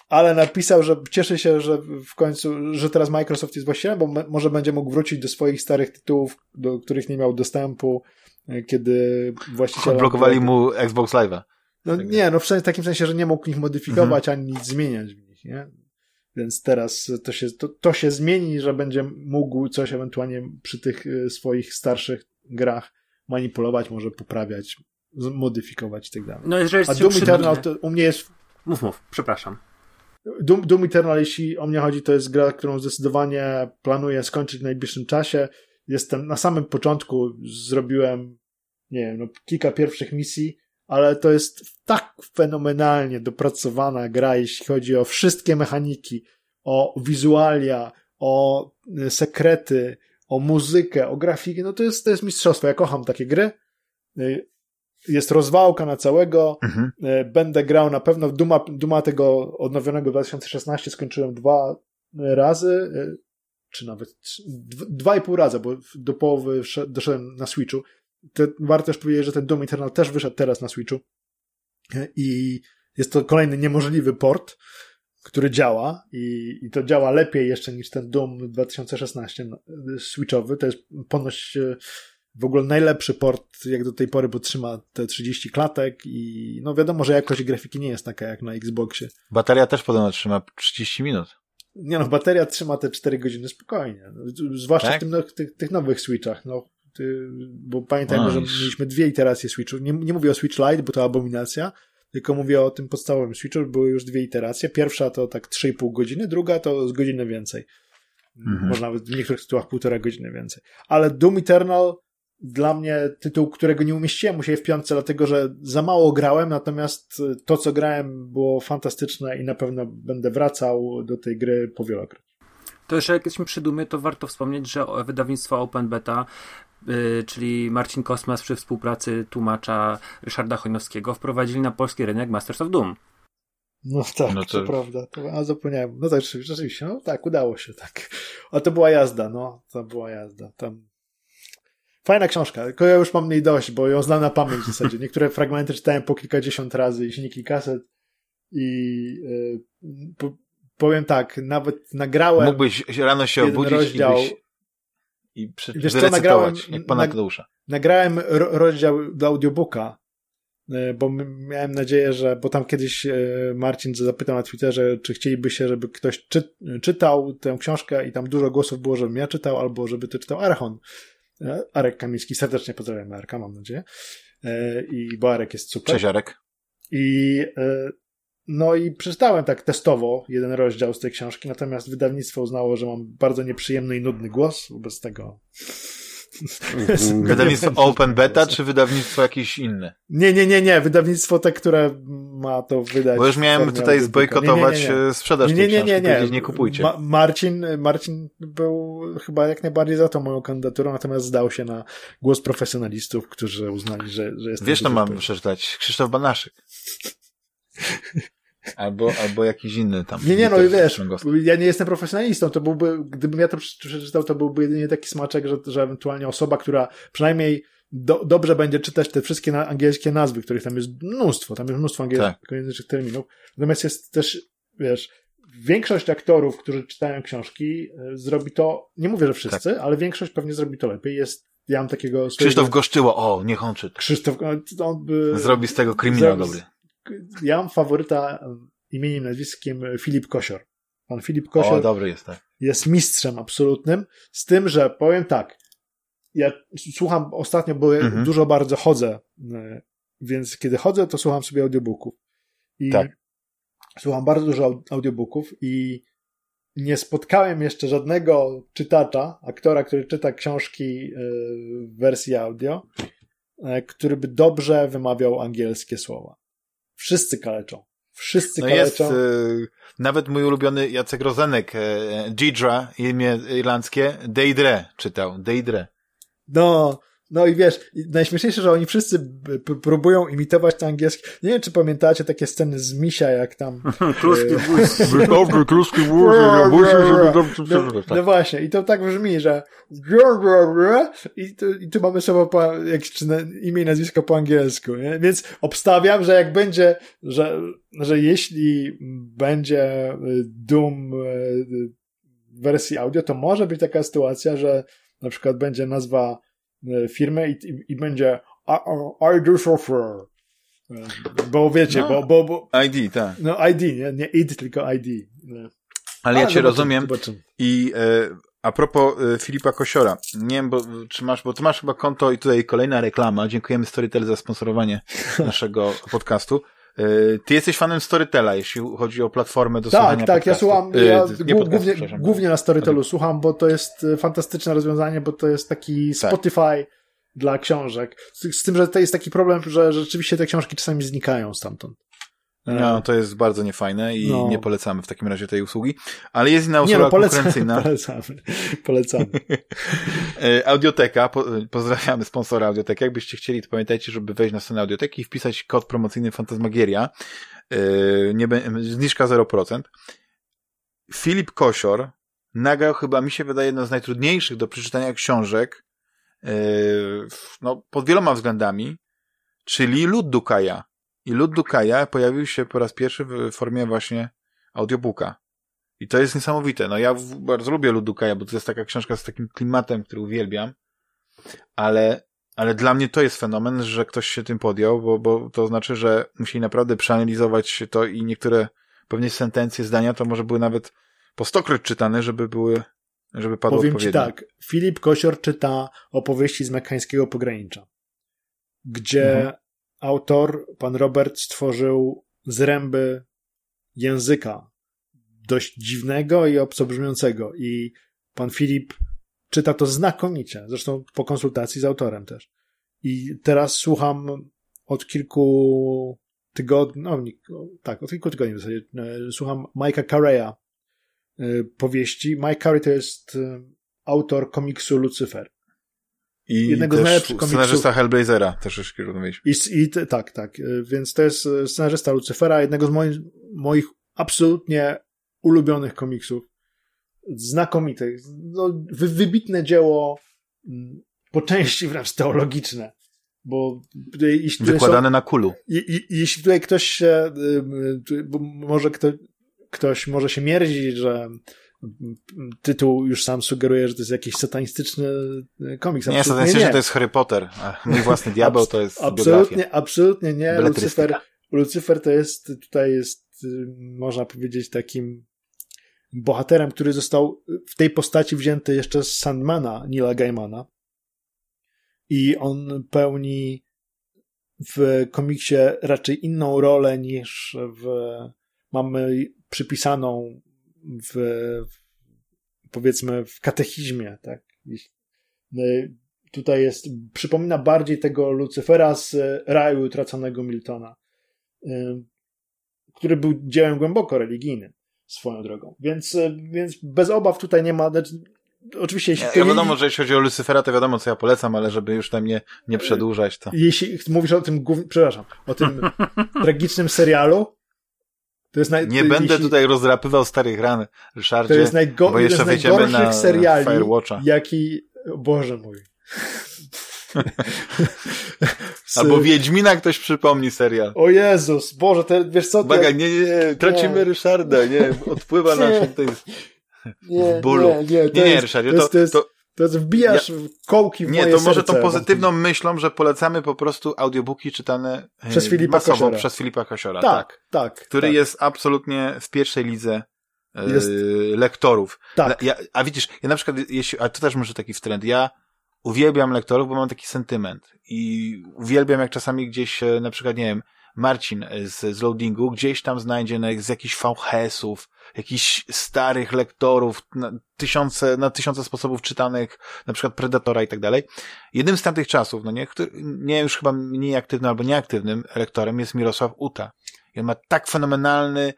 Ale napisał, że cieszy się, że w końcu, że teraz Microsoft jest właścicielem, bo może będzie mógł wrócić do swoich starych tytułów, do których nie miał dostępu, e, kiedy właściciele... Odblokowali mu Xbox Live'a. No Tak. nie, no w sensie- takim sensie, że nie mógł ich modyfikować ani nic zmieniać w nich, nie? Więc teraz to się, to, to się zmieni, że będzie mógł coś ewentualnie przy tych e, swoich starszych grach manipulować, może poprawiać, modyfikować i tak dalej. No jeżeli A Doom Eternal to u mnie jest Mów, mów, przepraszam. Doom, Doom Eternal, jeśli o mnie chodzi, to jest gra, którą zdecydowanie planuję skończyć w najbliższym czasie. Jestem na samym początku, zrobiłem, nie wiem, no, kilka pierwszych misji, ale to jest tak fenomenalnie dopracowana gra, jeśli chodzi o wszystkie mechaniki, o wizualia, o y, sekrety, o muzykę, o grafikę. No to jest, to jest mistrzostwo. Ja kocham takie gry. Jest rozwałka na całego. Mhm. E, Będę grał na pewno. Duma, Duma tego odnowionego 2016 skończyłem dwa razy, e, czy nawet dwa i pół razy, bo do połowy sze- doszedłem na Switchu. Te, warto też powiedzieć, że ten Doom Eternal też wyszedł teraz na Switchu E, i jest to kolejny niemożliwy port, który działa i, i to działa lepiej jeszcze niż ten Doom 2016 no, Switchowy. To jest ponoć w ogóle najlepszy port jak do tej pory, bo trzyma te 30 klatek i no wiadomo, że jakość grafiki nie jest taka jak na Xboxie. Bateria też podobno trzyma 30 minut. Nie no, bateria trzyma te 4 godziny spokojnie. No, Zwłaszcza Tak? w tym, no, tych, tych nowych Switchach. No, ty, bo pamiętajmy, A, że mieliśmy dwie iteracje Switchów. Nie, nie mówię o Switch Lite, bo to abominacja, tylko mówię o tym podstawowym Switchu. Były już dwie iteracje. Pierwsza to tak 3,5 godziny, druga to z godzinę więcej. Mhm. Może nawet w niektórych tytułach półtora godziny więcej. Ale Doom Eternal dla mnie tytuł, którego nie umieściłem u siebie w piątce, dlatego że za mało grałem, natomiast y, to, co grałem, było fantastyczne i na pewno będę wracał do tej gry powielokroć. To jeszcze jak jesteśmy przy Dumie, to warto wspomnieć, że wydawnictwo Open Beta, yy, czyli Marcin Kosmas przy współpracy tłumacza Ryszarda Chojnowskiego wprowadzili na polski rynek Masters of Doom. No tak, No to- to prawda. To, a zapomniałem. No tak, rzeczywiście, no tak, udało się, tak. A to była jazda, no, to była jazda. Tam... Fajna książka, tylko ja już mam jej dość, bo ją znam na pamięć w zasadzie. Niektóre fragmenty czytałem po kilkadziesiąt razy i silniki kaset i yy, po, powiem tak, nawet nagrałem... Mógłbyś rano się obudzić rozdział. i, byś, i prze, Wiesz co, nagrałem- jak pana nag- nagrałem ro- rozdział do audiobooka, e, bo miałem nadzieję, że, bo tam kiedyś e, Marcin zapytał na Twitterze, czy chcieliby się, żeby ktoś czy, czytał tę książkę i tam dużo głosów było, żebym ja czytał, albo żeby to czytał Archon. Arek Kamiński, serdecznie pozdrawiam Arka, mam nadzieję. E, I bo Arek jest super. Cześć Arek. I e, no i przeczytałem tak testowo jeden rozdział z tej książki, natomiast wydawnictwo uznało, że mam bardzo nieprzyjemny i nudny głos, wobec tego Wydawnictwo Open Beta, czy wydawnictwo jakieś inne? Nie, nie, nie, nie. Wydawnictwo te, które ma to wydać. Bo już miałem tutaj zbojkotować Nie, nie, nie, nie. e, sprzedaż Nie, nie, nie, nie, powiedzieć, nie kupujcie. Ma Marcin, Marcin był chyba jak najbardziej za tą moją kandydaturą, natomiast zdał się na głos profesjonalistów, którzy uznali, że, że jest Wiesz, to mam przeczytać. Krzysztof Banaszyk. Albo, albo jakiś inny tam. Nie, nie, no i wiesz, ja nie jestem profesjonalistą, to byłby, gdybym ja to przeczytał, to byłby jedynie taki smaczek, że, że ewentualnie osoba, która przynajmniej do, dobrze będzie czytać te wszystkie na, angielskie nazwy, których tam jest mnóstwo, tam jest mnóstwo angielskich terminów. Natomiast jest też, wiesz, większość aktorów, którzy czytają książki, y, zrobi to, nie mówię, że wszyscy, ale większość pewnie zrobi to lepiej. Jest, ja mam takiego swojego... Krzysztof Goszczyło, o, niech on czyta. Krzysztof, on by... Zrobi z tego kryminał dobry. Ja mam faworyta y, imieniem, nazwiskiem Filip Kosior. Pan Filip O, Kosior dobry jest, tak. jest mistrzem absolutnym, z tym, że powiem tak, ja słucham ostatnio, bo Mhm. dużo bardzo chodzę, y, więc kiedy chodzę, to słucham sobie audiobooków. I Tak. słucham bardzo dużo au- audiobooków i nie spotkałem jeszcze żadnego czytacza, aktora, który czyta książki y, w wersji audio, e, który by dobrze wymawiał angielskie słowa. Wszyscy kaleczą. Wszyscy No kaleczą. jest, e, nawet mój ulubiony Jacek Rozenek, e, Deidre, imię irlandzkie, Deidre czytał, Deidre. No, no i wiesz, najśmieszniejsze, że oni wszyscy próbują imitować to angielskie. Nie wiem, czy pamiętacie takie sceny z Misia, jak tam... Kluski w. Dobry, kruski No, no właśnie, i to tak brzmi, że i tu, i tu mamy słowo po, jak, czy na, imię i nazwisko po angielsku, nie? Więc obstawiam, że jak będzie, że, że jeśli będzie y, Doom y, w wersji audio, to może być taka sytuacja, że na przykład będzie nazwa y, firmy i, i, i będzie I, I do software. Y, Bo wiecie, No. bo, bo, bo ID, tak. no ID, nie, nie id, tylko ID. Nie. Ale ja cię zobaczymy, rozumiem zobaczymy. i e, a propos e, Filipa Kosiora, nie wiem, bo, czy masz, bo ty masz chyba konto i tutaj kolejna reklama, dziękujemy Storytel za sponsorowanie naszego podcastu. E, ty jesteś fanem Storytela, jeśli chodzi o platformę do słuchania Tak, tak, ja słucham, E, ja nie głównie, głównie na Storytelu słucham, bo to jest e, fantastyczne rozwiązanie, bo to jest taki Tak. Spotify dla książek. Z, z tym, że to jest taki problem, że rzeczywiście te książki czasami znikają stamtąd. E, No, to jest bardzo niefajne i No. nie polecamy w takim razie tej usługi. Ale jest inna nie usługa no, polecamy, konkurencyjna. polecamy, polecamy. E, Audioteka, po, pozdrawiamy sponsora Audioteki. Jakbyście chcieli, to pamiętajcie, żeby wejść na stronę Audioteki i wpisać kod promocyjny Fantasmagieria. E, Nie, zniżka 0%. Filip Kosior nagrał chyba, mi się wydaje, jedno z najtrudniejszych do przeczytania książek e, w- no, pod wieloma względami, czyli Lud Dukaja. I Lud Dukaja pojawił się po raz pierwszy w formie właśnie audiobooka. I to jest niesamowite. No ja bardzo lubię Ludukaja, bo to jest taka książka z takim klimatem, który uwielbiam, ale, ale dla mnie to jest fenomen, że ktoś się tym podjął, bo, bo to znaczy, że musieli naprawdę przeanalizować to i niektóre pewnie sentencje, zdania to może były nawet po stokroć czytane, żeby były, żeby padło Powiem ci tak, Filip Kosior czyta opowieści z mekańskiego pogranicza, gdzie Mhm. Autor, pan Robert, stworzył zręby języka dość dziwnego i obcobrzmiącego i pan Filip czyta to znakomicie, zresztą po konsultacji z autorem też. I teraz słucham od kilku tygodni, no tak, od kilku tygodni w zasadzie, e, słucham Mike'a Carreya e, powieści. Mike Carey to jest e, autor komiksu Lucyfer. I jednego z najlepszych komiksów. scenarzysta Hellblazera też już rozumieć. I, i tak, tak. e, Więc to jest e, scenarzysta Lucyfera, jednego z moich, moich absolutnie ulubionych komiksów. Znakomitych. No, wy, wybitne dzieło, mm, po części wręcz teologiczne. Bo tutaj, jeśli tutaj są- Wykładane na kulu. I, i, jeśli tutaj ktoś się, może kto, ktoś może się mierdzić, że tytuł już sam sugeruje, że to jest jakiś satanistyczny y, komiks. Nie, Absolutnie to nie. to jest Harry Potter, a mój własny diabeł to jest biografia. Absolutnie, absolutnie nie. Lucyfer, Lucyfer to jest, tutaj jest, y, można powiedzieć, takim bohaterem, który został w tej postaci wzięty jeszcze z Sandmana, Nila Gaimana. I on pełni w komiksie raczej inną rolę niż w, mamy przypisaną w, powiedzmy w katechizmie, tak. Y, Tutaj jest, przypomina bardziej tego Lucyfera z raju utraconego Miltona, y, który był dziełem głęboko religijnym swoją drogą. Więc, y, więc bez obaw tutaj nie ma, znaczy, oczywiście jeśli, Ja, ja wiadomo, że jeśli chodzi o Lucyfera, to wiadomo, co ja polecam, ale żeby już tam nie, nie przedłużać, to... jeśli mówisz o tym, przepraszam, o tym tragicznym serialu, naj, Nie to, będę jeśli- tutaj rozdrapywał starych ran, To Ryszardzie, jest najgo- bo jeden jeszcze z najgorszych na seriali, Firewatcha. jaki... Boże mój. Z- Albo Wiedźmina ktoś przypomni serial. O Jezus, Boże, te, wiesz co? to Uwaga, jak- nie, nie, nie, tracimy Nie. Ryszarda, nie, odpływa nasz tutaj nie, w bólu. Nie, nie, to Nie, nie, jest, Ryszardzie, to, jest, to, to, jest, to, to jest wbijasz kołki w nie, moje to może tą serce. pozytywną myślą, że polecamy po prostu audiobooki czytane e, Przez Filipa masowo Kosiora. przez Filipa Kosiora. Tak. Tak, tak. Który tak, jest absolutnie w pierwszej lidze e, Jest- lektorów. Tak. Ja, a widzisz, ja na przykład, jeśli, a to też może taki trend, ja uwielbiam lektorów, bo mam taki sentyment i uwielbiam jak czasami gdzieś, e, na przykład, nie wiem, Marcin z, z loadingu gdzieś tam znajdzie na, z jakichś VHS-ów, jakichś starych lektorów, na tysiące, na tysiące sposobów czytanych, na przykład Predatora i tak dalej. Jednym z tamtych czasów, no nie, który, nie już chyba mniej aktywnym albo nieaktywnym lektorem jest Mirosław Uta. I on ma tak fenomenalny,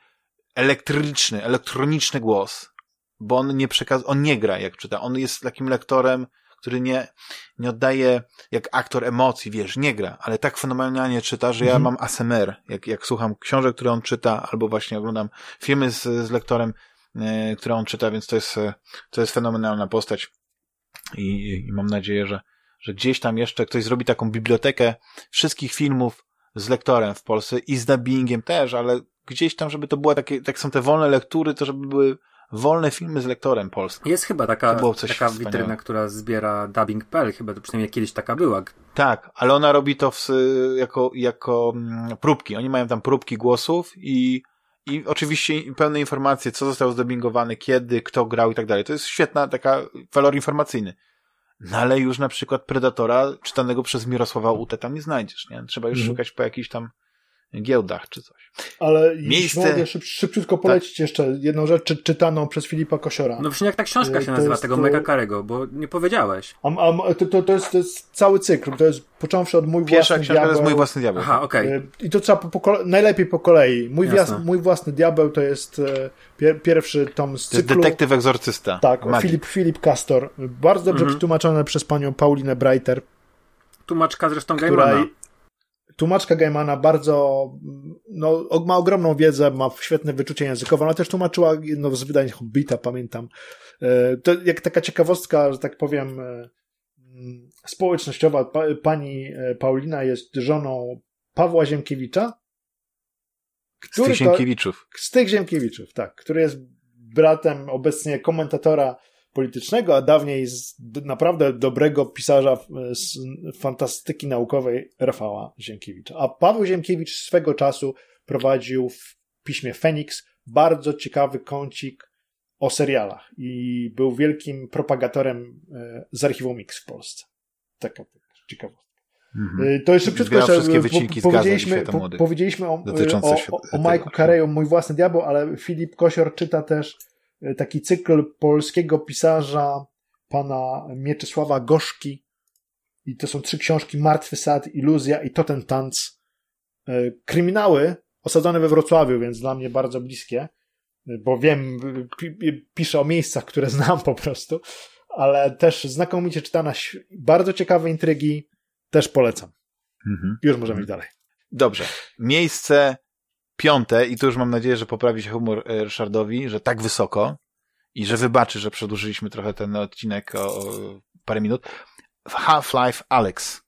elektryczny, elektroniczny głos, bo on nie przekaz, on nie gra jak czyta, on jest takim lektorem, który nie, nie oddaje jak aktor emocji, wiesz, nie gra, ale tak fenomenalnie czyta, że ja mhm. mam ASMR, jak, jak słucham książek, które on czyta, albo właśnie oglądam filmy z, z lektorem, e, które on czyta, więc to jest, e, to jest fenomenalna postać i, i mam nadzieję, że, że gdzieś tam jeszcze ktoś zrobi taką bibliotekę wszystkich filmów z lektorem w Polsce i z dubbingiem też, ale gdzieś tam, żeby to była takie, tak są te wolne lektury, to żeby były wolne filmy z lektorem polskim. Jest chyba taka, taka witryna, która zbiera dubbing.pl, chyba to przynajmniej kiedyś taka była. Tak, ale ona robi to w, jako, jako mm, próbki. Oni mają tam próbki głosów i, i oczywiście pełne informacje, co zostało zdubbingowane, kiedy, kto grał i tak dalej. To jest świetna taka walor informacyjny. No ale już na przykład Predatora czytanego przez Mirosława Utę tam nie znajdziesz, nie? Trzeba już mhm. szukać po jakichś tam giełdach czy coś. Ale Miejsce... mogę szyb, szybciutko polecić tak. jeszcze jedną rzecz czy, czytaną przez Filipa Kosiora. No właśnie jak ta książka e, się to nazywa, tego to... Mega Karego, bo nie powiedziałeś. A, a, to, to, to, jest, to jest cały cykl, to jest począwszy od Mój Pierwsza własny diabeł. to jest Mój własny diabeł. Aha, okej. Okay. I to trzeba po, po, najlepiej po kolei. Mój, wias, mój własny diabeł to jest e, pier, pierwszy tom z cyklu. To jest detektyw egzorcysta. Tak, Filip, Filip Castor. Bardzo dobrze mhm. przetłumaczone przez panią Paulinę Breiter. Tłumaczka zresztą Gaimana tłumaczka Gaimana bardzo, no, ma ogromną wiedzę, ma świetne wyczucie językowe. Ona też tłumaczyła jedno z wydań Hobbita, pamiętam. E, to jak taka ciekawostka, że tak powiem, e, społecznościowa. Pani e, Paulina jest żoną Pawła Ziemkiewicza. Który z tych Ziemkiewiczów. To, z tych Ziemkiewiczów, tak. Który jest bratem obecnie komentatora politycznego, a dawniej z naprawdę dobrego pisarza z fantastyki naukowej Rafała Ziemkiewicza. A Paweł Ziemkiewicz swego czasu prowadził w piśmie Feniks bardzo ciekawy kącik o serialach i był wielkim propagatorem e, z archiwum Mix w Polsce. Taka ciekawostka. Mhm. To jeszcze szybciutko jeszcze po, powiedzieliśmy, po, powiedzieliśmy o, o, o, o Majku Kareju, mój własny diabeł, ale Filip Kosior czyta też E, taki cykl polskiego pisarza pana Mieczysława Goszki i to są trzy książki Martwy Sad, Iluzja i Totem Tanz. E, kryminały osadzone we Wrocławiu, więc dla mnie bardzo bliskie, bo wiem, piszę o miejscach, które znam po prostu, ale też znakomicie czytana, bardzo ciekawe intrygi, też polecam. Mhm. Już możemy iść dalej. Dobrze. Miejsce piąte, i tu już mam nadzieję, że poprawi się humor e, Ryszardowi, że tak wysoko i że wybaczy, że przedłużyliśmy trochę ten odcinek o, o parę minut. Half-Life Alex.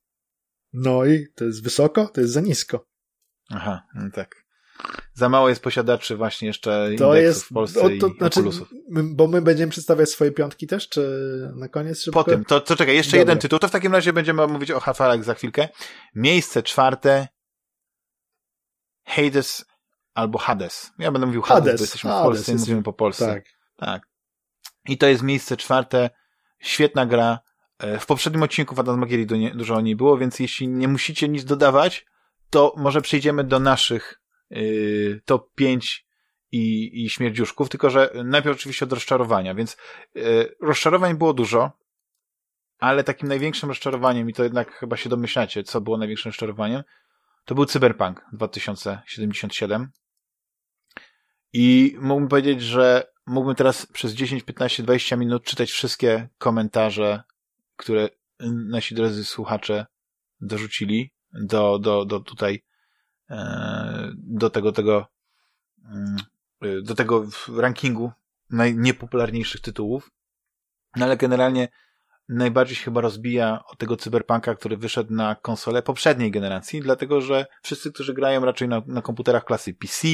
No i to jest wysoko, to jest za nisko. Aha, no tak. Za mało jest posiadaczy właśnie jeszcze to jest, w Polsce o, to, i znaczy, Bo my będziemy przedstawiać swoje piątki też, czy na koniec szybko? Po tym, to, to czekaj, jeszcze Dobra. jeden tytuł, to w takim razie będziemy mówić o Half-Life za chwilkę. Miejsce czwarte Hades albo Hades. Ja będę mówił Hades, Hades. bo jesteśmy Hades, w Polsce i mówimy po polsce. Tak. tak. I to jest miejsce czwarte. Świetna gra. E, w poprzednim odcinku Fantasmagierii du dużo o niej było, więc jeśli nie musicie nic dodawać, to może przejdziemy do naszych yy, top 5 i, i śmierdziuszków, tylko że najpierw oczywiście od rozczarowania, więc yy, rozczarowań było dużo, ale takim największym rozczarowaniem, i to jednak chyba się domyślacie, co było największym rozczarowaniem, to był Cyberpunk 2077. I mógłbym powiedzieć, że mógłbym teraz przez 10, 15, 20 minut czytać wszystkie komentarze, które nasi drodzy słuchacze dorzucili do, do, do tutaj, e, do tego, tego, mm, do tego rankingu najniepopularniejszych tytułów. No ale generalnie najbardziej się chyba rozbija od tego cyberpunka, który wyszedł na konsolę poprzedniej generacji, dlatego że wszyscy, którzy grają raczej na, na komputerach klasy PC,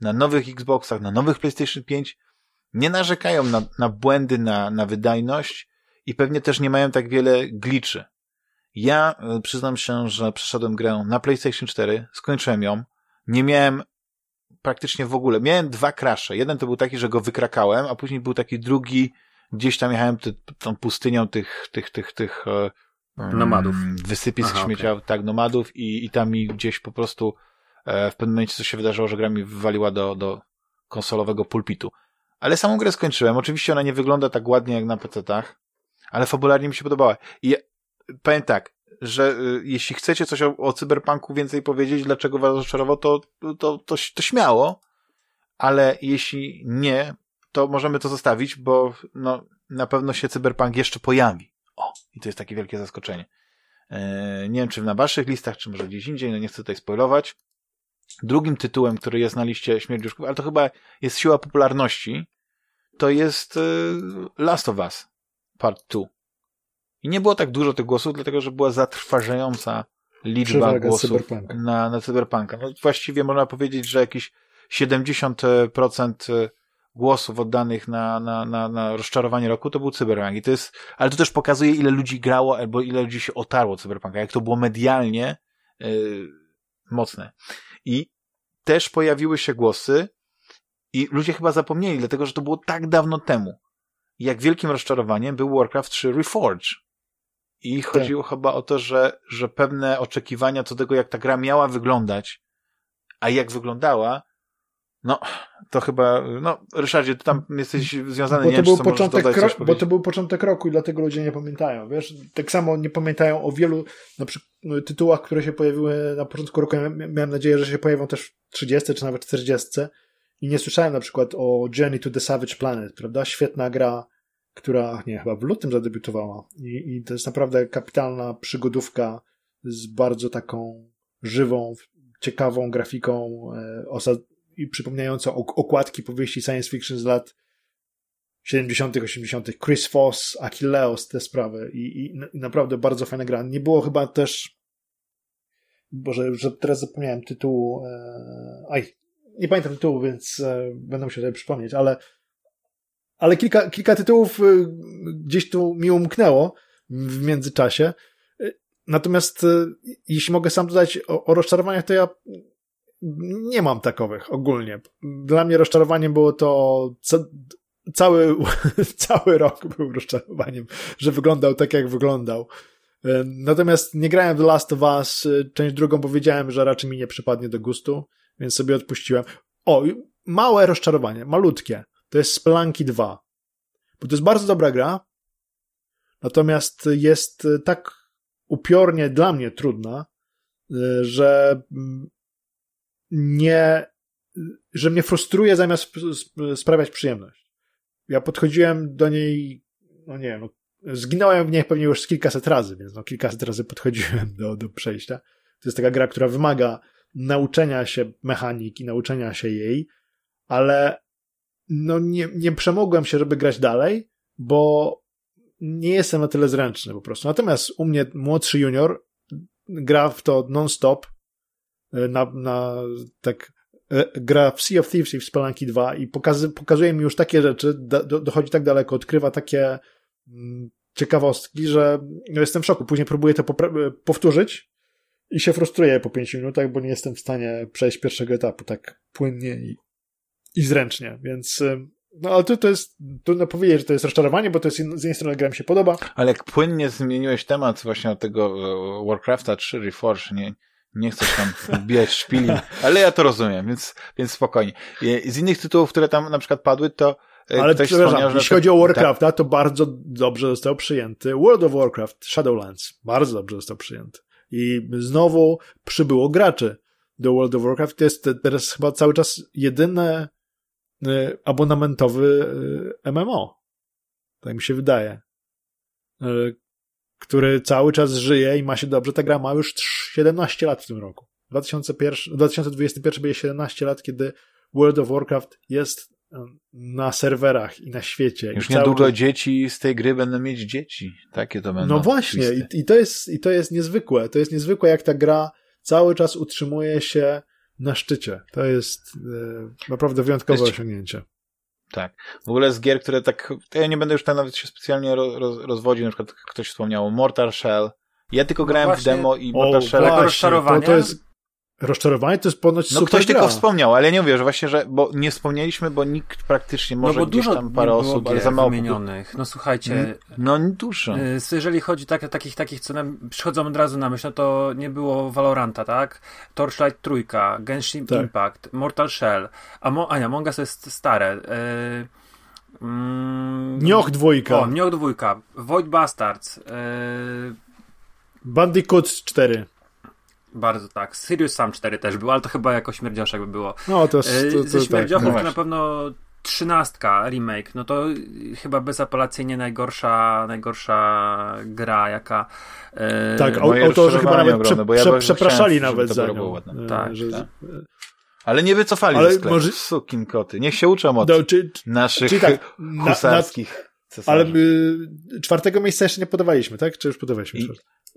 na nowych Xboxach, na nowych PlayStation 5, nie narzekają na, na błędy, na, na wydajność i pewnie też nie mają tak wiele gliczy. Ja e, przyznam się, że przeszedłem grę na PlayStation 4, skończyłem ją, nie miałem praktycznie w ogóle, miałem dwa crashe. Jeden to był taki, że go wykrakałem, a później był taki drugi, gdzieś tam jechałem ty, tą pustynią tych, tych, tych, tych e, nomadów. Wysypisk śmiecia, okay. tak, nomadów i, i tam mi gdzieś po prostu w pewnym momencie coś się wydarzyło, że gra mi wywaliła do, do konsolowego pulpitu. Ale samą grę skończyłem. Oczywiście ona nie wygląda tak ładnie jak na PC-tach, ale fabularnie mi się podobała. I ja, powiem tak, że y, jeśli chcecie coś o, o cyberpunku więcej powiedzieć, dlaczego was rozczarował, to, to, to, to śmiało, ale jeśli nie, to możemy to zostawić, bo no, na pewno się cyberpunk jeszcze pojawi. O, i to jest takie wielkie zaskoczenie. Eee, nie wiem, czy na waszych listach, czy może gdzieś indziej, no nie chcę tutaj spoilować. Drugim tytułem, który jest na liście śmierdziuszków, ale to chyba jest siła popularności, to jest y, Last of Us Part 2. I nie było tak dużo tych głosów, dlatego że była zatrważająca liczba Przewaga głosów cyberpunka. na, na cyberpunka. No, właściwie można powiedzieć, że jakieś 70% głosów oddanych na, na, na, na rozczarowanie roku to był cyberpunk. I to jest, ale to też pokazuje, ile ludzi grało, albo ile ludzi się otarło cyberpunka, jak to było medialnie yy, mocne. I też pojawiły się głosy i ludzie chyba zapomnieli, dlatego że to było tak dawno temu. Jak wielkim rozczarowaniem był Warcraft 3 Reforge. I chodziło chyba o to, że, że pewne oczekiwania co do tego, jak ta gra miała wyglądać, a jak wyglądała, no, to chyba, no, Ryszardzie, ty tam jesteś związany, Bo nie wiem, był początek dodać, bo to był początek roku i dlatego ludzie nie pamiętają, wiesz? Tak samo nie pamiętają o wielu na przykład tytułach, które się pojawiły na początku roku. Ja miałem nadzieję, że się pojawią też w 30 czy nawet 40 i nie słyszałem na przykład o Journey to the Savage Planet, prawda? Świetna gra, która, nie, chyba w lutym zadebiutowała i, i to jest naprawdę kapitalna przygodówka z bardzo taką żywą, ciekawą grafiką e, osad- i przypominającą ok- okładki powieści science fiction z lat 70., 80., Chris Foss, Achilleos, te sprawy i, i, naprawdę bardzo fajna gra. Nie było chyba też, Boże, że teraz zapomniałem tytułu, e, aj, nie pamiętam tytułu, więc e, będę musiał sobie przypomnieć, ale, ale kilka, kilka tytułów e, gdzieś tu mi umknęło w międzyczasie. Natomiast jeśli mogę sam dodać o, o rozczarowaniach, to ja nie mam takowych ogólnie. Dla mnie rozczarowaniem było to ca cały, cały rok był rozczarowaniem, że wyglądał tak, jak wyglądał. E, Natomiast nie grałem w The Last of Us, e, część drugą powiedziałem, że raczej mi nie przypadnie do gustu, więc sobie odpuściłem. O, małe rozczarowanie, malutkie. To jest Spelunky 2. Bo to jest bardzo dobra gra, natomiast jest tak upiornie dla mnie trudna, e, że mm, nie, że mnie frustruje zamiast sp- sp- sprawiać przyjemność. Ja podchodziłem do niej, no nie wiem, no, zginąłem w niej pewnie już kilkaset razy, więc no kilkaset razy podchodziłem do, do przejścia. To jest taka gra, która wymaga nauczenia się mechaniki, nauczenia się jej, ale no nie, nie przemogłem się, żeby grać dalej, bo nie jestem na tyle zręczny po prostu. Natomiast u mnie młodszy junior gra w to non-stop, na, na tak e, gra w Sea of Thieves i w Spelunky 2 i pokazy, pokazuje mi już takie rzeczy, do, do, dochodzi tak daleko, odkrywa takie mm, ciekawostki, że no jestem w szoku. Później próbuję to popra- powtórzyć i się frustruję po 5 minutach, bo nie jestem w stanie przejść pierwszego etapu tak płynnie i, i zręcznie, więc no ale to, to jest, trudno powiedzieć, że to jest rozczarowanie, bo to jest, z jednej strony gra mi się podoba, Ale jak płynnie zmieniłeś temat właśnie od tego e, Warcrafta 3 Reforge, nie, nie chcesz tam wbijać szpili, ale ja to rozumiem, więc, więc spokojnie. Z innych tytułów, które tam na przykład padły, to e, Ale przepraszam, jeśli chodzi o Warcrafta, to bardzo dobrze został przyjęty. World of Warcraft, Shadowlands, bardzo dobrze został przyjęty. I znowu przybyło graczy do World of Warcraft. To jest te- teraz chyba cały czas jedyny y, abonamentowy y, MMO. Tak mi się wydaje. Który cały czas żyje i ma się dobrze. Ta gra ma już 17 lat w tym roku. 2001, 2021 będzie 17 lat, kiedy World of Warcraft jest na serwerach i na świecie. Już niedługo czas- dzieci z tej gry będą mieć dzieci. Takie to będą. No właśnie, i, i, to jest, i to jest niezwykłe. To jest niezwykłe, jak ta gra cały czas utrzymuje się na szczycie. To jest e, naprawdę wyjątkowe jest- osiągnięcie. Tak. W ogóle z gier, które tak, ja nie będę już tam nawet się specjalnie ro, roz, rozwodził, na przykład ktoś wspomniał o Mortal Shell. Ja tylko No grałem właśnie- w demo i O, Mortal Shell Tego właśnie, rozczarowania to, to jest rozczarowanie to jest ponoć no, super ktoś gra. tylko wspomniał, ale ja nie mówię, że właśnie, że, bo nie wspomnieliśmy, bo nikt praktycznie, może no bo gdzieś dużo tam parę osób, ale za mało. wymienionych. No słuchajcie, No dużo. y, jeżeli chodzi tak, takich, takich, co nam przychodzą od razu na myśl, no to nie było Valoranta, tak? Torchlight trójka, Genshin Tak. Impact, Mortal Shell, a, Mo- a nie, Among Us jest stare. Y, mm, Nioch dwójka, O, Nioch dwójka, Void Bastards, y, Bandicoot 4. bardzo tak, Serious Sam 4 też był, ale to chyba jako śmierdzioszek by było. No to, jest- E, to, to, Ze tak. no na pewno trzynastka remake, no to chyba bezapelacyjnie najgorsza, najgorsza gra, jaka e, Tak, au- autorzy chyba nawet prze, ogromne, bo ja prze, bardzo przepraszali chciałem, nawet za było nią. ładne. E, Tak, że, tak. Ale nie wycofali Ale sklepu. może- Sukin koty. Niech się uczą od no, czy, naszych czyli tak, na, na, husarskich cesarzy. ale y, czwartego miejsca jeszcze nie podawaliśmy, tak? Czy już podawaliśmy? I-?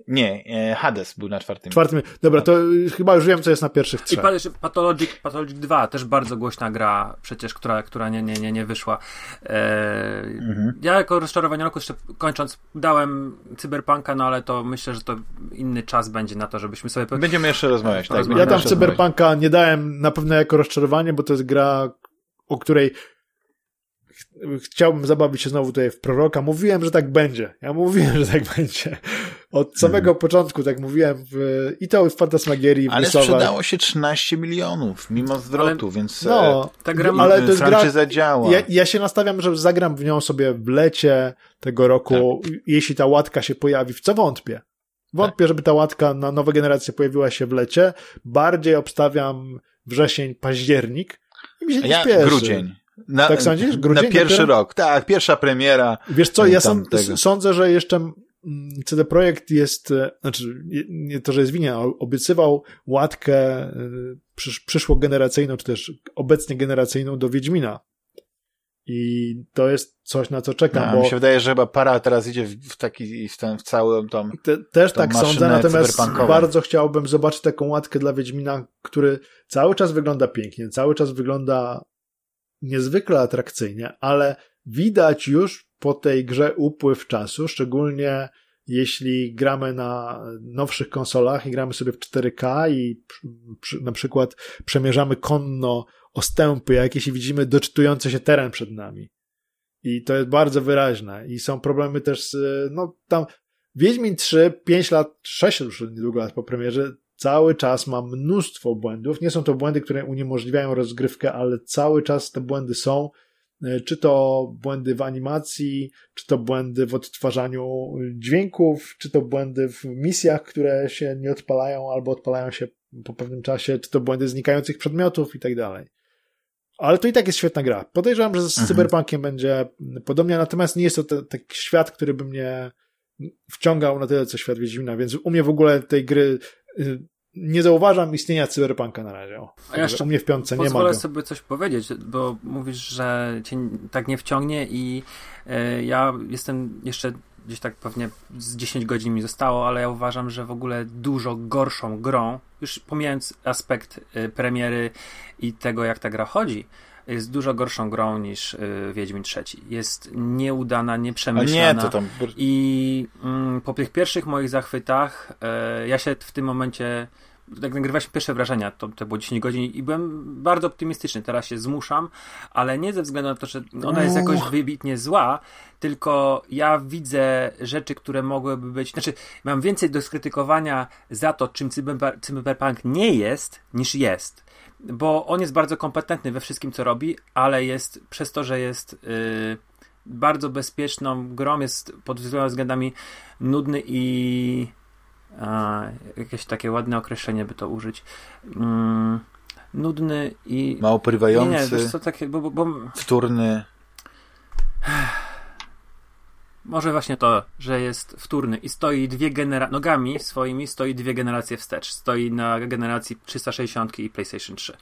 Nie, e, Hades był na czwartym. Czwartym. Dobra, to y, chyba już wiem, co jest na pierwszych I trzech. jeszcze Pathologic, Pathologic 2, też bardzo głośna gra, przecież, która, która nie, nie, nie, nie wyszła. E, Mhm. Ja jako rozczarowanie roku, jeszcze kończąc, dałem Cyberpunka, no ale to myślę, że to inny czas będzie na to, żebyśmy sobie... Będziemy jeszcze rozmawiać. Tak, Ja tam. Cyberpunka nie dałem na pewno jako rozczarowanie, bo to jest gra, o której ch- chciałbym zabawić się znowu tutaj w proroka. Mówiłem, że tak będzie. Ja mówiłem, że tak będzie. Od samego początku tak mówiłem w, i to w Fantasmagierii, w Ale sprzedało się 13 milionów, mimo zwrotu, więc No, e, Ta gra ale to jest gra, franczyza działa. ja, ja się nastawiam, że zagram w nią sobie w lecie tego roku, Tak. jeśli ta łatka się pojawi, w co wątpię. Wątpię, żeby ta łatka na nowe generacje pojawiła się w lecie. Bardziej obstawiam wrzesień, październik. I mi się nie ja śpieszy. grudzień. Na, Tak sądzisz? Grudzień Na pierwszy dopiero? rok, tak, pierwsza premiera. Wiesz co, ja sam, sądzę, że jeszcze CD Projekt jest, e, znaczy nie- to, że jest winien, ale obiecywał łatkę e, przysz, przyszłogeneracyjną, czy też obecnie generacyjną do Wiedźmina. I to jest coś, na co czekam, No, bo Mi się wydaje, że chyba para teraz idzie w, taki, w, ten, w całym tom. te, też tak sądzę, natomiast bardzo chciałbym zobaczyć taką łatkę dla Wiedźmina, który cały czas wygląda pięknie, cały czas wygląda niezwykle atrakcyjnie, ale widać już po tej grze upływ czasu, szczególnie jeśli gramy na nowszych konsolach i gramy sobie w 4K i na przykład przemierzamy konno ostępy jakieś i widzimy doczytujący się teren przed nami. I to jest bardzo wyraźne. I są problemy też z, no tam, Wiedźmin 3, 5 lat, 6 już niedługo lat po premierze, cały czas ma mnóstwo błędów. Nie są to błędy, które uniemożliwiają rozgrywkę, ale cały czas te błędy są. E, Czy to błędy w animacji, czy to błędy w odtwarzaniu dźwięków, czy to błędy w misjach, które się nie odpalają albo odpalają się po pewnym czasie, czy to błędy znikających przedmiotów i tak dalej. Ale to i tak jest świetna gra. Podejrzewam, że z Mhm. Cyberpunkiem będzie podobnie, natomiast nie jest to taki świat, który by mnie wciągał na tyle, co świat Wiedźmina, więc u mnie w ogóle tej gry y, nie zauważam istnienia Cyberpunka na razie. O. A jeszcze u mnie w piątce nie ma Pozwolę sobie coś powiedzieć, bo mówisz, że cię tak nie wciągnie i e, ja jestem jeszcze gdzieś tak pewnie z 10 godzin mi zostało, ale ja uważam, że w ogóle dużo gorszą grą, już pomijając aspekt e, premiery i tego, jak ta gra chodzi, jest dużo gorszą grą niż e, Wiedźmin trzeci. Jest nieudana, A nieprzemyślana. nie, to tam. I mm, po tych pierwszych moich zachwytach, e, ja się w tym momencie, jak nagrywaliśmy pierwsze wrażenia, to, to było 10 godzin i byłem bardzo optymistyczny. Teraz się zmuszam, ale nie ze względu na to, że ona jest jakoś wybitnie zła, tylko ja widzę rzeczy, które mogłyby być. Znaczy, mam więcej do skrytykowania za to, czym cyber- cyberpunk nie jest, niż jest. Bo on jest bardzo kompetentny we wszystkim, co robi, ale jest przez to, że jest. Yy, bardzo bezpieczną grą, jest pod wieloma względami nudny i jakieś takie ładne określenie by to użyć. Mm, nudny i Mało nie, nie, porywający, wiesz co, takie, bo, bo, bo wtórny. może właśnie to, że jest wtórny i stoi dwie genera- nogami swoimi stoi dwie generacje wstecz. Stoi na generacji 360 i PlayStation 3.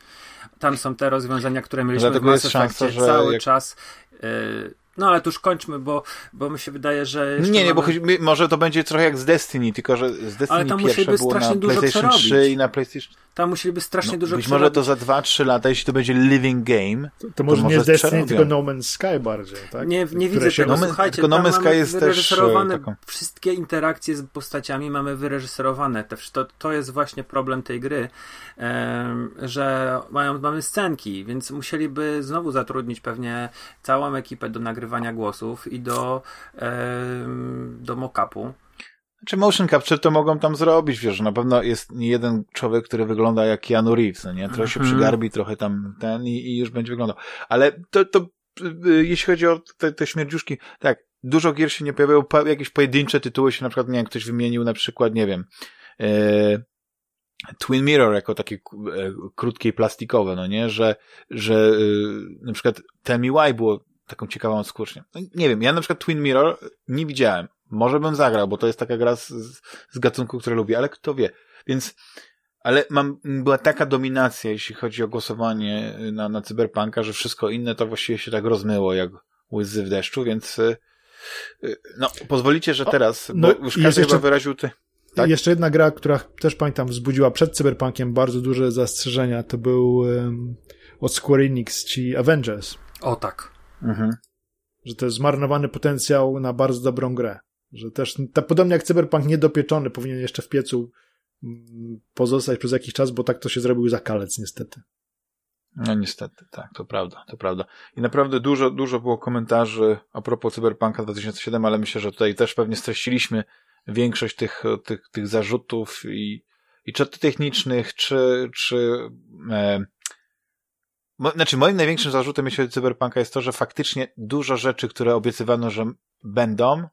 Tam są te rozwiązania, które mieliśmy Dlatego w Mass szansa, Effectie cały jak- czas. y, No ale tu już kończmy, bo, bo mi się wydaje, że. Nie, nie, mamy... bo może to będzie trochę jak z Destiny, tylko że z Destiny ale tam pierwsze było na PlayStation 3 i na PlayStation. Tam musieliby strasznie no, dużo Być przerobić. może to za 2-3 lata, jeśli to będzie living game. To, to może to nie może z Destiny, przerobią. tylko No Man's Sky bardziej, tak? Nie, nie widzę się- tego, No, słuchajcie, tylko No Man's Sky jest też, wyreżyserowane e, taką- wszystkie interakcje z postaciami mamy wyreżyserowane. Te, to, to jest właśnie problem tej gry, że mają, mamy scenki, więc musieliby znowu zatrudnić pewnie całą ekipę do nagrywania głosów i do, do mock-upu. Czy motion capture to mogą tam zrobić, wiesz, na pewno jest nie jeden człowiek, który wygląda jak Keanu Reeves, no nie? Trochę się Mhm. przygarbi, trochę tam ten i, i już będzie wyglądał. Ale to, to y, jeśli chodzi o te, te śmierdziuszki, tak, dużo gier się nie pojawiało, po, jakieś pojedyncze tytuły się na przykład, nie wiem, ktoś wymienił na przykład, nie wiem, e, Twin Mirror jako takie e, krótkie i plastikowe, no nie? Że, że y, na przykład Why było taką ciekawą skórcznie. No, nie wiem, ja na przykład Twin Mirror nie widziałem. Może bym zagrał, bo to jest taka gra z, z, gatunku, który lubię, ale kto wie. Więc, ale mam, była taka dominacja, jeśli chodzi o głosowanie na, na Cyberpunka, że wszystko inne to właściwie się tak rozmyło, jak łzy w deszczu, więc y, y, no, pozwolicie, że teraz, no bo już każdy jeszcze- chyba wyraził ty. Tak? Jeszcze jedna gra, która też pamiętam wzbudziła przed Cyberpunkiem bardzo duże zastrzeżenia, to był um, od Square Enix, ci Avengers. O tak. Mhm. Że to jest zmarnowany potencjał na bardzo dobrą grę. Że też, ta, podobnie jak Cyberpunk niedopieczony, powinien jeszcze w piecu mm, pozostać przez jakiś czas, bo tak to się zrobił za kalec niestety. No niestety, tak, to prawda, to prawda. I naprawdę dużo, dużo było komentarzy a propos Cyberpunka 2007, ale myślę, że tutaj też pewnie streściliśmy większość tych, tych, tych zarzutów i, i czy technicznych, czy, czy e, mo, znaczy moim największym zarzutem jeśli chodzi o Cyberpunka jest to, że faktycznie dużo rzeczy, które obiecywano, że będą,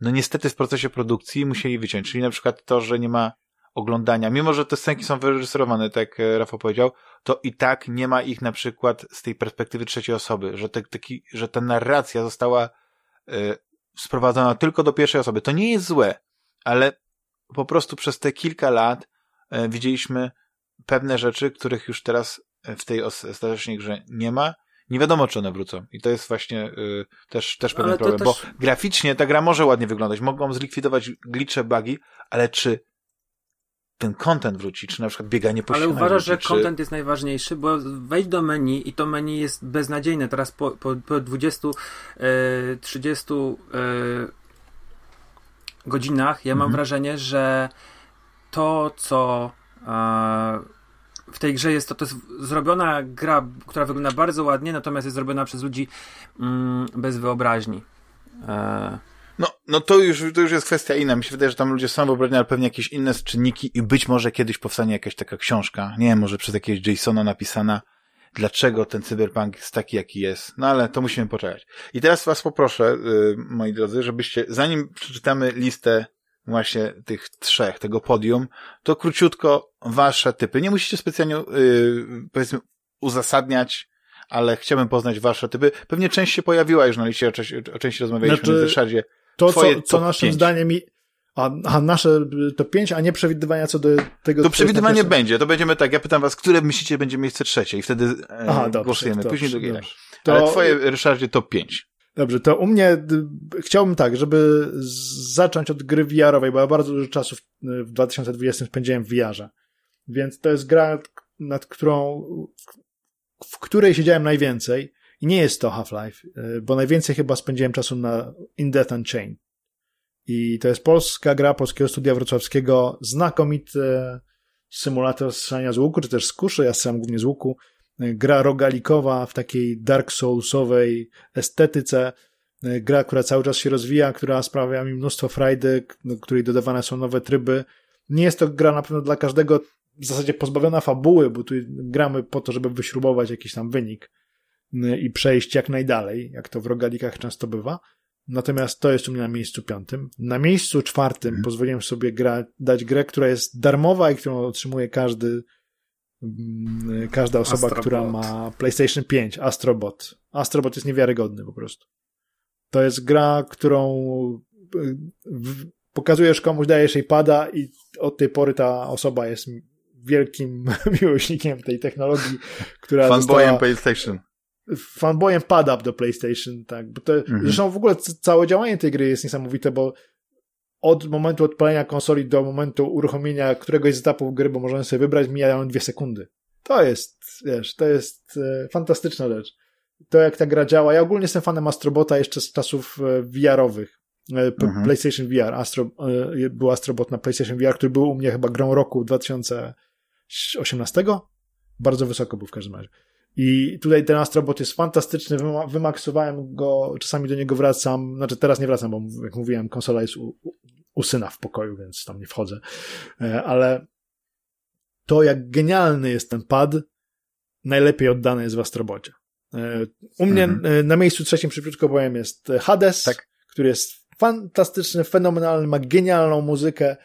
no niestety w procesie produkcji musieli wyciąć, czyli na przykład to, że nie ma oglądania, mimo że te scenki są wyreżyserowane, tak jak e, Rafał powiedział, to i tak nie ma ich na przykład z tej perspektywy trzeciej osoby, że, te, taki, że ta narracja została y, sprowadzona tylko do pierwszej osoby. To nie jest złe, ale po prostu przez te kilka lat y, widzieliśmy pewne rzeczy, których już teraz w tej os- ostatecznej grze nie ma. Nie wiadomo, czy one wrócą. I to jest właśnie y, też, też pewien problem, też- bo graficznie ta gra może ładnie wyglądać, mogą zlikwidować glitche, bugi, ale czy ten content wróci, czy na przykład bieganie po Ale uważasz, że czy... content jest najważniejszy, bo wejdź do menu i to menu jest beznadziejne. Teraz po, po, po 20, e, 30 e, godzinach ja mam Mhm. wrażenie, że to, co e, w tej grze jest, to, to jest zrobiona gra, która wygląda bardzo ładnie, natomiast jest zrobiona przez ludzi mm, bez wyobraźni. E, No, no to już, to już jest kwestia inna. Mi się wydaje, że tam ludzie są wyobraźni, ale pewnie jakieś inne czynniki i być może kiedyś powstanie jakaś taka książka, nie wiem, może przez jakiegoś Jasona napisana, dlaczego ten cyberpunk jest taki, jaki jest. No ale to musimy poczekać. I teraz was poproszę, y, moi drodzy, żebyście, zanim przeczytamy listę właśnie tych trzech, tego podium, to króciutko wasze typy. Nie musicie specjalnie, y, powiedzmy, uzasadniać, ale chciałbym poznać wasze typy. Pewnie część się pojawiła już na liście, o, części- o części rozmawialiśmy Znaczy, w Ryszardzie. To, Twoje co, co naszym pięć. zdaniem i, a, a nasze to pięć, a nie przewidywania co do tego. To przewidywanie pierwszym- będzie, to będziemy tak, ja pytam was, które myślicie będzie miejsce trzecie i wtedy e, Aha, dobrze, głosujemy. dobrze, Później drugie. To, Ale twoje, Ryszardzie, top 5. Dobrze, to u mnie chciałbym tak, żeby zacząć od gry VR-owej, bo ja bardzo dużo czasu w, w 2020 spędziłem w VR-ze. Więc to jest gra, nad którą, w której siedziałem najwięcej. I nie jest to Half-Life, y, bo najwięcej chyba spędziłem czasu na In Death Unchained. I to jest polska gra polskiego studia wrocławskiego, znakomity symulator strzelania z łuku, czy też z kuszy, ja strzelam głównie z łuku. Gra rogalikowa w takiej Dark Soulsowej estetyce. Gra, która cały czas się rozwija, która sprawia mi mnóstwo frajdy, do której dodawane są nowe tryby. Nie jest to gra na pewno dla każdego w zasadzie pozbawiona fabuły, bo tu gramy po to, żeby wyśrubować jakiś tam wynik i przejść jak najdalej, jak to w rogalikach często bywa. Natomiast to jest u mnie na miejscu piątym. Na miejscu czwartym Mhm. pozwoliłem sobie gra, dać grę, która jest darmowa i którą otrzymuje każdy, każda osoba, Astrobot. która ma PlayStation 5, Astrobot. Astrobot jest niewiarygodny po prostu. To jest gra, którą y, pokazujesz komuś, dajesz jej pada i od tej pory ta osoba jest wielkim miłośnikiem tej technologii, która Fanboyem PlayStation. fanboyem pad up do PlayStation, tak, bo to, mhm. zresztą w ogóle całe działanie tej gry jest niesamowite, bo od momentu odpalenia konsoli do momentu uruchomienia któregoś z etapów gry, bo możemy sobie wybrać, mijają dwie sekundy. To jest, wiesz, to jest e, fantastyczna rzecz. To jak ta gra działa. Ja ogólnie jestem fanem Astrobota jeszcze z czasów e, VR-owych. E, mhm. PlayStation VR. Astro, e, był Astrobot na PlayStation VR, który był u mnie chyba grą roku 2018. Bardzo wysoko był w każdym razie. I tutaj ten Astrobot jest fantastyczny, wymaksowałem go, czasami do niego wracam, znaczy teraz nie wracam, bo jak mówiłem, konsola jest u, u syna w pokoju, więc tam nie wchodzę, e, ale to jak genialny jest ten pad, najlepiej oddany jest w Astrobocie. E, u mnie mhm. E, na miejscu trzecim szybciutko powiem jest Hades, tak. który jest fantastyczny, fenomenalny, ma genialną muzykę.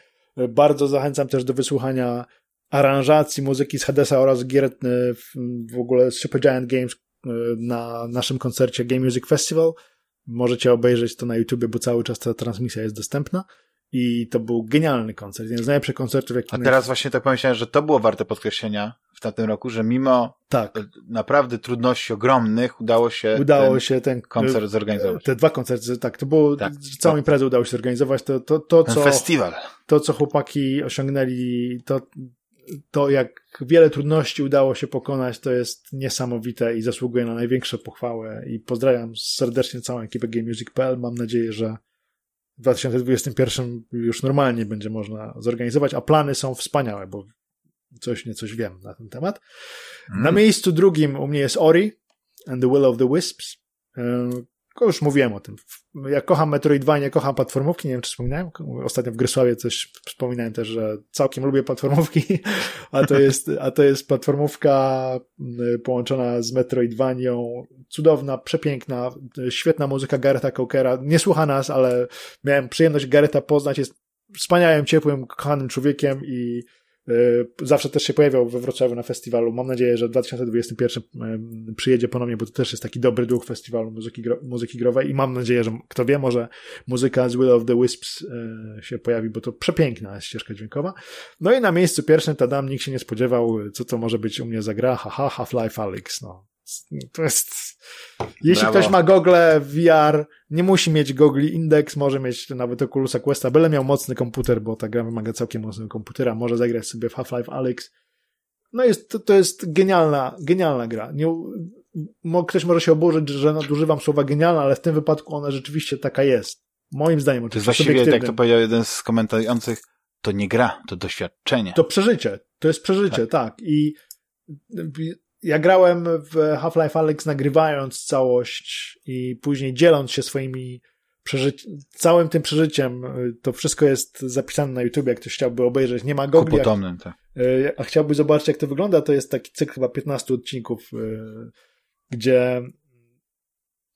Bardzo zachęcam też do wysłuchania aranżacji muzyki z Hadesa oraz gier w ogóle z Supergiant Games na naszym koncercie Game Music Festival. Możecie obejrzeć to na YouTube, bo cały czas ta transmisja jest dostępna. I to był genialny koncert, jeden z najlepszych koncertów, jaki A teraz właśnie tak pomyślałem, że to było warte podkreślenia w tamtym roku, że mimo tak. naprawdę trudności ogromnych udało się udało ten się ten koncert zorganizować. Te dwa koncerty, tak, to było, tak, całą to, imprezę udało się zorganizować, to, to, to co... festiwal. To, co chłopaki osiągnęli, to, to jak wiele trudności udało się pokonać, to jest niesamowite i zasługuje na największe pochwałę i pozdrawiam serdecznie całą ekipę GameMusic.pl, mam nadzieję, że w 2021 już normalnie będzie można zorganizować, a plany są wspaniałe, bo coś niecoś wiem na ten temat. Mm. Na miejscu drugim u mnie jest Ori and the Will of the Wisps. Już mówiłem o tym. Ja kocham Metroidvania, kocham platformówki, nie wiem czy wspominałem, ostatnio w Grysławie coś wspominałem też, że całkiem lubię platformówki, a to jest, a to jest platformówka połączona z Metroidvanią, cudowna, przepiękna, świetna muzyka Garetha Cockera, nie słucha nas, ale miałem przyjemność Garetha poznać, jest wspaniałym, ciepłym, kochanym człowiekiem i zawsze też się pojawiał we Wrocławiu na festiwalu. Mam nadzieję, że w 2021 e, przyjedzie ponownie, bo to też jest taki dobry duch festiwalu muzyki, muzyki growej i mam nadzieję, że kto wie, może muzyka z Will of the Wisps e, się pojawi, bo to przepiękna ścieżka dźwiękowa. No i na miejscu pierwszym Tadam nikt się nie spodziewał, co to może być u mnie za gra. Haha, Half-Life Alyx, no. To jest. Jeśli Brawo. ktoś ma gogle VR, nie musi mieć gogli Index, może mieć nawet Oculusa Questa, byle miał mocny komputer, bo ta gra wymaga całkiem mocnego komputera, może zagrać sobie w Half-Life Alyx. No jest, to, to jest genialna, genialna gra. Nie, ktoś może się oburzyć, że nadużywam słowa genialna, ale w tym wypadku ona rzeczywiście taka jest. Moim zdaniem oczywiście. To jest właściwie, jak to powiedział jeden z komentujących, to nie gra, to doświadczenie. To przeżycie. To jest przeżycie, tak. tak. I ja grałem w Half-Life Alyx nagrywając całość i później dzieląc się swoimi przeżyci- całym tym przeżyciem. To wszystko jest zapisane na YouTube, jak ktoś chciałby obejrzeć. Nie ma go. Potomnym, tak. E, a chciałby zobaczyć, jak to wygląda, to jest taki cykl chyba 15 odcinków, e, gdzie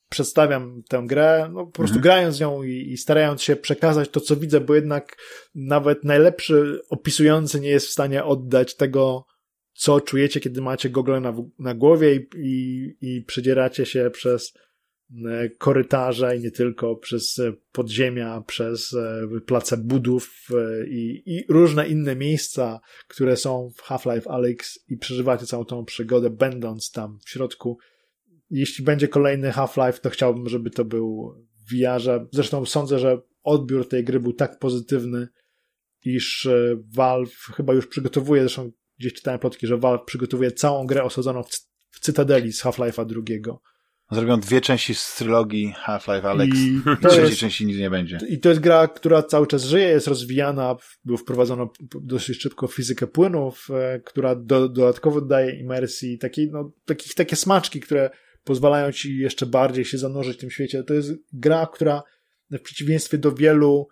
przedstawiam tę grę, no po prostu mhm. grając nią i, i, starając się przekazać to, co widzę, bo jednak nawet najlepszy opisujący nie jest w stanie oddać tego, co czujecie, kiedy macie gogle na, na głowie i, i, i przedzieracie się przez e, korytarze i nie tylko, przez e, podziemia, przez e, place budów i, i różne inne miejsca, które są w Half-Life Alyx i przeżywacie całą tą przygodę, będąc tam w środku. Jeśli będzie kolejny Half-Life, to chciałbym, żeby to był w VR-ze. Zresztą sądzę, że odbiór tej gry był tak pozytywny, iż Valve chyba już przygotowuje, zresztą gdzieś czytałem plotki, że Valve przygotowuje całą grę osadzoną w, w Cytadeli z Half-Life'a drugiego. Zrobią dwie części z trylogii Half-Life Alex. I trzeciej jest, części nic nie będzie. I to jest gra, która cały czas żyje, jest rozwijana, był wprowadzono dosyć szybko fizykę płynów, e, która do, dodatkowo daje imersji, taki, no, taki, takie smaczki, które pozwalają ci jeszcze bardziej się zanurzyć w tym świecie. To jest gra, która w przeciwieństwie do wielu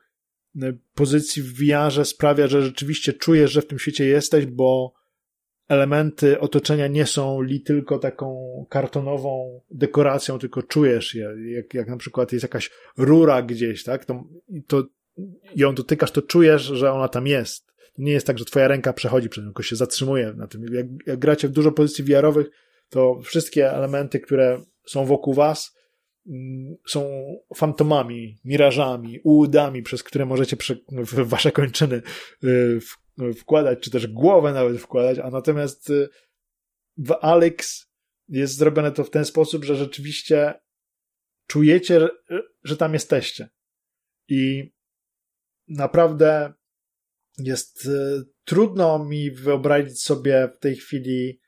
pozycji w VR sprawia, że rzeczywiście czujesz, że w tym świecie jesteś, bo elementy otoczenia nie są li tylko taką kartonową dekoracją, tylko czujesz je. Jak, jak na przykład jest jakaś rura gdzieś, tak? To, to ją dotykasz, to czujesz, że ona tam jest. Nie jest tak, że twoja ręka przechodzi przez nią, tylko się zatrzymuje na tym. Jak, jak gracie w dużo pozycji VR-owych, to wszystkie elementy, które są wokół was, są fantomami, mirażami, ułudami, przez które możecie w wasze kończyny y, wkładać, czy też głowę nawet wkładać, a natomiast y, w Alex jest zrobione to w ten sposób, że rzeczywiście czujecie, że tam jesteście. I naprawdę jest e, trudno mi wyobrazić sobie w tej chwili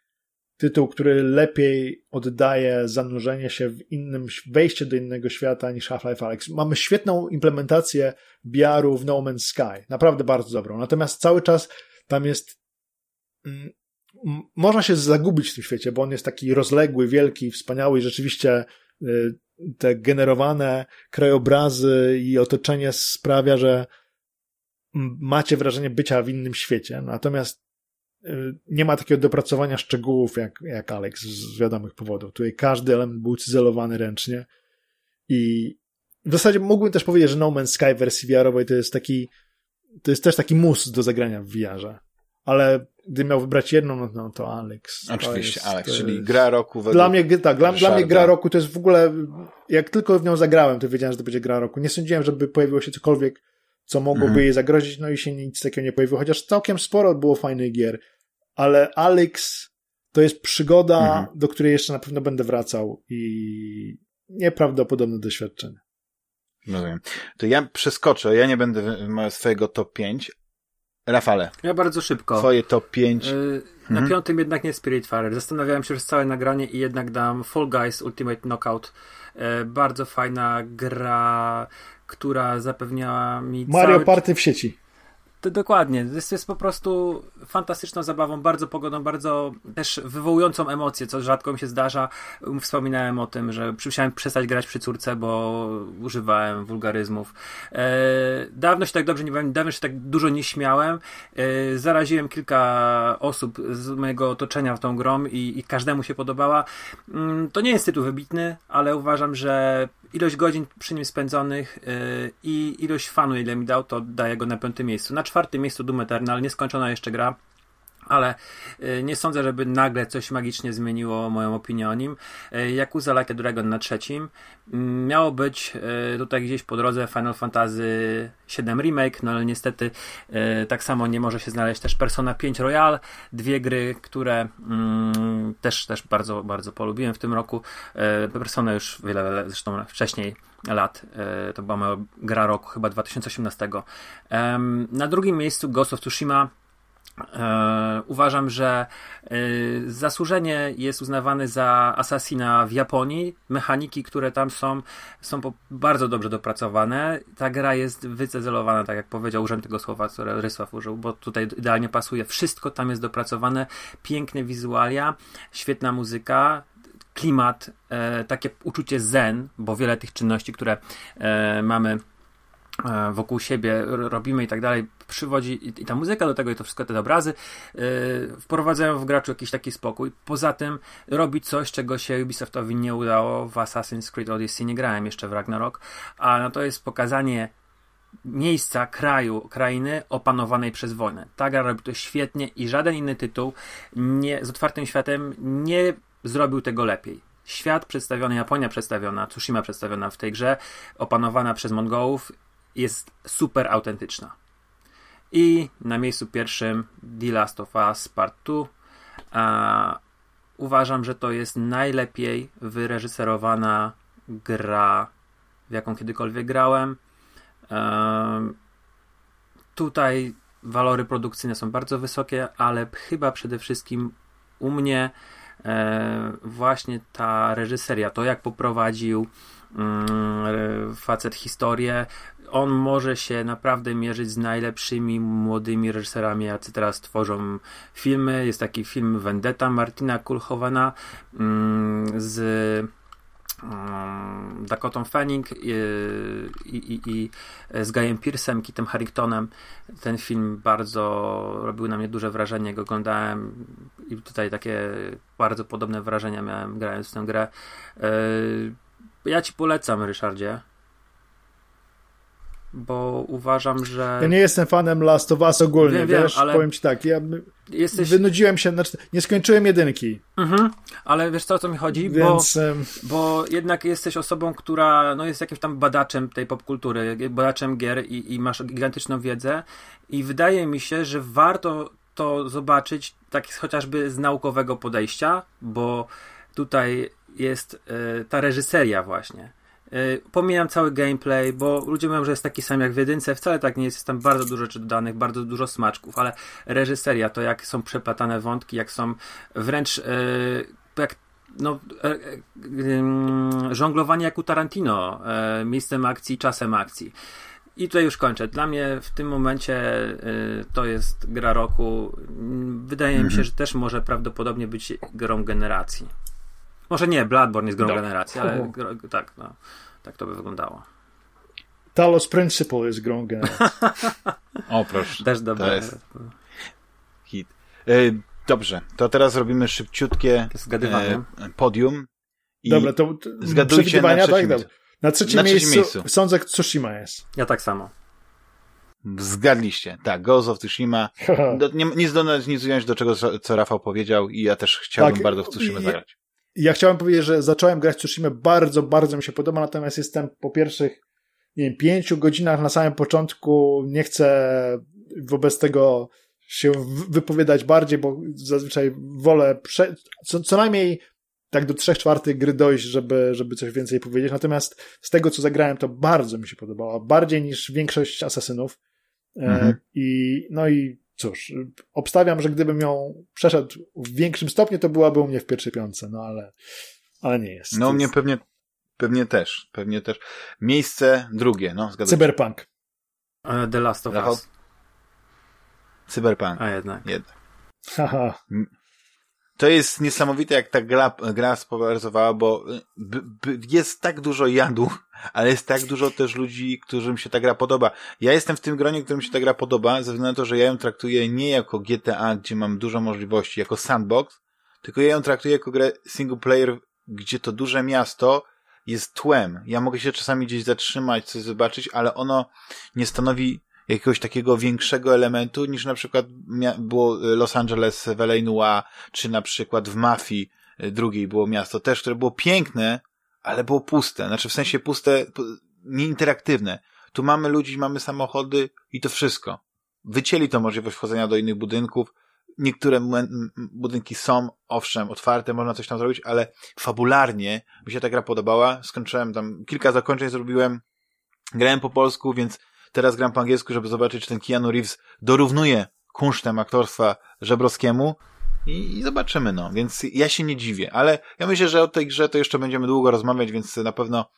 tytuł, który lepiej oddaje zanurzenie się w innym, wejście do innego świata niż Half-Life Alex. Mamy świetną implementację VR-u w No Man's Sky. Naprawdę bardzo dobrą. Natomiast cały czas tam jest mm, można się zagubić w tym świecie, bo on jest taki rozległy, wielki, wspaniały i rzeczywiście y, te generowane krajobrazy i otoczenie sprawia, że macie wrażenie bycia w innym świecie. Natomiast nie ma takiego dopracowania szczegółów jak, jak Alex z wiadomych powodów. Tutaj każdy element był cyzelowany ręcznie i w zasadzie mógłbym też powiedzieć, że No Man's Sky w wersji VR-owej to jest taki to jest też taki mus do zagrania w VR-ze. Ale gdy miał wybrać jedną, no, no to Alex. Oczywiście, jest, Alex, czyli gra roku. Dla mnie, tak, dla, dla, mnie gra roku to jest w ogóle, jak tylko w nią zagrałem, to wiedziałem, że to będzie gra roku. Nie sądziłem, żeby pojawiło się cokolwiek, co mogłoby mhm. jej zagrozić, no i się nic takiego nie pojawiło, chociaż całkiem sporo było fajnych gier. Ale Alex to jest przygoda, mhm. do której jeszcze na pewno będę wracał i nieprawdopodobne doświadczenie. Rozumiem. To ja przeskoczę, ja nie będę swojego top 5, Rafale. Ja bardzo szybko. Twoje top 5. Yy, na mhm. piątym jednak nie Spiritfarer. Zastanawiałem się przez całe nagranie i jednak dam Fall Guys Ultimate Knockout. Yy, bardzo fajna gra, która zapewniała mi. Mario cały... Party w sieci. To dokładnie. Jest, jest po prostu fantastyczną zabawą, bardzo pogodą, bardzo też wywołującą emocje, co rzadko mi się zdarza. Wspominałem o tym, że musiałem przestać grać przy córce, bo używałem wulgaryzmów. E, dawno się tak dobrze nie dawno się tak dużo nie śmiałem. E, zaraziłem kilka osób z mojego otoczenia w tą grą i, i każdemu się podobała. Mm, to nie jest tytuł wybitny, ale uważam, że ilość godzin przy nim spędzonych yy, i ilość fanu, ile mi dał, to daje go na piątym miejscu. Na czwartym miejscu Doom Eternal, nieskończona jeszcze gra ale y, nie sądzę, żeby nagle coś magicznie zmieniło moją opinię o nim. Y, Yakuza Like a Dragon na trzecim. Mm, miało być y, tutaj gdzieś po drodze Final Fantasy VII Remake, no ale niestety tak samo nie może się znaleźć też Persona 5 Royal, dwie gry, które mm, też, też bardzo, bardzo polubiłem w tym roku. Persona już wiele, zresztą wcześniej lat. To była moja gra roku, chyba 2018. Na drugim miejscu Ghost of Tsushima uważam, że e, zasłużenie jest uznawane za Assassina w Japonii. Mechaniki, które tam są, są bardzo dobrze dopracowane. Ta gra jest wycezelowana, tak jak powiedział, użyłem tego słowa, które Rysław użył, bo tutaj idealnie pasuje. Wszystko tam jest dopracowane, piękne wizualia, świetna muzyka, klimat, e, takie uczucie zen, bo wiele tych czynności, które mamy E, wokół siebie robimy i tak dalej, przywodzi i, ta muzyka do tego i to wszystko te obrazy yy, wprowadzają w graczu jakiś taki spokój. Poza tym robi coś, czego się Ubisoftowi nie udało w Assassin's Creed Odyssey, nie grałem jeszcze w Ragnarok, a no to jest pokazanie miejsca, kraju, krainy opanowanej przez wojnę. Ta gra robi to świetnie i żaden inny tytuł nie, z otwartym światem nie zrobił tego lepiej. Świat przedstawiony, Japonia przedstawiona, Tsushima przedstawiona w tej grze, opanowana przez Mongołów, jest super autentyczna. I na miejscu pierwszym The Last of Us Part 2. uważam, że to jest najlepiej wyreżyserowana gra, w jaką kiedykolwiek grałem. tutaj walory produkcyjne są bardzo wysokie, ale chyba przede wszystkim u mnie e, właśnie ta reżyseria, to jak poprowadził mm, facet historię, on może się naprawdę mierzyć z najlepszymi młodymi reżyserami, jacy teraz tworzą filmy. Jest taki film Vendetta Martina Kulhovana mm, z mm, Dakotą Fanning i, i, i, z Guyem Pearsem, Kitem Harringtonem. Ten film bardzo robił na mnie duże wrażenie, go oglądałem i tutaj takie bardzo podobne wrażenia miałem grając w tę grę. E, ja ci polecam, Ryszardzie bo uważam, że... Ja nie jestem fanem Last of Us ogólnie, wiem, wiesz, ale powiem ci tak, ja jesteś... wynudziłem się, znaczy nie skończyłem jedynki. Mhm, ale wiesz co, o co mi chodzi? Więc... Bo, bo jednak jesteś osobą, która no, jest jakimś tam badaczem tej popkultury, badaczem gier i, i masz gigantyczną wiedzę i wydaje mi się, że warto to zobaczyć tak chociażby z naukowego podejścia, bo tutaj jest e, ta reżyseria właśnie. E, pomijam cały gameplay, bo ludzie mówią, że jest taki sam jak w jedynce. Wcale tak nie jest. Jest tam bardzo dużo rzeczy dodanych, bardzo dużo smaczków, ale reżyseria, to jak są przeplatane wątki, jak są wręcz jak no, żonglowanie jak u Tarantino, miejscem akcji, czasem akcji. I tutaj już kończę. Dla mnie w tym momencie y, to jest gra roku. Wydaje mi się, mhm. że też może prawdopodobnie być grą generacji. Może nie, Bloodborne jest grą no. generacji, ale tak, no, tak to by wyglądało. Talos Principle jest grą generacji. o, proszę. Też dobre. To jest hit. E, dobrze, to teraz robimy szybciutkie e, podium. I Dobra, to, to zgadujcie na tak, dobra. Na trzecim, Na trzecim miejscu, miejscu sądzę, Tsushima jest. Ja tak samo. Zgadliście. Tak, Ghost of Tsushima. nie, nic dodać, nic ująć do czego, co Rafał powiedział i ja też chciałbym tak, bardzo w Tsushima zagrać. Ja chciałem powiedzieć, że zacząłem grać Tsushima, bardzo, bardzo mi się podoba, natomiast jestem po pierwszych, nie wiem, pięciu godzinach na samym początku, nie chcę wobec tego się wypowiadać bardziej, bo zazwyczaj wolę prze... co, co najmniej tak do trzech czwartych gry dojść, żeby, żeby coś więcej powiedzieć. Natomiast z tego, co zagrałem, to bardzo mi się podobało. Bardziej niż większość asasynów. E, mhm. I, no i cóż, obstawiam, że gdybym ją przeszedł w większym stopniu, to byłaby u mnie w pierwszej piątce, no ale, ale nie jest. No u mnie pewnie, pewnie też, pewnie też. Miejsce drugie, no zgadzam Cyberpunk. Uh, The Last of Us. Cyberpunk. A jednak. Jednak. Haha to jest niesamowite, jak ta gra, gra bo jest tak dużo jadu, ale jest tak dużo też ludzi, którym się ta gra podoba. Ja jestem w tym gronie, którym się ta gra podoba, ze względu na to, że ja ją traktuję nie jako GTA, gdzie mam dużo możliwości, jako sandbox, tylko ja ją traktuję jako grę single player, gdzie to duże miasto jest tłem. Ja mogę się czasami gdzieś zatrzymać, coś zobaczyć, ale ono nie stanowi jakiegoś takiego większego elementu niż na przykład było Los Angeles w L.A. Czy na przykład w Mafii y, drugiej było miasto też, które było piękne, ale było puste. Znaczy w sensie puste, nieinteraktywne. Tu mamy ludzi, mamy samochody i to wszystko. Wycięli to możliwość wchodzenia do innych budynków. Niektóre budynki są, owszem, otwarte, można coś tam zrobić, ale fabularnie mi się ta gra podobała. Skończyłem tam, kilka zakończeń zrobiłem, grałem po polsku, więc Teraz gram po angielsku, żeby zobaczyć, czy ten Keanu Reeves dorównuje kunsztem aktorstwa Żebrowskiemu i, i zobaczymy, no. Więc ja się nie dziwię, ale ja myślę, że o tej grze to jeszcze będziemy długo rozmawiać, więc na pewno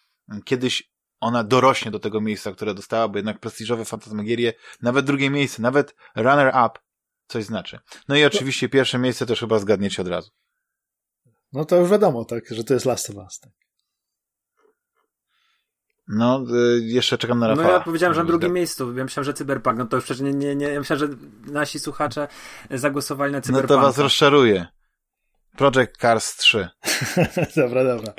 kiedyś ona dorośnie do tego miejsca, które dostała, bo jednak prestiżowe Fantasmagierie, nawet drugie miejsce, nawet runner-up coś znaczy. No i oczywiście pierwsze miejsce też chyba zgadniecie od razu. No to już wiadomo, tak, że to jest Last of Us. Tak. No, y, jeszcze czekam na Rafała. No ja powiedziałem, że na drugim miejscu. Ja myślałem, że Cyberpunk. No to już przecież nie, nie, nie. Ja myślałem, że nasi słuchacze zagłosowali na Cyberpunk. No to was rozczaruje. Project Cars 3. dobra, dobra.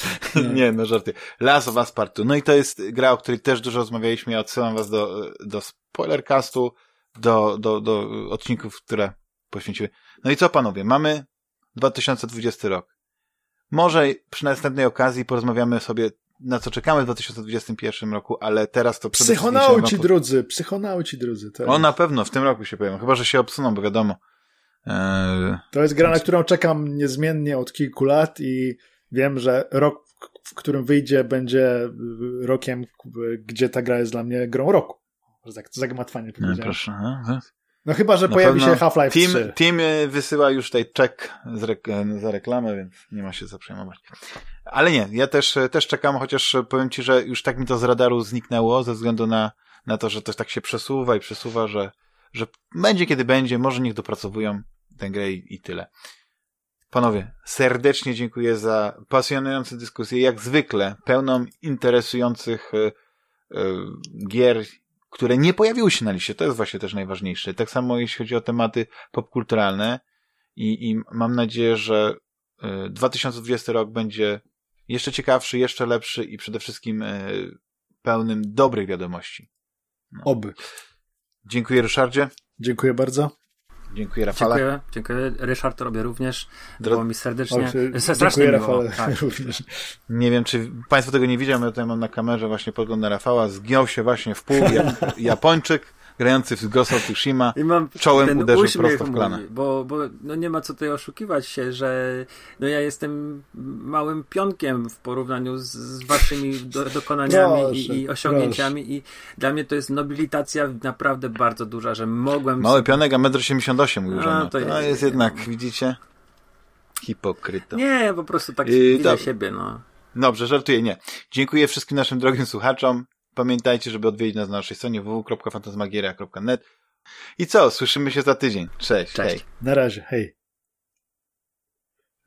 nie, no żarty. Last of Us Part 2. No i to jest gra, o której też dużo rozmawialiśmy. Ja odsyłam was do, do spoilercastu, do, do, do odcinków, które poświęciły. No i co panowie? Mamy 2020 rok. Może przy następnej okazji porozmawiamy sobie na co czekamy w 2021 roku, ale teraz to przede Psychonauci drodzy, psychonauci drodzy. Tak. O, na pewno, w tym roku się pojawią, chyba, że się obsuną, bo wiadomo. Eee... To jest gra, na którą czekam niezmiennie od kilku lat i wiem, że rok, w którym wyjdzie, będzie rokiem, gdzie ta gra jest dla mnie grą roku. Tak, zagmatwanie powiedziałem. No, proszę. No chyba, że Na pojawi się Half-Life 3. Team, team wysyła już tutaj czek za reklamę, więc nie ma się co przejmować. Ale nie, ja też, też czekam, chociaż powiem ci, że już tak mi to z radaru zniknęło, ze względu na, na to, że to tak się przesuwa i przesuwa, że, że będzie kiedy będzie, może niech dopracowują tę grę i, i tyle. Panowie, serdecznie dziękuję za pasjonującą dyskusję, jak zwykle, pełną interesujących y, y, gier które nie pojawiły się na liście. To jest właśnie też najważniejsze. Tak samo jeśli chodzi o tematy popkulturalne i, i mam nadzieję, że 2020 y, rok będzie jeszcze ciekawszy, jeszcze lepszy i przede wszystkim y, pełnym dobrych wiadomości. No. Oby. Dziękuję Ryszardzie. Dziękuję bardzo. Dziękuję Rafale. Dziękuję, dziękuję. Ryszard robię również. Było mi serdecznie. O, strasznie dziękuję Rafale tak. również. Nie wiem, czy Państwo tego nie widział, ja tutaj mam na kamerze właśnie podgląd na Rafała. Zgiął się właśnie w pół Japończyk grający w Ghost of Tsushima, I mam czołem ten uderzył prosto w klanę. mój, Bo, bo no nie ma co tutaj oszukiwać się, że no ja jestem małym pionkiem w porównaniu z, z waszymi do, dokonaniami Proszę, i, i osiągnięciami i dla mnie to jest nobilitacja naprawdę bardzo duża, że mogłem Mały pionek, a 1,88 m A, no. to jest- jest jednak, widzicie, hipokryta. Nie, po prostu tak Yy, widzę siebie, no. Dobrze, żartuję, nie. Dziękuję wszystkim naszym drogim słuchaczom. Pamiętajcie, żeby odwiedzić nas na naszej stronie www.fantasmagieria.net. I co? Słyszymy się za tydzień. Cześć. Cześć. Hej. Na razie, hej.